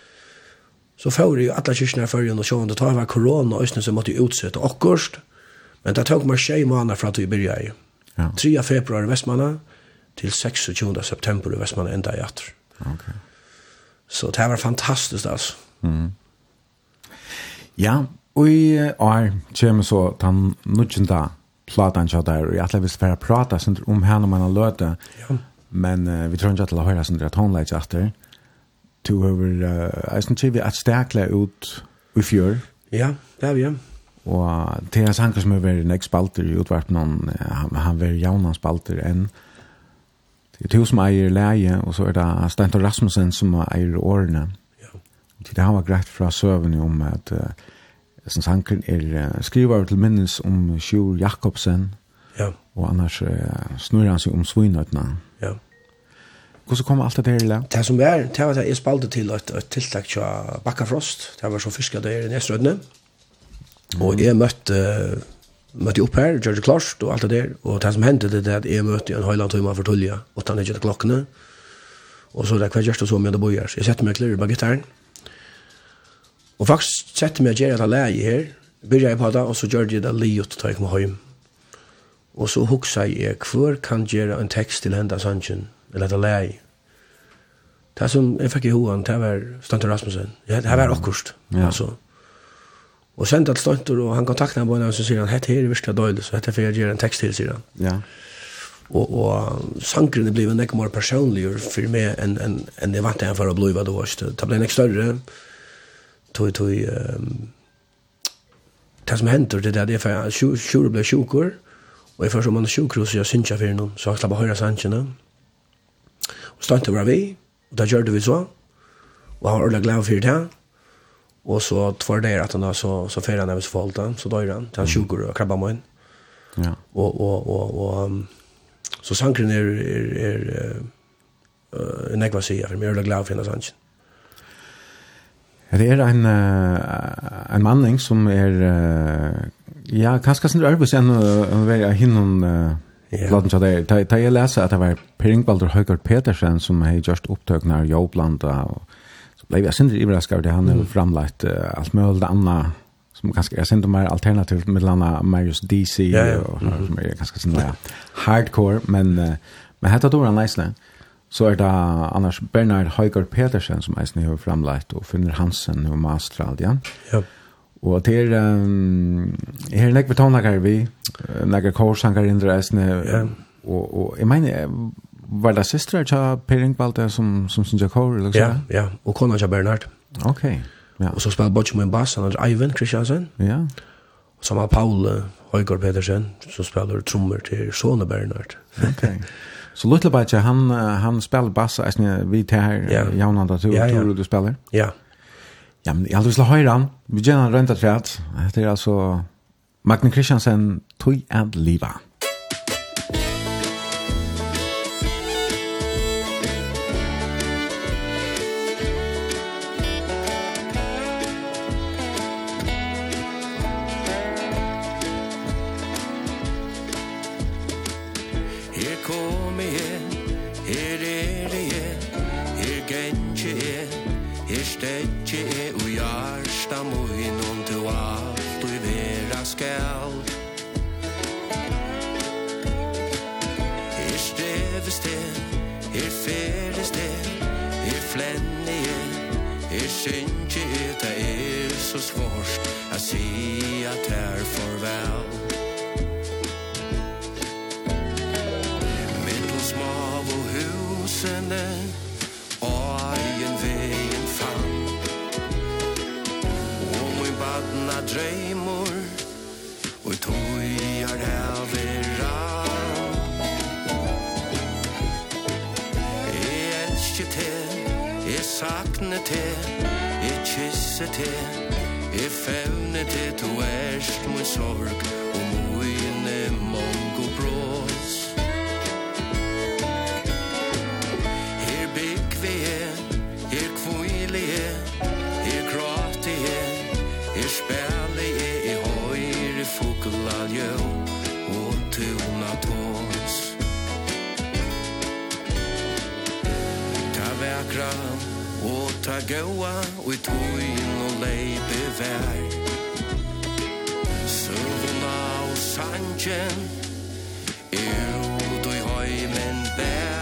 så får ju alla kyrkorna förrän och sjående. det var corona och så måste ju utsätta akkurst. Men det tog mig tjej månader för att vi började ju. Ja. 3 februari i Västmanna till 26 september i Västmanna ända i att. Okej. Okay. Så det var fantastiskt alltså. Mm. Ja, og i år kommer så att han platan til där og jeg tror vi ska prata sånt om henne man har løte, Ja. Men uh, vi tror inte att la höra sånt att hon lägger efter to over uh, eisen vi at stärkla ut i fjør. Ja, det er vi, ja. Og Thea Sanker som er veldig nek spalter i utvarpen, noen, han, han var jaunan spalter enn Det er to som eier leie, og så er det Stentor Rasmussen som eier årene. Ja. Det har vært greit fra søvn om at uh, Sankeren er uh, skriver til minnes om Sjur Jakobsen, ja. og annars uh, snurrer han seg om svinøtene. Ja Hvordan kom alt det her i land? Det som er, det var at jeg spalte til et, et tiltak til Bakkafrost. Det var så fisket der i Nestrødene. Mm. Og jeg møtte, møtte opp her, George Klarst og alt det der. Og det som hendte det er at jeg møtte en høyland tøyma for tullia, og han ikke klokkene. Og så det hver gjørst og så med det bojer. Så jeg sette meg klær på gitaren. Og faktisk sette meg gjerne at jeg leie her. Byrja jeg på det, og så gjør jeg det livet til jeg kom hjem. Og så huksa jeg, hvor kan gjøre en tekst til henda sannsyn eller det lei. Det som jeg fikk i hoen, det var Stantor Rasmussen. Ja, Det var akkurst. Ja. Altså. Og sendte at Stantor, og han kontaktet han på henne, og så sier han, hette her er virkelig døylig, så hette for jeg gjør en tekst til, sier han. Ja. Og, og sangren ble en ikke mer personlig for meg enn en, en jeg vant til for å bli hva det var. Det ble en ikke større. Tog, tog, um, det som hender det er at jeg får sjukur, og jeg får man er sjukur, så jeg synes jeg for noen, så jeg slapp å høre sangene. Ja og stod til vi, og da gjør det vi så, og han var ordentlig glad for det, og så tvar det at han da, så, så fer han hvis forholdt han, så døyre han, til han sjukker og krabba inn. Ja. Og, og, og, og, så sankren er, er, er, er, er nekva sier, for jeg er ordentlig glad for henne sannsyn. Det er en, uh, en manning som er, uh, ja, kanskje sin arbeid enn å være hinnom uh, Yeah. Låten så där. Ta ta jag läser att det var Per Ingvaldur Högert Petersen som har gjort just upptagna jobblanda och så blev jag synd överraskad det han har mm. framlagt uh, allt möjligt annat som ganska jag synd mer alternativt med landa Marius DC ja, ja. och mm -hmm. som är ganska sån där hardcore men uh, men heter då han nice Så er det annars Bernard Høygaard Petersen som eisen har framlagt og Finner Hansen og Maastrald, ja? Yep. Og til um, her nekve tonakar vi, nekve korsanger indre eisne, ja. og, og jeg mener, var det søstre til Per Ingvalde som, som synes jeg kor, eller Ja, ja, og kona til Bernard. Ok, ja. Og så spiller Bocci med en bass, han er Ivan Kristiansen. Ja. Og så har Paul Høygaard Pedersen, som spiller trommer til Sone Bernard. ok. Så Lutlebadje, han, han spiller bass, eisne, vi til her, ja. Jaunanda, du, ja, ja. du, du spiller? Ja, ja. Ja, men jag hade slå han. Vi gärna röntat för det är alltså Magne Christiansen tog and liva. lyset til. I fevnet til du erst mot sorg. ta gåa og i toin og leipi vær Sövna og sangen Ut og i høymen bær.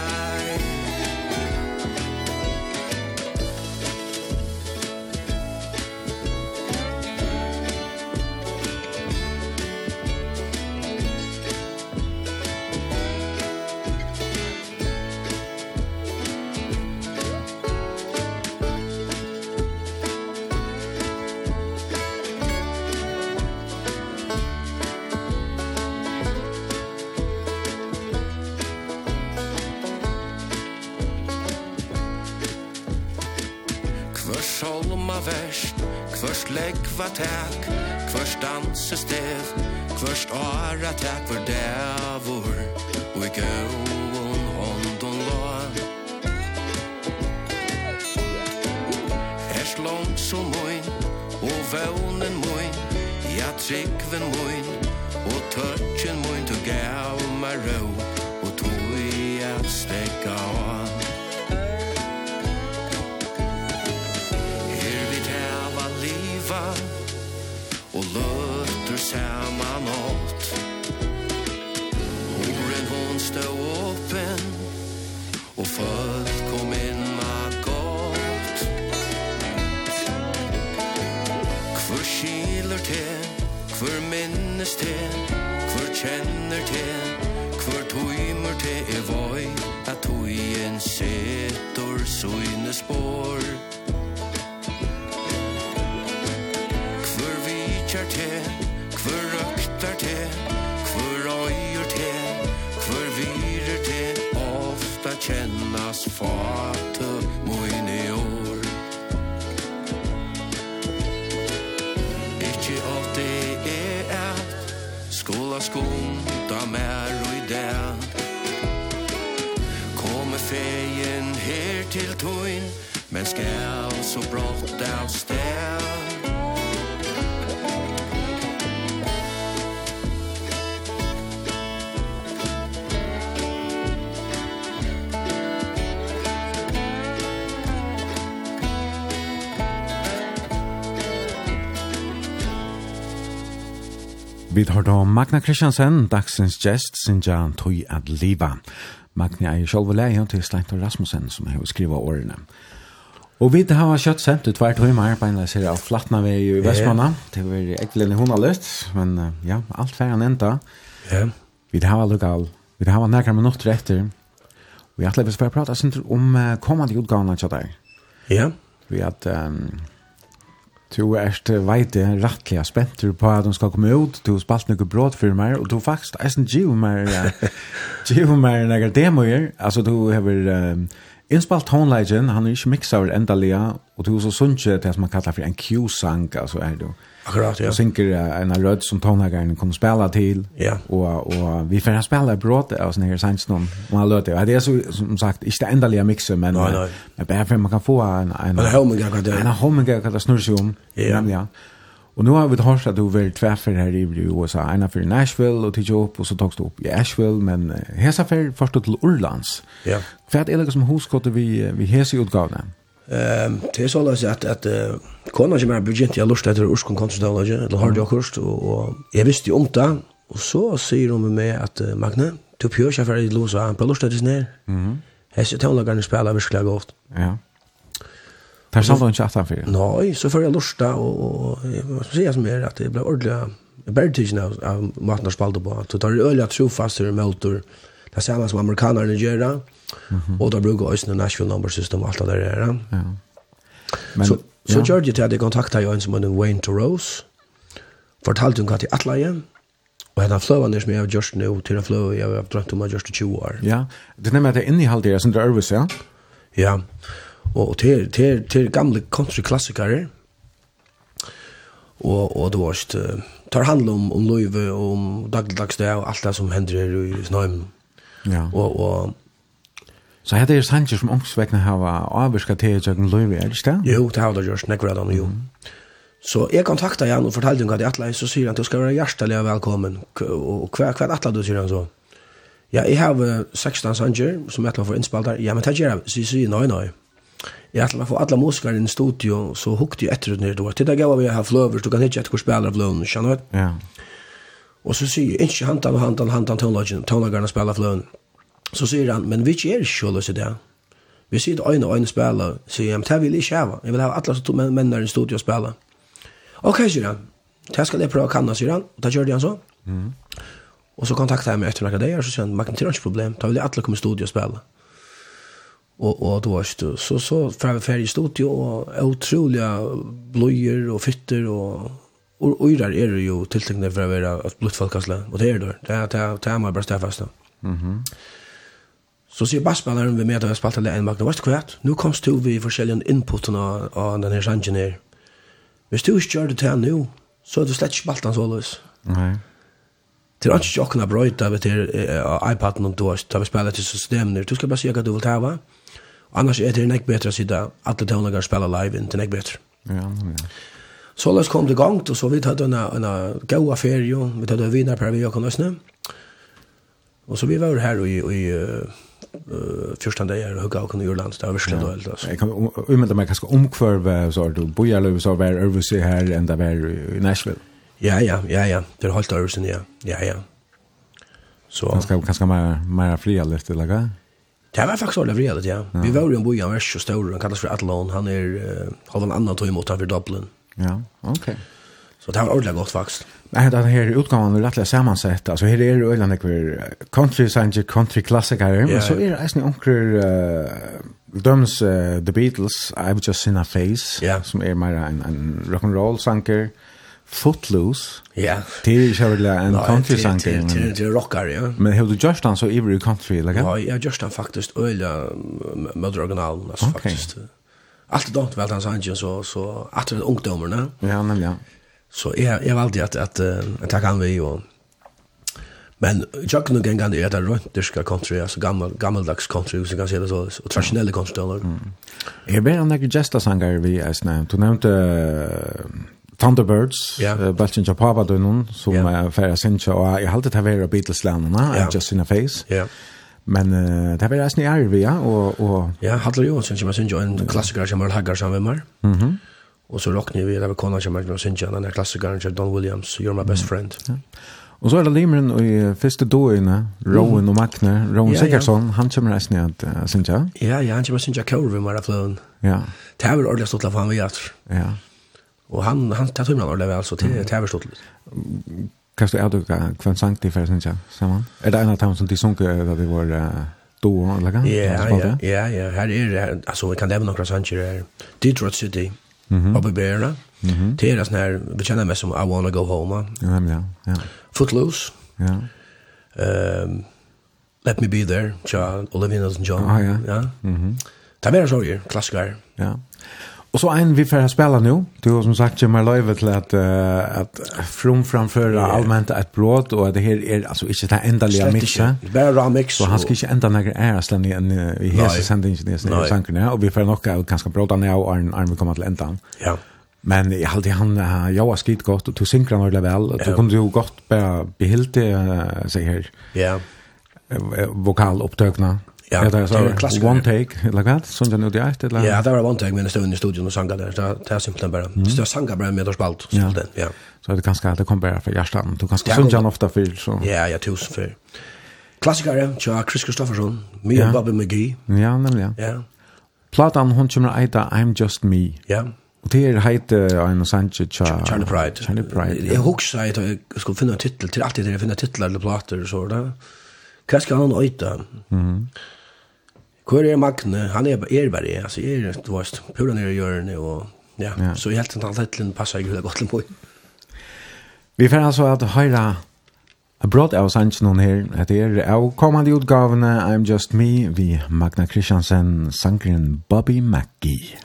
Herre, tack for dævor Og i gåon om de la Ers långt som moin Og vånen moin Ja, tryggven moin Og törtjen moin Du gav mig rå Og tog i at stekka av. Men skal så brått av sted Vi tar da Magna Kristiansen, dagsens gest, sinja tøy at liva. Magna er sjolv leie til Sleintor Rasmussen, som har skriva årene. Og vi har kjøtt sent ut hver høyma her på av Flatna vi i Vestmanna. Det var egentlig hun har løst, men ja, alt færre enn enda. Ja. Vi har lokal, vi har nærkere minutter etter. Vi har atlevis for å prate sent om kommande utgavene til deg. Ja. Vi har um, to erst veite rattliga spent på at de skal komme ut, to spalt noe bråd for meg, og to faktisk eisen giv meg, giv meg noen demoer, altså du har Um, Innspalt tonelagen, han er ikke mixer over enda og du så sunnet til som man kallar for en Q-sang, altså er det Akkurat, ja. Og synker en rød som tonelageren kommer spela til, ja. og, og vi får spela bråd av sånne her sanns noen, og han løter. Det er så, som sagt, ikke det enda mixer, men, no, no. men bare for man kan få en... En homing, akkurat, ja. En homing, akkurat, snurr seg om, ja. Nemlig, ja. Och nu har vi hørt at du vill träffa här i USA. Ena för Nashville och till jobb og så togs du upp i Asheville. Men hesa för först till Urlands. Ja. Hva er det som huskottet vi, vi hesa i utgavna? Um, det är så att, att, att uh, konan som är budget, jag lust etter Urskon Konstantologi, eller har jag kurst, och, och jag visste om det. Och så säger de med att uh, Magne, du pjör sig för att låsa, han blir lust etter sin här. Mm. Hesa tonlagarna spela verkligen gott. Ja. Personlig ikke at han fyrir? Nej, så fyrir och vad ska jag säga som är att det blev ordliga Bertigen av, av maten jeg spalte på. Så tar jeg øyelig tro fast til motor. det er samme som amerikanerne gjør, Och da bruker jeg også Nashville Number System og där det. Ja. Men, så så gjør jeg til at jeg kontakta jo en som heter Wayne to Rose, fortalte hun hva til atla igjen, Og henne fløven er som jeg har gjort nå, til en fløve jeg har drømt om å i 20 år. Ja, det er nemlig at det er inneholdt det, som det er ja? Ja, og til, til, til gamle country-klassikere. Og, og det var ikke, tar handel om, om løyve og om dagligdags det og alt det som hender her i snøym. Ja. Og, og Så här er är sanger som ångsväckna har avvirka till Jörgen Löwe, är det inte? Jo, det har det gjort, nekvar av dem, jo. Så jeg kontakta han og fortalte henne hva de atla, så sier han, du skal være hjertelig velkommen. Og hva, hva atla du, sier han så? Ja, jeg har 16 sanger som atla for innspalt der. Ja, men det gjør jeg. Så sier jeg, nei, nei jag hade fått får alla muskar i en studio så hukte jag efter ner då. Titta gav vi här flöver så kan det inte ett spelare blön, känner du? Ja. Och så säger inte han tar han tar han tar tonlagen, tonlagarna spelar. Så säger han, men vilket är skulle så där? Vi ser en och en spelare, så jag men vill inte ha. Jag vill ha alla som män i studio spela. Okej, säger han. Det ska jag prova kanna, sier han. Och då gjorde han så. Mm. Och så kontaktade jeg mig efter noen dager, så sier han, man kan inte ha problem. Ta vill alle komme i studio og spela og og då var det så så fram färdig studio och otroliga blöjor och fitter och og och där är det ju tilltänkta för att vara att blodfolkasla och det er det det er det er det är man bara stäfast mhm Så sier bassspilleren vi med at jeg spalte alle en magna, vet du hva? Nå komst du vi forskjellige inputene av denne sangen her. Hvis du ikke gjør det til nå, så er du slett ikke spalt han så løs. Nei. Det er ikke åkne brøyta ved til iPaden og du har spillet til systemen. Du skal bare si hva du vil ta, va? Mm Annars er det nek betre å sitte alle tøvnlager spela live inn til nek betre. Ja, ja. Så lås kom det gangt, og så vi tatt en, en god ferie, vi tatt en vinner per vi og løsne. Og så vi var her i, i uh, första dagar och hugga och kunna göra landet där verkligen då alltså. Jag kan umedla mig kanske omkvärva så du bojar eller så var över sig här ända var i Nashville. Ja ja ja ja, det håller över sen ja. Ja ja. Så kanske kanske mer mer fler lite eller vad? Det var faktisk ordentlig redan, ja. ja. Vi var ju en boi, han var så stor, han kallas för Atlon, han är uh, har en annan tog imot, han för Dublin. Ja, okej. Så det var ordentligt gott faktiskt. Nej, den här utgåvan är rättligen sammansatt. Alltså här är det öland ekver country sanger, country klassiker, Ja, men så är det nästan onker uh, döms uh, The Beatles, I've just seen a face, ja. som är mer en, en rock'n'roll sanker. Footloose. Ja. Det er är virkelig en country sang. Det är rockar, ja. Men har du gjort den så i country, eller? Ja, jag just den faktisk øyla med original alltså faktisk. Alt er där vel han sang så så at det er ungdommerne. Ja, nemlig, ja. Så jeg, jag valde at, att att ta kan vi og... Men jag kan gänga det där runt det ska country alltså gammal gammaldags country så kan säga det så och traditionella country då. Är det en där gesta vi är snämt. Du nämnde Thunderbirds, yeah. uh, Belgian Japava dunnen, som yeah. er færre sinja, og jeg halte det vært Beatles-landene, yeah. Just in a Face. Yeah. Men uh, det var resten i vi, ja, og... og... Ja, Hadler jo, synes jeg, synes jeg, en klassiker som er Haggar sammen med meg. Mm Og så råkner vi, det var kona som er, synes jeg, den klassikeren som Don Williams, You're My Best Friend. Ja. Og så er det Limeren i første doene, Rowan mm. og Magne, Rowan ja, Sigurdsson, ja. han kommer resten i at uh, synes jeg. Ja, ja, han kommer synes jeg kjører vi med fløven. Ja. Det er vel ordentlig stått av han vi gjør. Ja. Och han han tar tummen eller väl så till till överstått. Kan du äta kvann sankt i för ja samman. Är det en av dem som de sjönk över vi var då eller kan? Ja, ja, ja, här är det alltså vi kan även några sancher där. Detroit City. Mhm. Uppe Berna. Mhm. Det är sån här vi känner mig som I wanna go home. Ja, ja, ja. Footloose. Ja. Ehm Let me be there. John, Olivia Newton-John. Ah, ja. Ja. Mhm. Det är mer så ju, klassiker. Ja. Och så en vi får spela nu. Du har som sagt Jimmy Löve till att uh, att from framföra allmänt ett brott och det här är alltså inte det enda lilla mixa. Det är mix. Så han ska inte ända några är i en i hela sändningen det är sanken och vi får nog ut ganska bra ner nu och en arm kommer till ändan. Ja. Men jag hade han jag har skit gott och du synkran nog väl Du då kunde ju gott bara behilde sig här. Ja. Vokalupptökna. Ja, ja det er så klassiker. One take, [LAUGHS] eller hva? Sånn den ut i eit, eller? Ja, det var one take, men jeg stod i studion og sanga der. Det er simpelthen bare, mm. det var sanga bare med og spalt. Ja. ja. Så det ganske, det kom bare fra hjertan. Du kan sunja han ofta fyr, så. Ja, ja, tusen fyr. Klassiker, ja, Chris Kristoffersson, mye ja. Bobby McGee. Ja, nemlig, ja. ja. Platan, hon kommer eita I'm Just Me. Ja. Og det er heit Aino Sanchez tja... Charlie Pride. Charlie Pride, ja. Jeg husker at jeg skulle finne tittel, til alltid jeg finne titler eller plater og så, da. Ja Hva skal han øyta? Mm. Hvor er Magne? Han er, er bare det. Altså, er det, du vet, pura nere i hjørnet, og ja, ja. så helt til han litt passer ikke godt til meg. Vi får altså at a Jeg brått av sannsjonen her etter av kommande utgavene I'm Just Me vi Magna Christiansen sangren Bobby Mackie.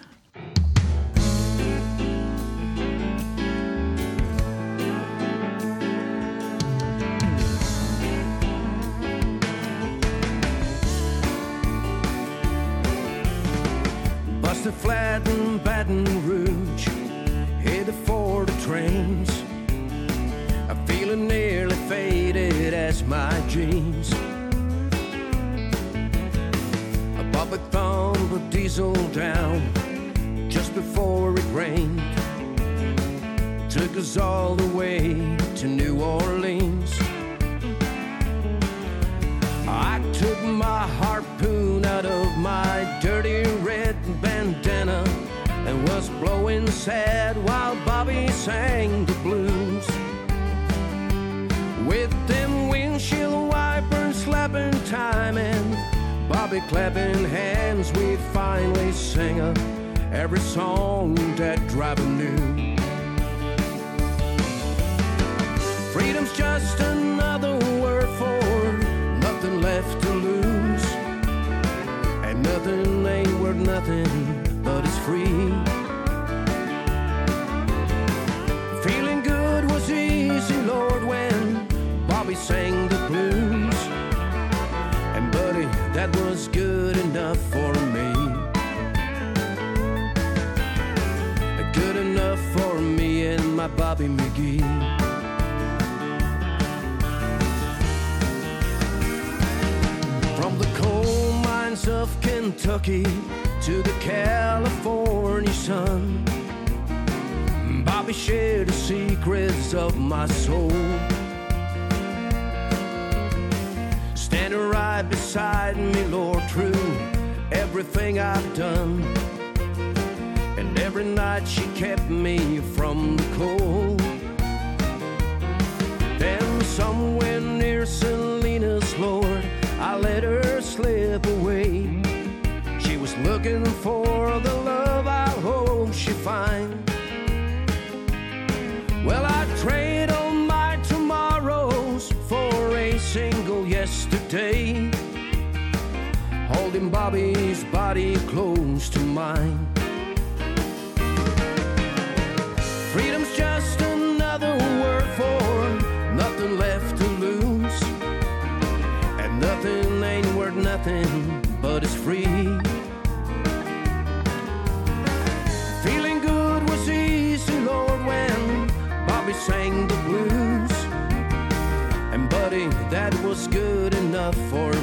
Baton Rouge. Headed for the trains. I'm feeling nearly faded as my jeans. I pop a thumb of diesel down Just before it rained. Took us all the way to New Orleans. I took my harpoon out of my dirty red bandana and was blowing sad while Bobby sang the blues. With them windshield wipers slapping time and Bobby clapping hands we finally sing a every song that driver knew. Freedom's just another word for nothing left to lose. And nothing ain't worth nothing blood is free. Feeling good was easy, Lord, when Bobby sang the blues. And buddy, that was good enough for me. Good enough for me and my Bobby McGee. From the coal mines of Kentucky to the California sun. Bobby shared the secrets of my soul. Standing right beside me, Lord, true Everything I've done. And every night she kept me from the cold. looking for the love I hope she find. Well I trade all my tomorrows for a single yesterday Holding Bobby's body close to mine. was good enough for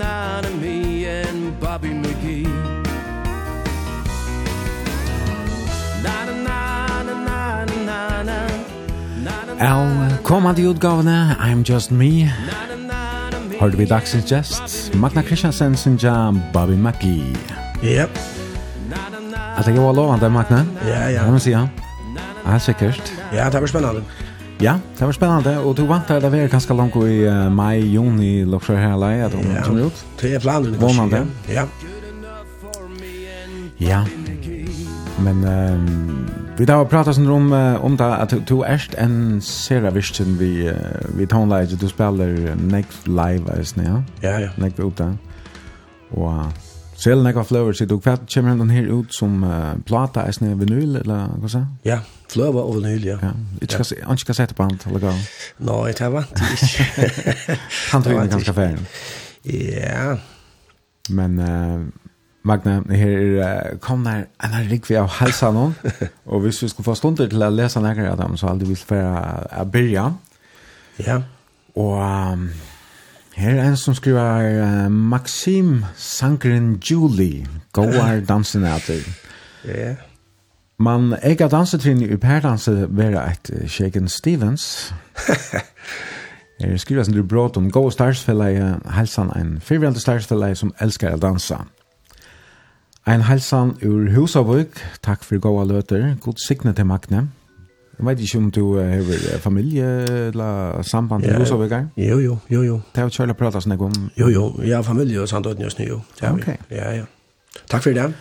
nine to me and Bobby McGee. Al komandi utgavene I'm Just Me. Hørte vi dagsens gest Magna Kristiansen synja Bobby McGee. Yep. At det var lovande Magna. Ja, ja. Det må si säga Ja, sikkert. Ja, det var spennende. Ja, det var spennende, og du vant at det var ganske langt i uh, mai, juni, lukker her lei, at hun ja, kommer ut. Det er planen, det kanskje, ja. Ja. Men um, vi da har pratet sånn om, om det, at du erst en serie virkelig vi, uh, vi tonelage, du spiller Next Live, er ja? Ja, ja. Next ut da. Og selv Next Flowers, du hva kommer den her ut som uh, plata, er det vinyl, eller hva sa? Ja, ja flöva och vanilja. Ja, inte ska inte ska sätta på hand eller gå. Nej, det var ikke. Han tog in ganska färgen. Ja. Men uh, Magne, her uh, kom der en her rikvi av halsa nå. [LAUGHS] og hvis vi skulle få stunder til å lese nekker av dem, så hadde vi for å begynne. Ja. Og um, her er en som skriver uh, Maxim Sankren Julie, Goar [LAUGHS] Dansenater. Ja. Man eiga dansetrinn i perdanse vera et Shaken Stevens. [LAUGHS] er skriva som du brått om Go Starsfelleie, helsan en fyrvjente Starsfelleie som elskar å dansa. Ein helsan ur Husavøk, takk for goa løter, god signe til Magne. Jeg vet ikke om du har familie eller samband til Husavøk her? Jo, jo, jo, jo. Det er jo kjærlig å prate sånn om. Jo, jo, jeg har familie og samtidig nødvendig, jo. Det er vi. Ja, ja. Takk for det.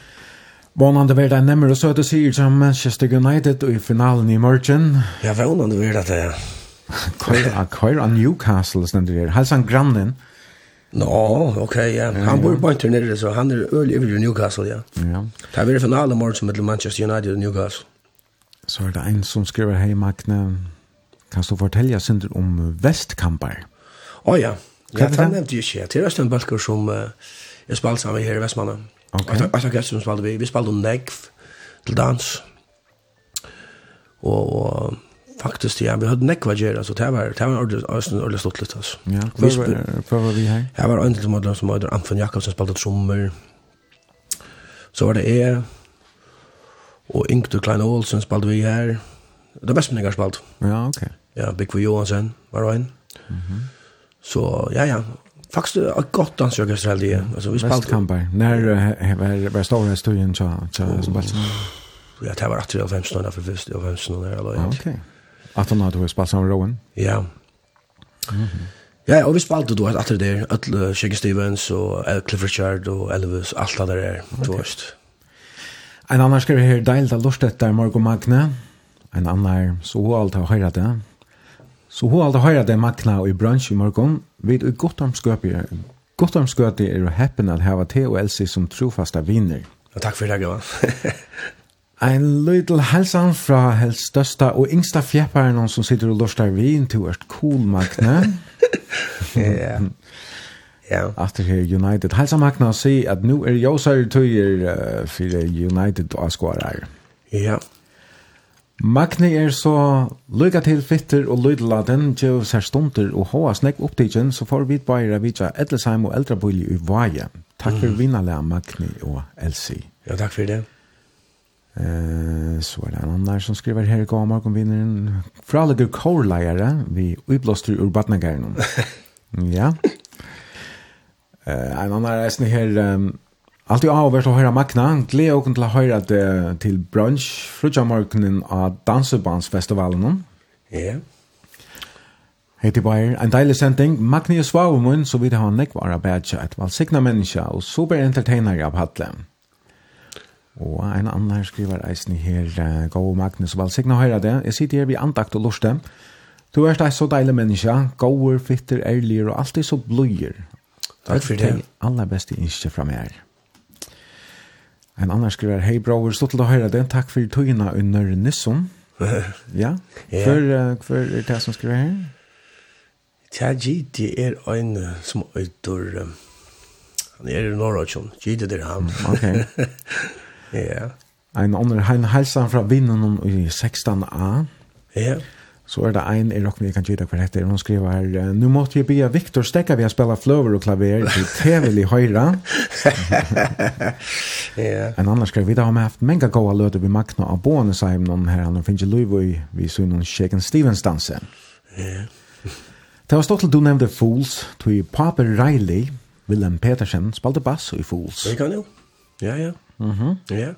Vånande var det nemmere søte sier som Manchester United i finalen i morgen. Ja, vånande vil det det. Køyra Newcastle, stendur her. Halsan grannen. Nå, no, ok, ja. Han bor på en nere, så han er øl i Newcastle, ja. ja. Det var finalen i morgen mellom Manchester United og Newcastle. Så er det en som skriver, hei Magne, kan du fortelle Sinter om vestkamper? Å oh, ja, ja, det nevnte jeg ikke. Det er en balker som uh, jeg spalte sammen her i Vestmannen. Okay. Att jag gäst som spelade vi, vi spelade Negv till dans. Och, och faktiskt ja, vi hade Negva gör så det var det var ordentligt ordentligt stort lite alltså. Ja, vi var vi här. Jag var en av de som hade Anton Jakobsen spelade trummor. Så var det är och Ingrid Klein Olsen spalte vi her. Det bästa jag spelade. Ja, okej. Okay. Ja, Big Johansen var det en. Mhm. Mm så ja ja, Faktisk det er godt dansorkester heldig. Altså, vi spalte... Vestkamper. Når var stor historien til Balsan? Ja, det var 18 og 15 år, for 15 og 15 år. Ok. 18 år, du har spalt sammen med Rowan? Ja. Ja, og vi spalte du etter det der. Alle Shaggy Stevens og Cliff Richard og Elvis, alt det der, du vet. En annan skriver her, deilt av Lorstedt der, Margo Magne. En annan så alt har høyret det. Så hun alltid høyre det makna i bransj i morgon, vid i Gottarmskøpere. Gottarmskøpere er jo heppen at hava te og Elsie som trofasta viner. Og takk for det, Gavan. Ein little helsan fra helst størsta og yngsta fjepparen som sitter og lortar vin til hvert cool magne. [LAUGHS] Ja. [LAUGHS] Ja. After her United. Helsa magne og si at nu er jåsar tøyer uh, for United og skårar. Ja. Yeah. Magni er så lykka til fitter og lydladen, djev sær stunder og hoa snekk opptidgen, så får vi bare vidja Edelsheim og Eldrabulje i Vaje. Takk for mm. vinnerlega Magni og Elsi. Ja, takk for det. Eh, så er det en annan som skriver her i går morgen vinneren. Fralegger kårleiere, vi uiblåster ur badnageren. [LAUGHS] ja. Eh, en annan er eisen her... Um, Allt jag har varit att höra Magna, gleder och til å høre det til brunch, frutjamorgonen av Dansebandsfestivalen. Ja. Yeah. Hej til Bayer, en deilig sending. Magni er svavumun, så vidt han nekk var abedja et valsikna menneske og super entertainer av Hadle. Og en annen her skriver eisen her, gau Magni, så valsikna høyra det. Jeg sitter her ved andakt og lorste. Du er et så deilig menneske, gåer, fitter, ærlig og alltid så bløyer. Takk for det. Aller beste innskje fra meg her. En annan skriver, hei bror, stått til å høre den, takk for togene under Nisson. ja, for, uh, for er det som skriver her? Tja, Gidi er en som øyder, han er i Norrøtjon, Gidi er han. ok. [LAUGHS] ja. En annen, han helser fra vinnen i 16a. Ja. Yeah. Så er det en i rocken vi kan gjøre hva heter, Hun skriver her, «Nu måtte jeg bia Viktor stekka vi å spela fløver og klaver til tevelig høyra». [LAUGHS] Ja. En annan skriver, «Vi da har vi haft menga goa løte vi makna av båne, sa jeg noen her, nå finnes jeg løyv i vi så noen Shaken Stevens danse». Ja. det var stått til du nevnte Fools, tog Paper Riley, Willem Petersen, spalte bass i Fools. Det kan jo. Ja, ja. Mhm. Mm ja. Yeah.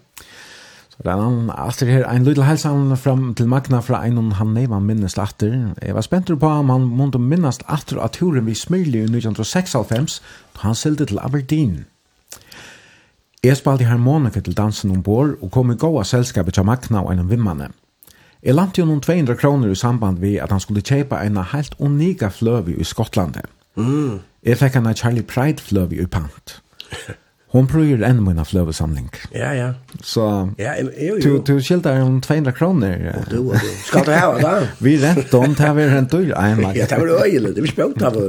Rannan, aftur her, ein lydel helsan fram til Magna fra einon han neivan minnest aftur. Jeg var spentur på om han måtte minnast aftur at turen vi smyrli i 1996, då han sildi til Aberdeen. Jeg spalte harmonika til dansen ombord og kom i gåa selskapet til Magna og einan vimmane. Jeg lant jo noen 200 kroner i samband vi at han skulle kjeipa eina heilt unika fløvi i Skottlandet. Mm. Jeg fikk hana Charlie Pride fløvi i pant. Hon prøver enn min fløvesamling. Ja, ja. Så ja, jo, jo. du, du skilder om 200 kroner. Ja. Du, du. Skal du hava da? vi rent om, det har vi rent dyr. ja, det var øyelig, det var spjønt av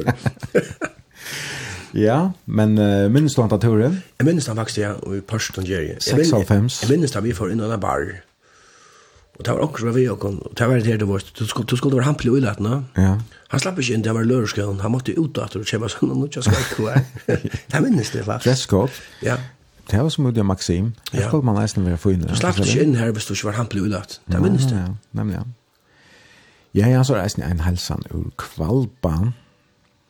Ja, men uh, minnes du han tar turen? Jeg minnes han faktisk, ja, og i Pørsten Jerry. 96. Jeg minnes da vi får inn i en bar. Og det var akkurat som var vi og kom. Og det [LAUGHS] var det her det var. Du skulle, du skulle være hampelig uilat nå. Ja. Han slapp ikke inn, det var løreskjøen. Han måtte ut at og kjøpe sånn, og nå kjøper sånn. Det minnes det faktisk. Fleskåp. Ja. Det var som Udia Maxim. Det skulle man nesten være funnet. Du slapp ikke inn her hvis du ikke var hampelig uilat. Det minnes det. Ja, nemlig ja. Ja, ja, så reisen en helsan ur kvalban.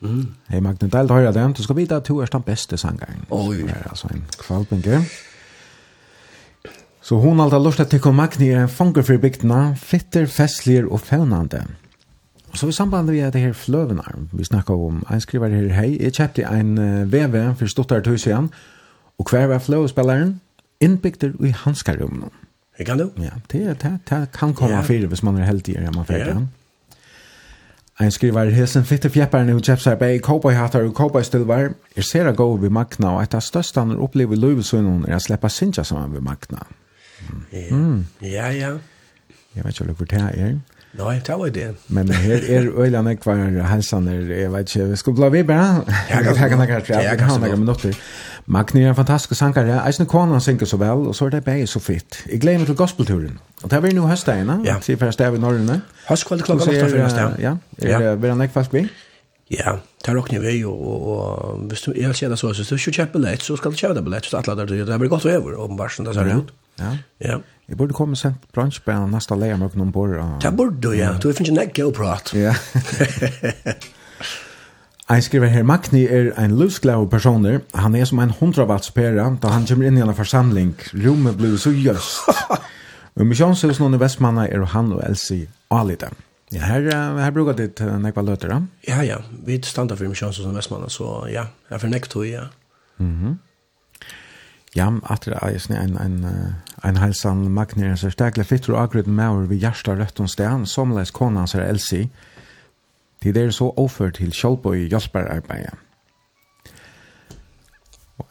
Mm. Hei Magne, deilt å høre det. Du skal vite at du er den beste sangeren. Oi. Det er altså en kvalbinger. Ja. Så hon alltid har lust att tycka om Magni er en fanger for bygdena, fitter, festligere och fönande. Så i samband med det her fløvenar, vi snakka om, en skriver her, hei, jeg kjøpte en VV for stuttar tøys igjen, og hver var fløvespilleren? Innbygder i hanskarummen. Det kan du? Ja, det, det, det kan komme ja. fyrir hvis man er heldig enn man fyrir. Ja. Ein skriver, hesen fitte fjepparen og kjøpte seg bei cowboyhattar og cowboystilvar, er sera gode ved Magna, og et av største han opplever løvesunnen er å sleppa sinja saman ved Magna. Ja Ja, ja. Jeg vet ikke om det er. Nei, det var det. Men her er øyene hver helsaner, jeg vet ikke, vi skal bli vi bare. Jeg kan ikke snakke, jeg kan ha snakke minutter. Magni er en [LAUGHS] fantastisk sanger, jeg synes kona synger så vel, og så er det bare så fritt. Jeg gleder meg til gospelturen. Og det er vi nå høstdagen, ja. til første av i Norrøne. Høstkveld klokka åtta for høst, ja. Ja, er det en fast vi? Ja, det råkner vi, og, og hvis du, jeg ser det så, hvis du ikke kjøper billett, så skal du kjøpe det billett, så atlader du, det blir godt over, åpenbart, som det ser ut. Mm Ja. Ja. Jeg burde komme sent bransjbæren nästa leia med noen bor. Det borde, ja. Du finner ikke nekk å prate. Ja. Jeg skriver her, Magni er en løsglad personer. Han er som en hundravallspera, da han kommer inn i en forsamling. Rommet blir så gjøst. Og misjonshusen i Vestmanna er han og Elsie Alida. Ja, her, her brukar ditt nekva løter, da? Ja, ja. Vi standa for misjonshusen i Vestmanna, så ja. Jeg er for nekk tog, ja. Mhm. Mm Ja, at det är en en en hälsan magner så starkle fitter och agrut mauer vid Jarsta og sted, som läs konan så Elsie. Det er så offer till Scholboy Jasper arbete.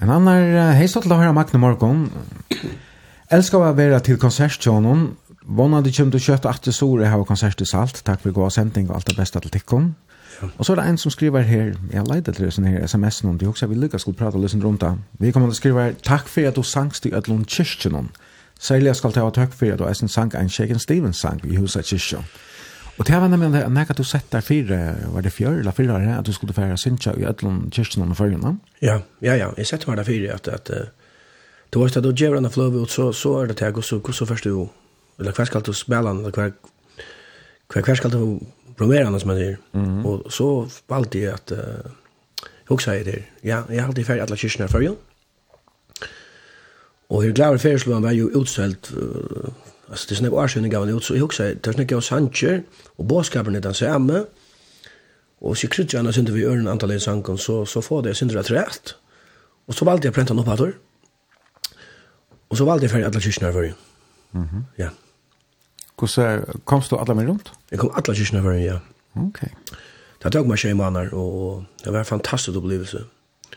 En annan til å høre Magne Morgon. Älskar å være til konsertsjonen. Vona det kommer du kött at det store har konsert i salt. Takk for god sending og alt det beste til Tickon. Og så er det en som skriver her, jeg leide til sånn her sms om, de også vil lykke skulle prate litt rundt det. Vi kommer til å skrive her, takk for at du sangst i Ødlund kyrkjen. Særlig skal ta ha takk for at du eisen sang en Shaken Stevens sang i huset kyrkjen. Og det var nemlig at når du sett der fire, var det fjør eller fire her, at du skulle fære Sintja i Ødlund kyrkjen og følgende? Ja, ja, ja, jeg sett var det fire, at, at Du vet att du gjør denne fløve ut så så är det til och hvordan så först du eller kvar skal du spela eller kvar kvar du promoverande som man säger. Mm. Och så valde jag att uh, jag säger det. Ja, jag hade färdigt alla kyrkorna för ju. Och hur glad färslån var ju utställt uh, alltså det är snäpp år sedan gav han ut så jag säger det är snäpp jag sancher och båskapen är den samma. Och så kryddade han när synte vi örn i sankon så så får det synte rätt rätt. Och så valde jag pränta upp hator. Och så valde jag färdigt alla kyrkorna för ju. Mhm. Mm ja. Hvordan komst du alle med rundt? Jeg kom alle kyrkene for ja. Ok. Det tok meg tjej måneder, og det var en fantastisk opplevelse.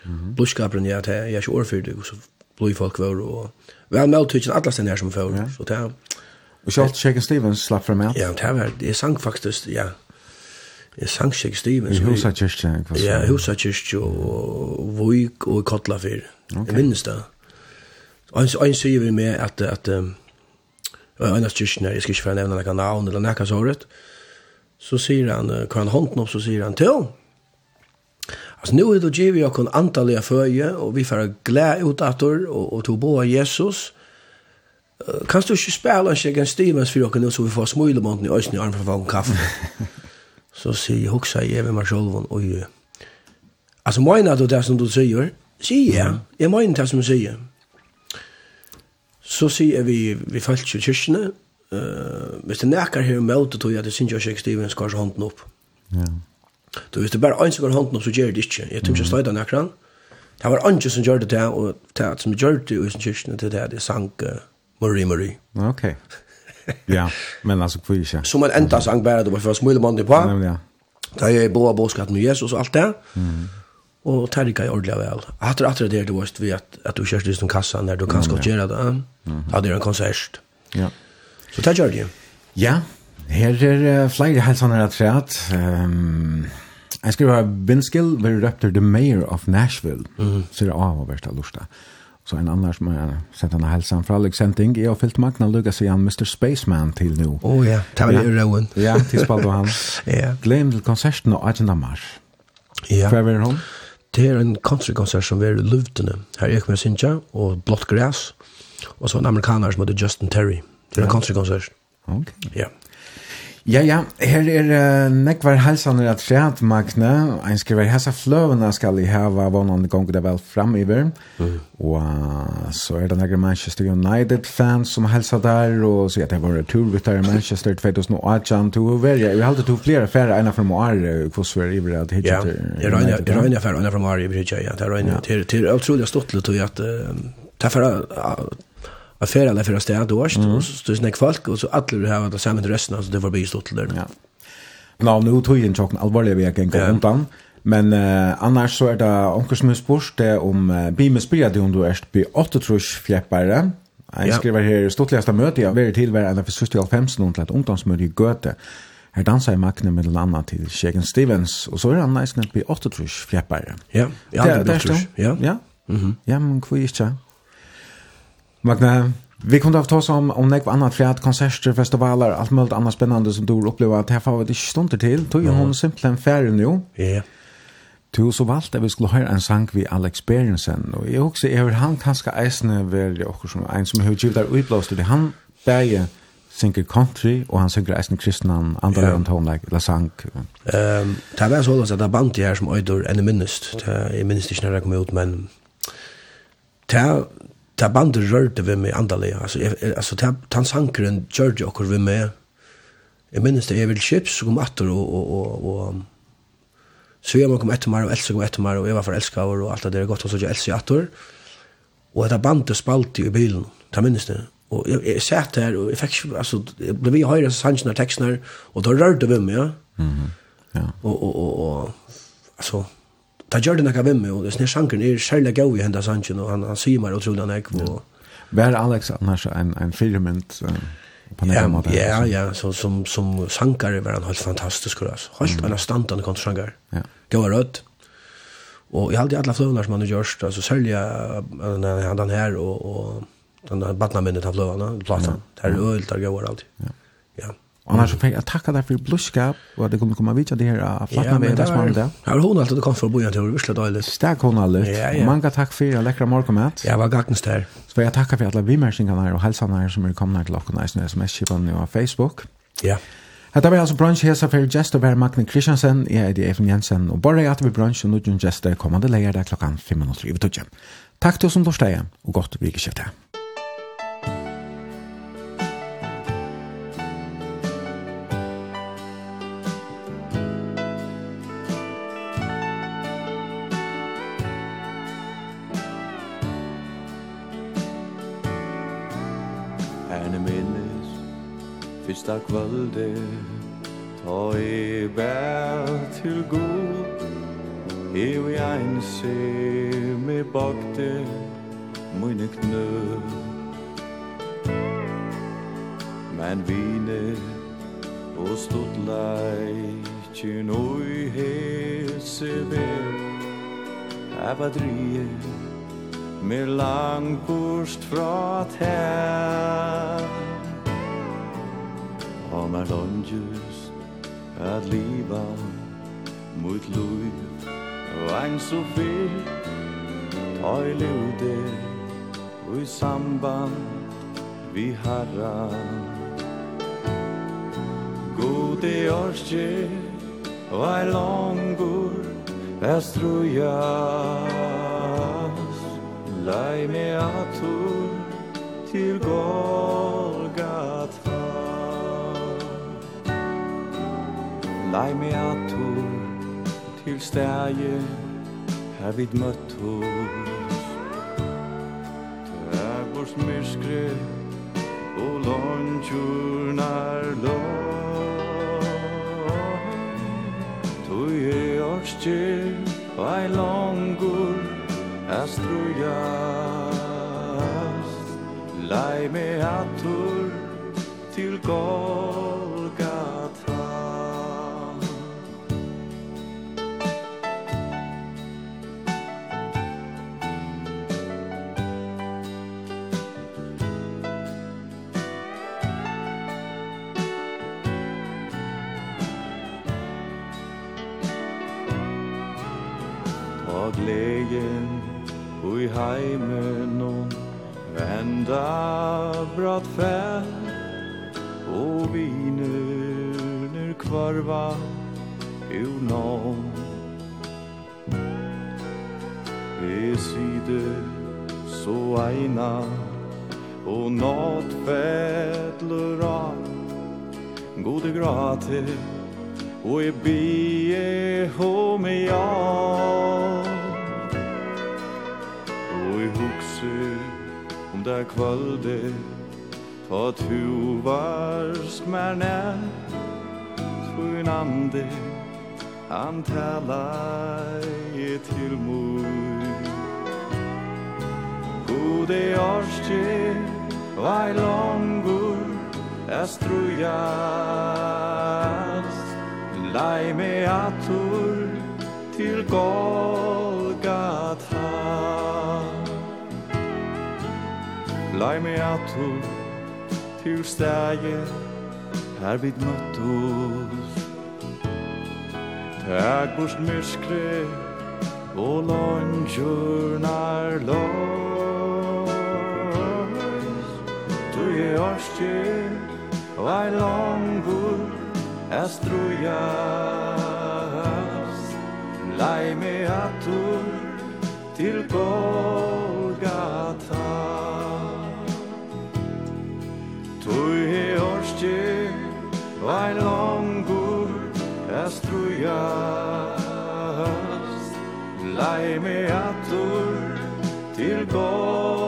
Mm -hmm. Blodskapen, ja, det er ikke årfyrt, og så blod folk var, og vel med tydsen alle stedene her som før, ja. så det er... Og Charles Shaken Stevens slapp fra meg? Ja, det var, jeg sang faktisk, ja, jeg sang Shaken Stevens. I husa kyrkje? Ja, husa kyrkje, og Voik og Kotlafyr, jeg minnes det. Og han sier vi med at, at, at en av kyrkene, jeg skal ikke få nevne noen navn eller noen såret, så sier han, hva han hånden opp, så sier han, til, altså nå er det givet jeg kun antallige føje, og vi får glæde ut etter, og, og to bo av Jesus, Uh, Kan du ikke spille en kjeggen Stevens for dere nå, så vi får smøylemånden i øyne i armen for vann kaffe? så sier jeg, hoksa jeg ved meg selv, og jeg, altså mener du det som du sier? Sier jeg, jeg mener det som du sier så sier vi, vi følt til kyrkene, uh, hvis det nekker her med å jeg at det synes jeg ikke Steven skal ha hånden opp. Ja. Du, hvis det bare er en som har hånden opp, så gjør det ikke. Jeg tror ikke jeg sløyde nekker Det var andre som gjør det til, og det som gjør det i kyrkene til det, det sang uh, Marie Marie. Ok. Ja, men altså, hvor ikke? Som en enda sang bare, det var for smule mann på. Ja, ja. Da jeg bo av båskatten med Jesus og alt det. Mm og terka i ordentlig vel. Hatter hatter det du vet vi at at du ut som kassa när du kan skal gjøre det. Hade en konsert. Ja. Så det gjør det. Ja. Her er flere helsene rett rett. Um, jeg skriver Binskill, vil røpte The Mayor of Nashville, mm. så det av og verste lorsta. Så en annan som har sett henne hälsan fra Alex Senting. Jag har fyllt magna lugga sig an Mr. Spaceman till nu. Oh ja, det var jo Rowan. Ja, til spalte han. [LAUGHS] ja. Glöm till konserten og 18 mars. Ja. Hva er hon? det er en countrykonsert som er i luftene. Her er med Sintja og Blått Græs, og så en amerikaner som heter Justin Terry. Det er en country-konsert. Okay. Ja. Ja, ja, her er uh, nekvar halsaner at skjæt, Magne. Ein skriver, hessa fløvene skal i hava vannande gong det vel framiver. Mm. Og uh, så er det nekvar Manchester United-fans som halsa der, og så er det var turvittar i Manchester 2018. to er ja, vi halte to flere færre eina fra Moar, hos vi er iver at hitja til Ja, det er eina færre eina fra Moare, ja, det er eina, det er utrolig stått litt, at det er att färra alla för att städa då och så så snack folk och så alla det här var det samma resten alltså det var bli stort där. Ja. Nå, nu tog jag en tjocken allvarlig vek en gång undan. Men uh, annars så er det onker som er spørst det om uh, Bime bimespyrjade om du er på 8 trus fjeppare. Jeg ja. skriver her stortligste møte, jeg vil tilvære en av 70-50 noen til et ungdomsmøte i Gøte. Her danser jeg makkene med en annan til Shaken Stevens, og så er han næsten by 8 trus fjeppare. Ja, ja, det er det. Ja, ja. Mm -hmm. ja men hvor ikke? Magne, vi kunde ha tås om om nekva annat fjärd konserter, festivaler, allt möjligt annat spännande som du upplever att här får vi det stunder till. Tog ju hon simpelthen färre nu. Ja. Du så valgte vi skulle høre en sang vi Alex Berensen. og jeg også, jeg vil han kanskje eisne være okkur som en som har givet der utblåst, han berge synger country, og han synger eisen kristnan, andre ja. om tonleik, eller sang. Um, det var så att det er band här som øyder enn minnest. Det, jeg minnest ikke når det kom ut, men det, det bandet rørte vi med andalig, altså, jeg, altså det, han sankeren gjør det okkur vi med, jeg minnes det, jeg vil kjips, så kom atter, og, og, og, og så jeg må kom etter meg, og Elsa kom etter meg, og jeg var for elska over, og alt det der er godt, og så jeg Elsa atter, og det bandet spalte i bilen, det minnes det, og jeg, jeg satt der og jeg fikk, altså, jeg ble vi høyre sannsyn av tekstene, og da rørte vi med, ja, mm -hmm. ja. og, og, og, og, altså, det gjør det noe ved meg, og det denne sjankeren er særlig gøy i henne sannsyn, og han, han sier meg utrolig han ikke. Og... Vær Alex annars en, en firmynt uh, på den måten? Ja, ja, så, som, som sankare var han helt fantastisk, altså. helt mm. en standande kontrasankare. Ja. Gøy rødt. Og jeg hadde alle fløvene som han har gjort, altså særlig han her og, og den badna minnet av fløvene, platan. Ja. Det er øyelt, det er gøy alltid. Ja. Och när så fick jag tacka där för blushkap och det kommer komma vidare det här av flattna med det smalt där. Har hon alltid kom för bojan till Ryssland då eller? Stark hon alldeles. Ja, ja. många tack för era läckra morgonmat. Jag var gackens där. Så jag tackar för alla vi människorna här och hälsarna här som är komna till och nice sms chipan på Facebook. Ja. Hetta var altså brunch hesa for Jester Ver Magne Christiansen, jeg er det Efen Jensen, og bare at vi brunch og nudjon Jester kommande leier der klokkan 5 minutter i vitutjen. Takk til oss som torsdag, og godt vikeskiftet. onsdag kvölde Ta i bär till god Hiv i ein se me bakte Mune knö Men vine Og stod leitjen oi hese ved Hava drie Mer langkost fra tær mer lunges at liva mot lui ein så fyr Tøy luder Ui samband vi harra Gode orskir Vai longur Estrujas Lai me atur Til gott. lei me atur til stæje her vid møttur Tær vårs myskre og låntjurnar lån Tui er orskir ei langur astrujast Lei me atur til gott. heimenon vända brat fäll Og viner kvarva ur nån Vi sider så eina og nåt fædler av gode grater og i bie hom jag huset om det kvalde Ta tu varst mer nær Tvun ande Han talar i til mor Gode årstje Vai longur Estrujast Lai me atur Til gott Lai meg atur til stegi Her vid møttus Tæg bort myskri Og longjurnar lors Du er orskir Og ei longur Estrujas Lai meg atur til gård Tui he orsti Ein longur Estrujas Lai me atur Til gott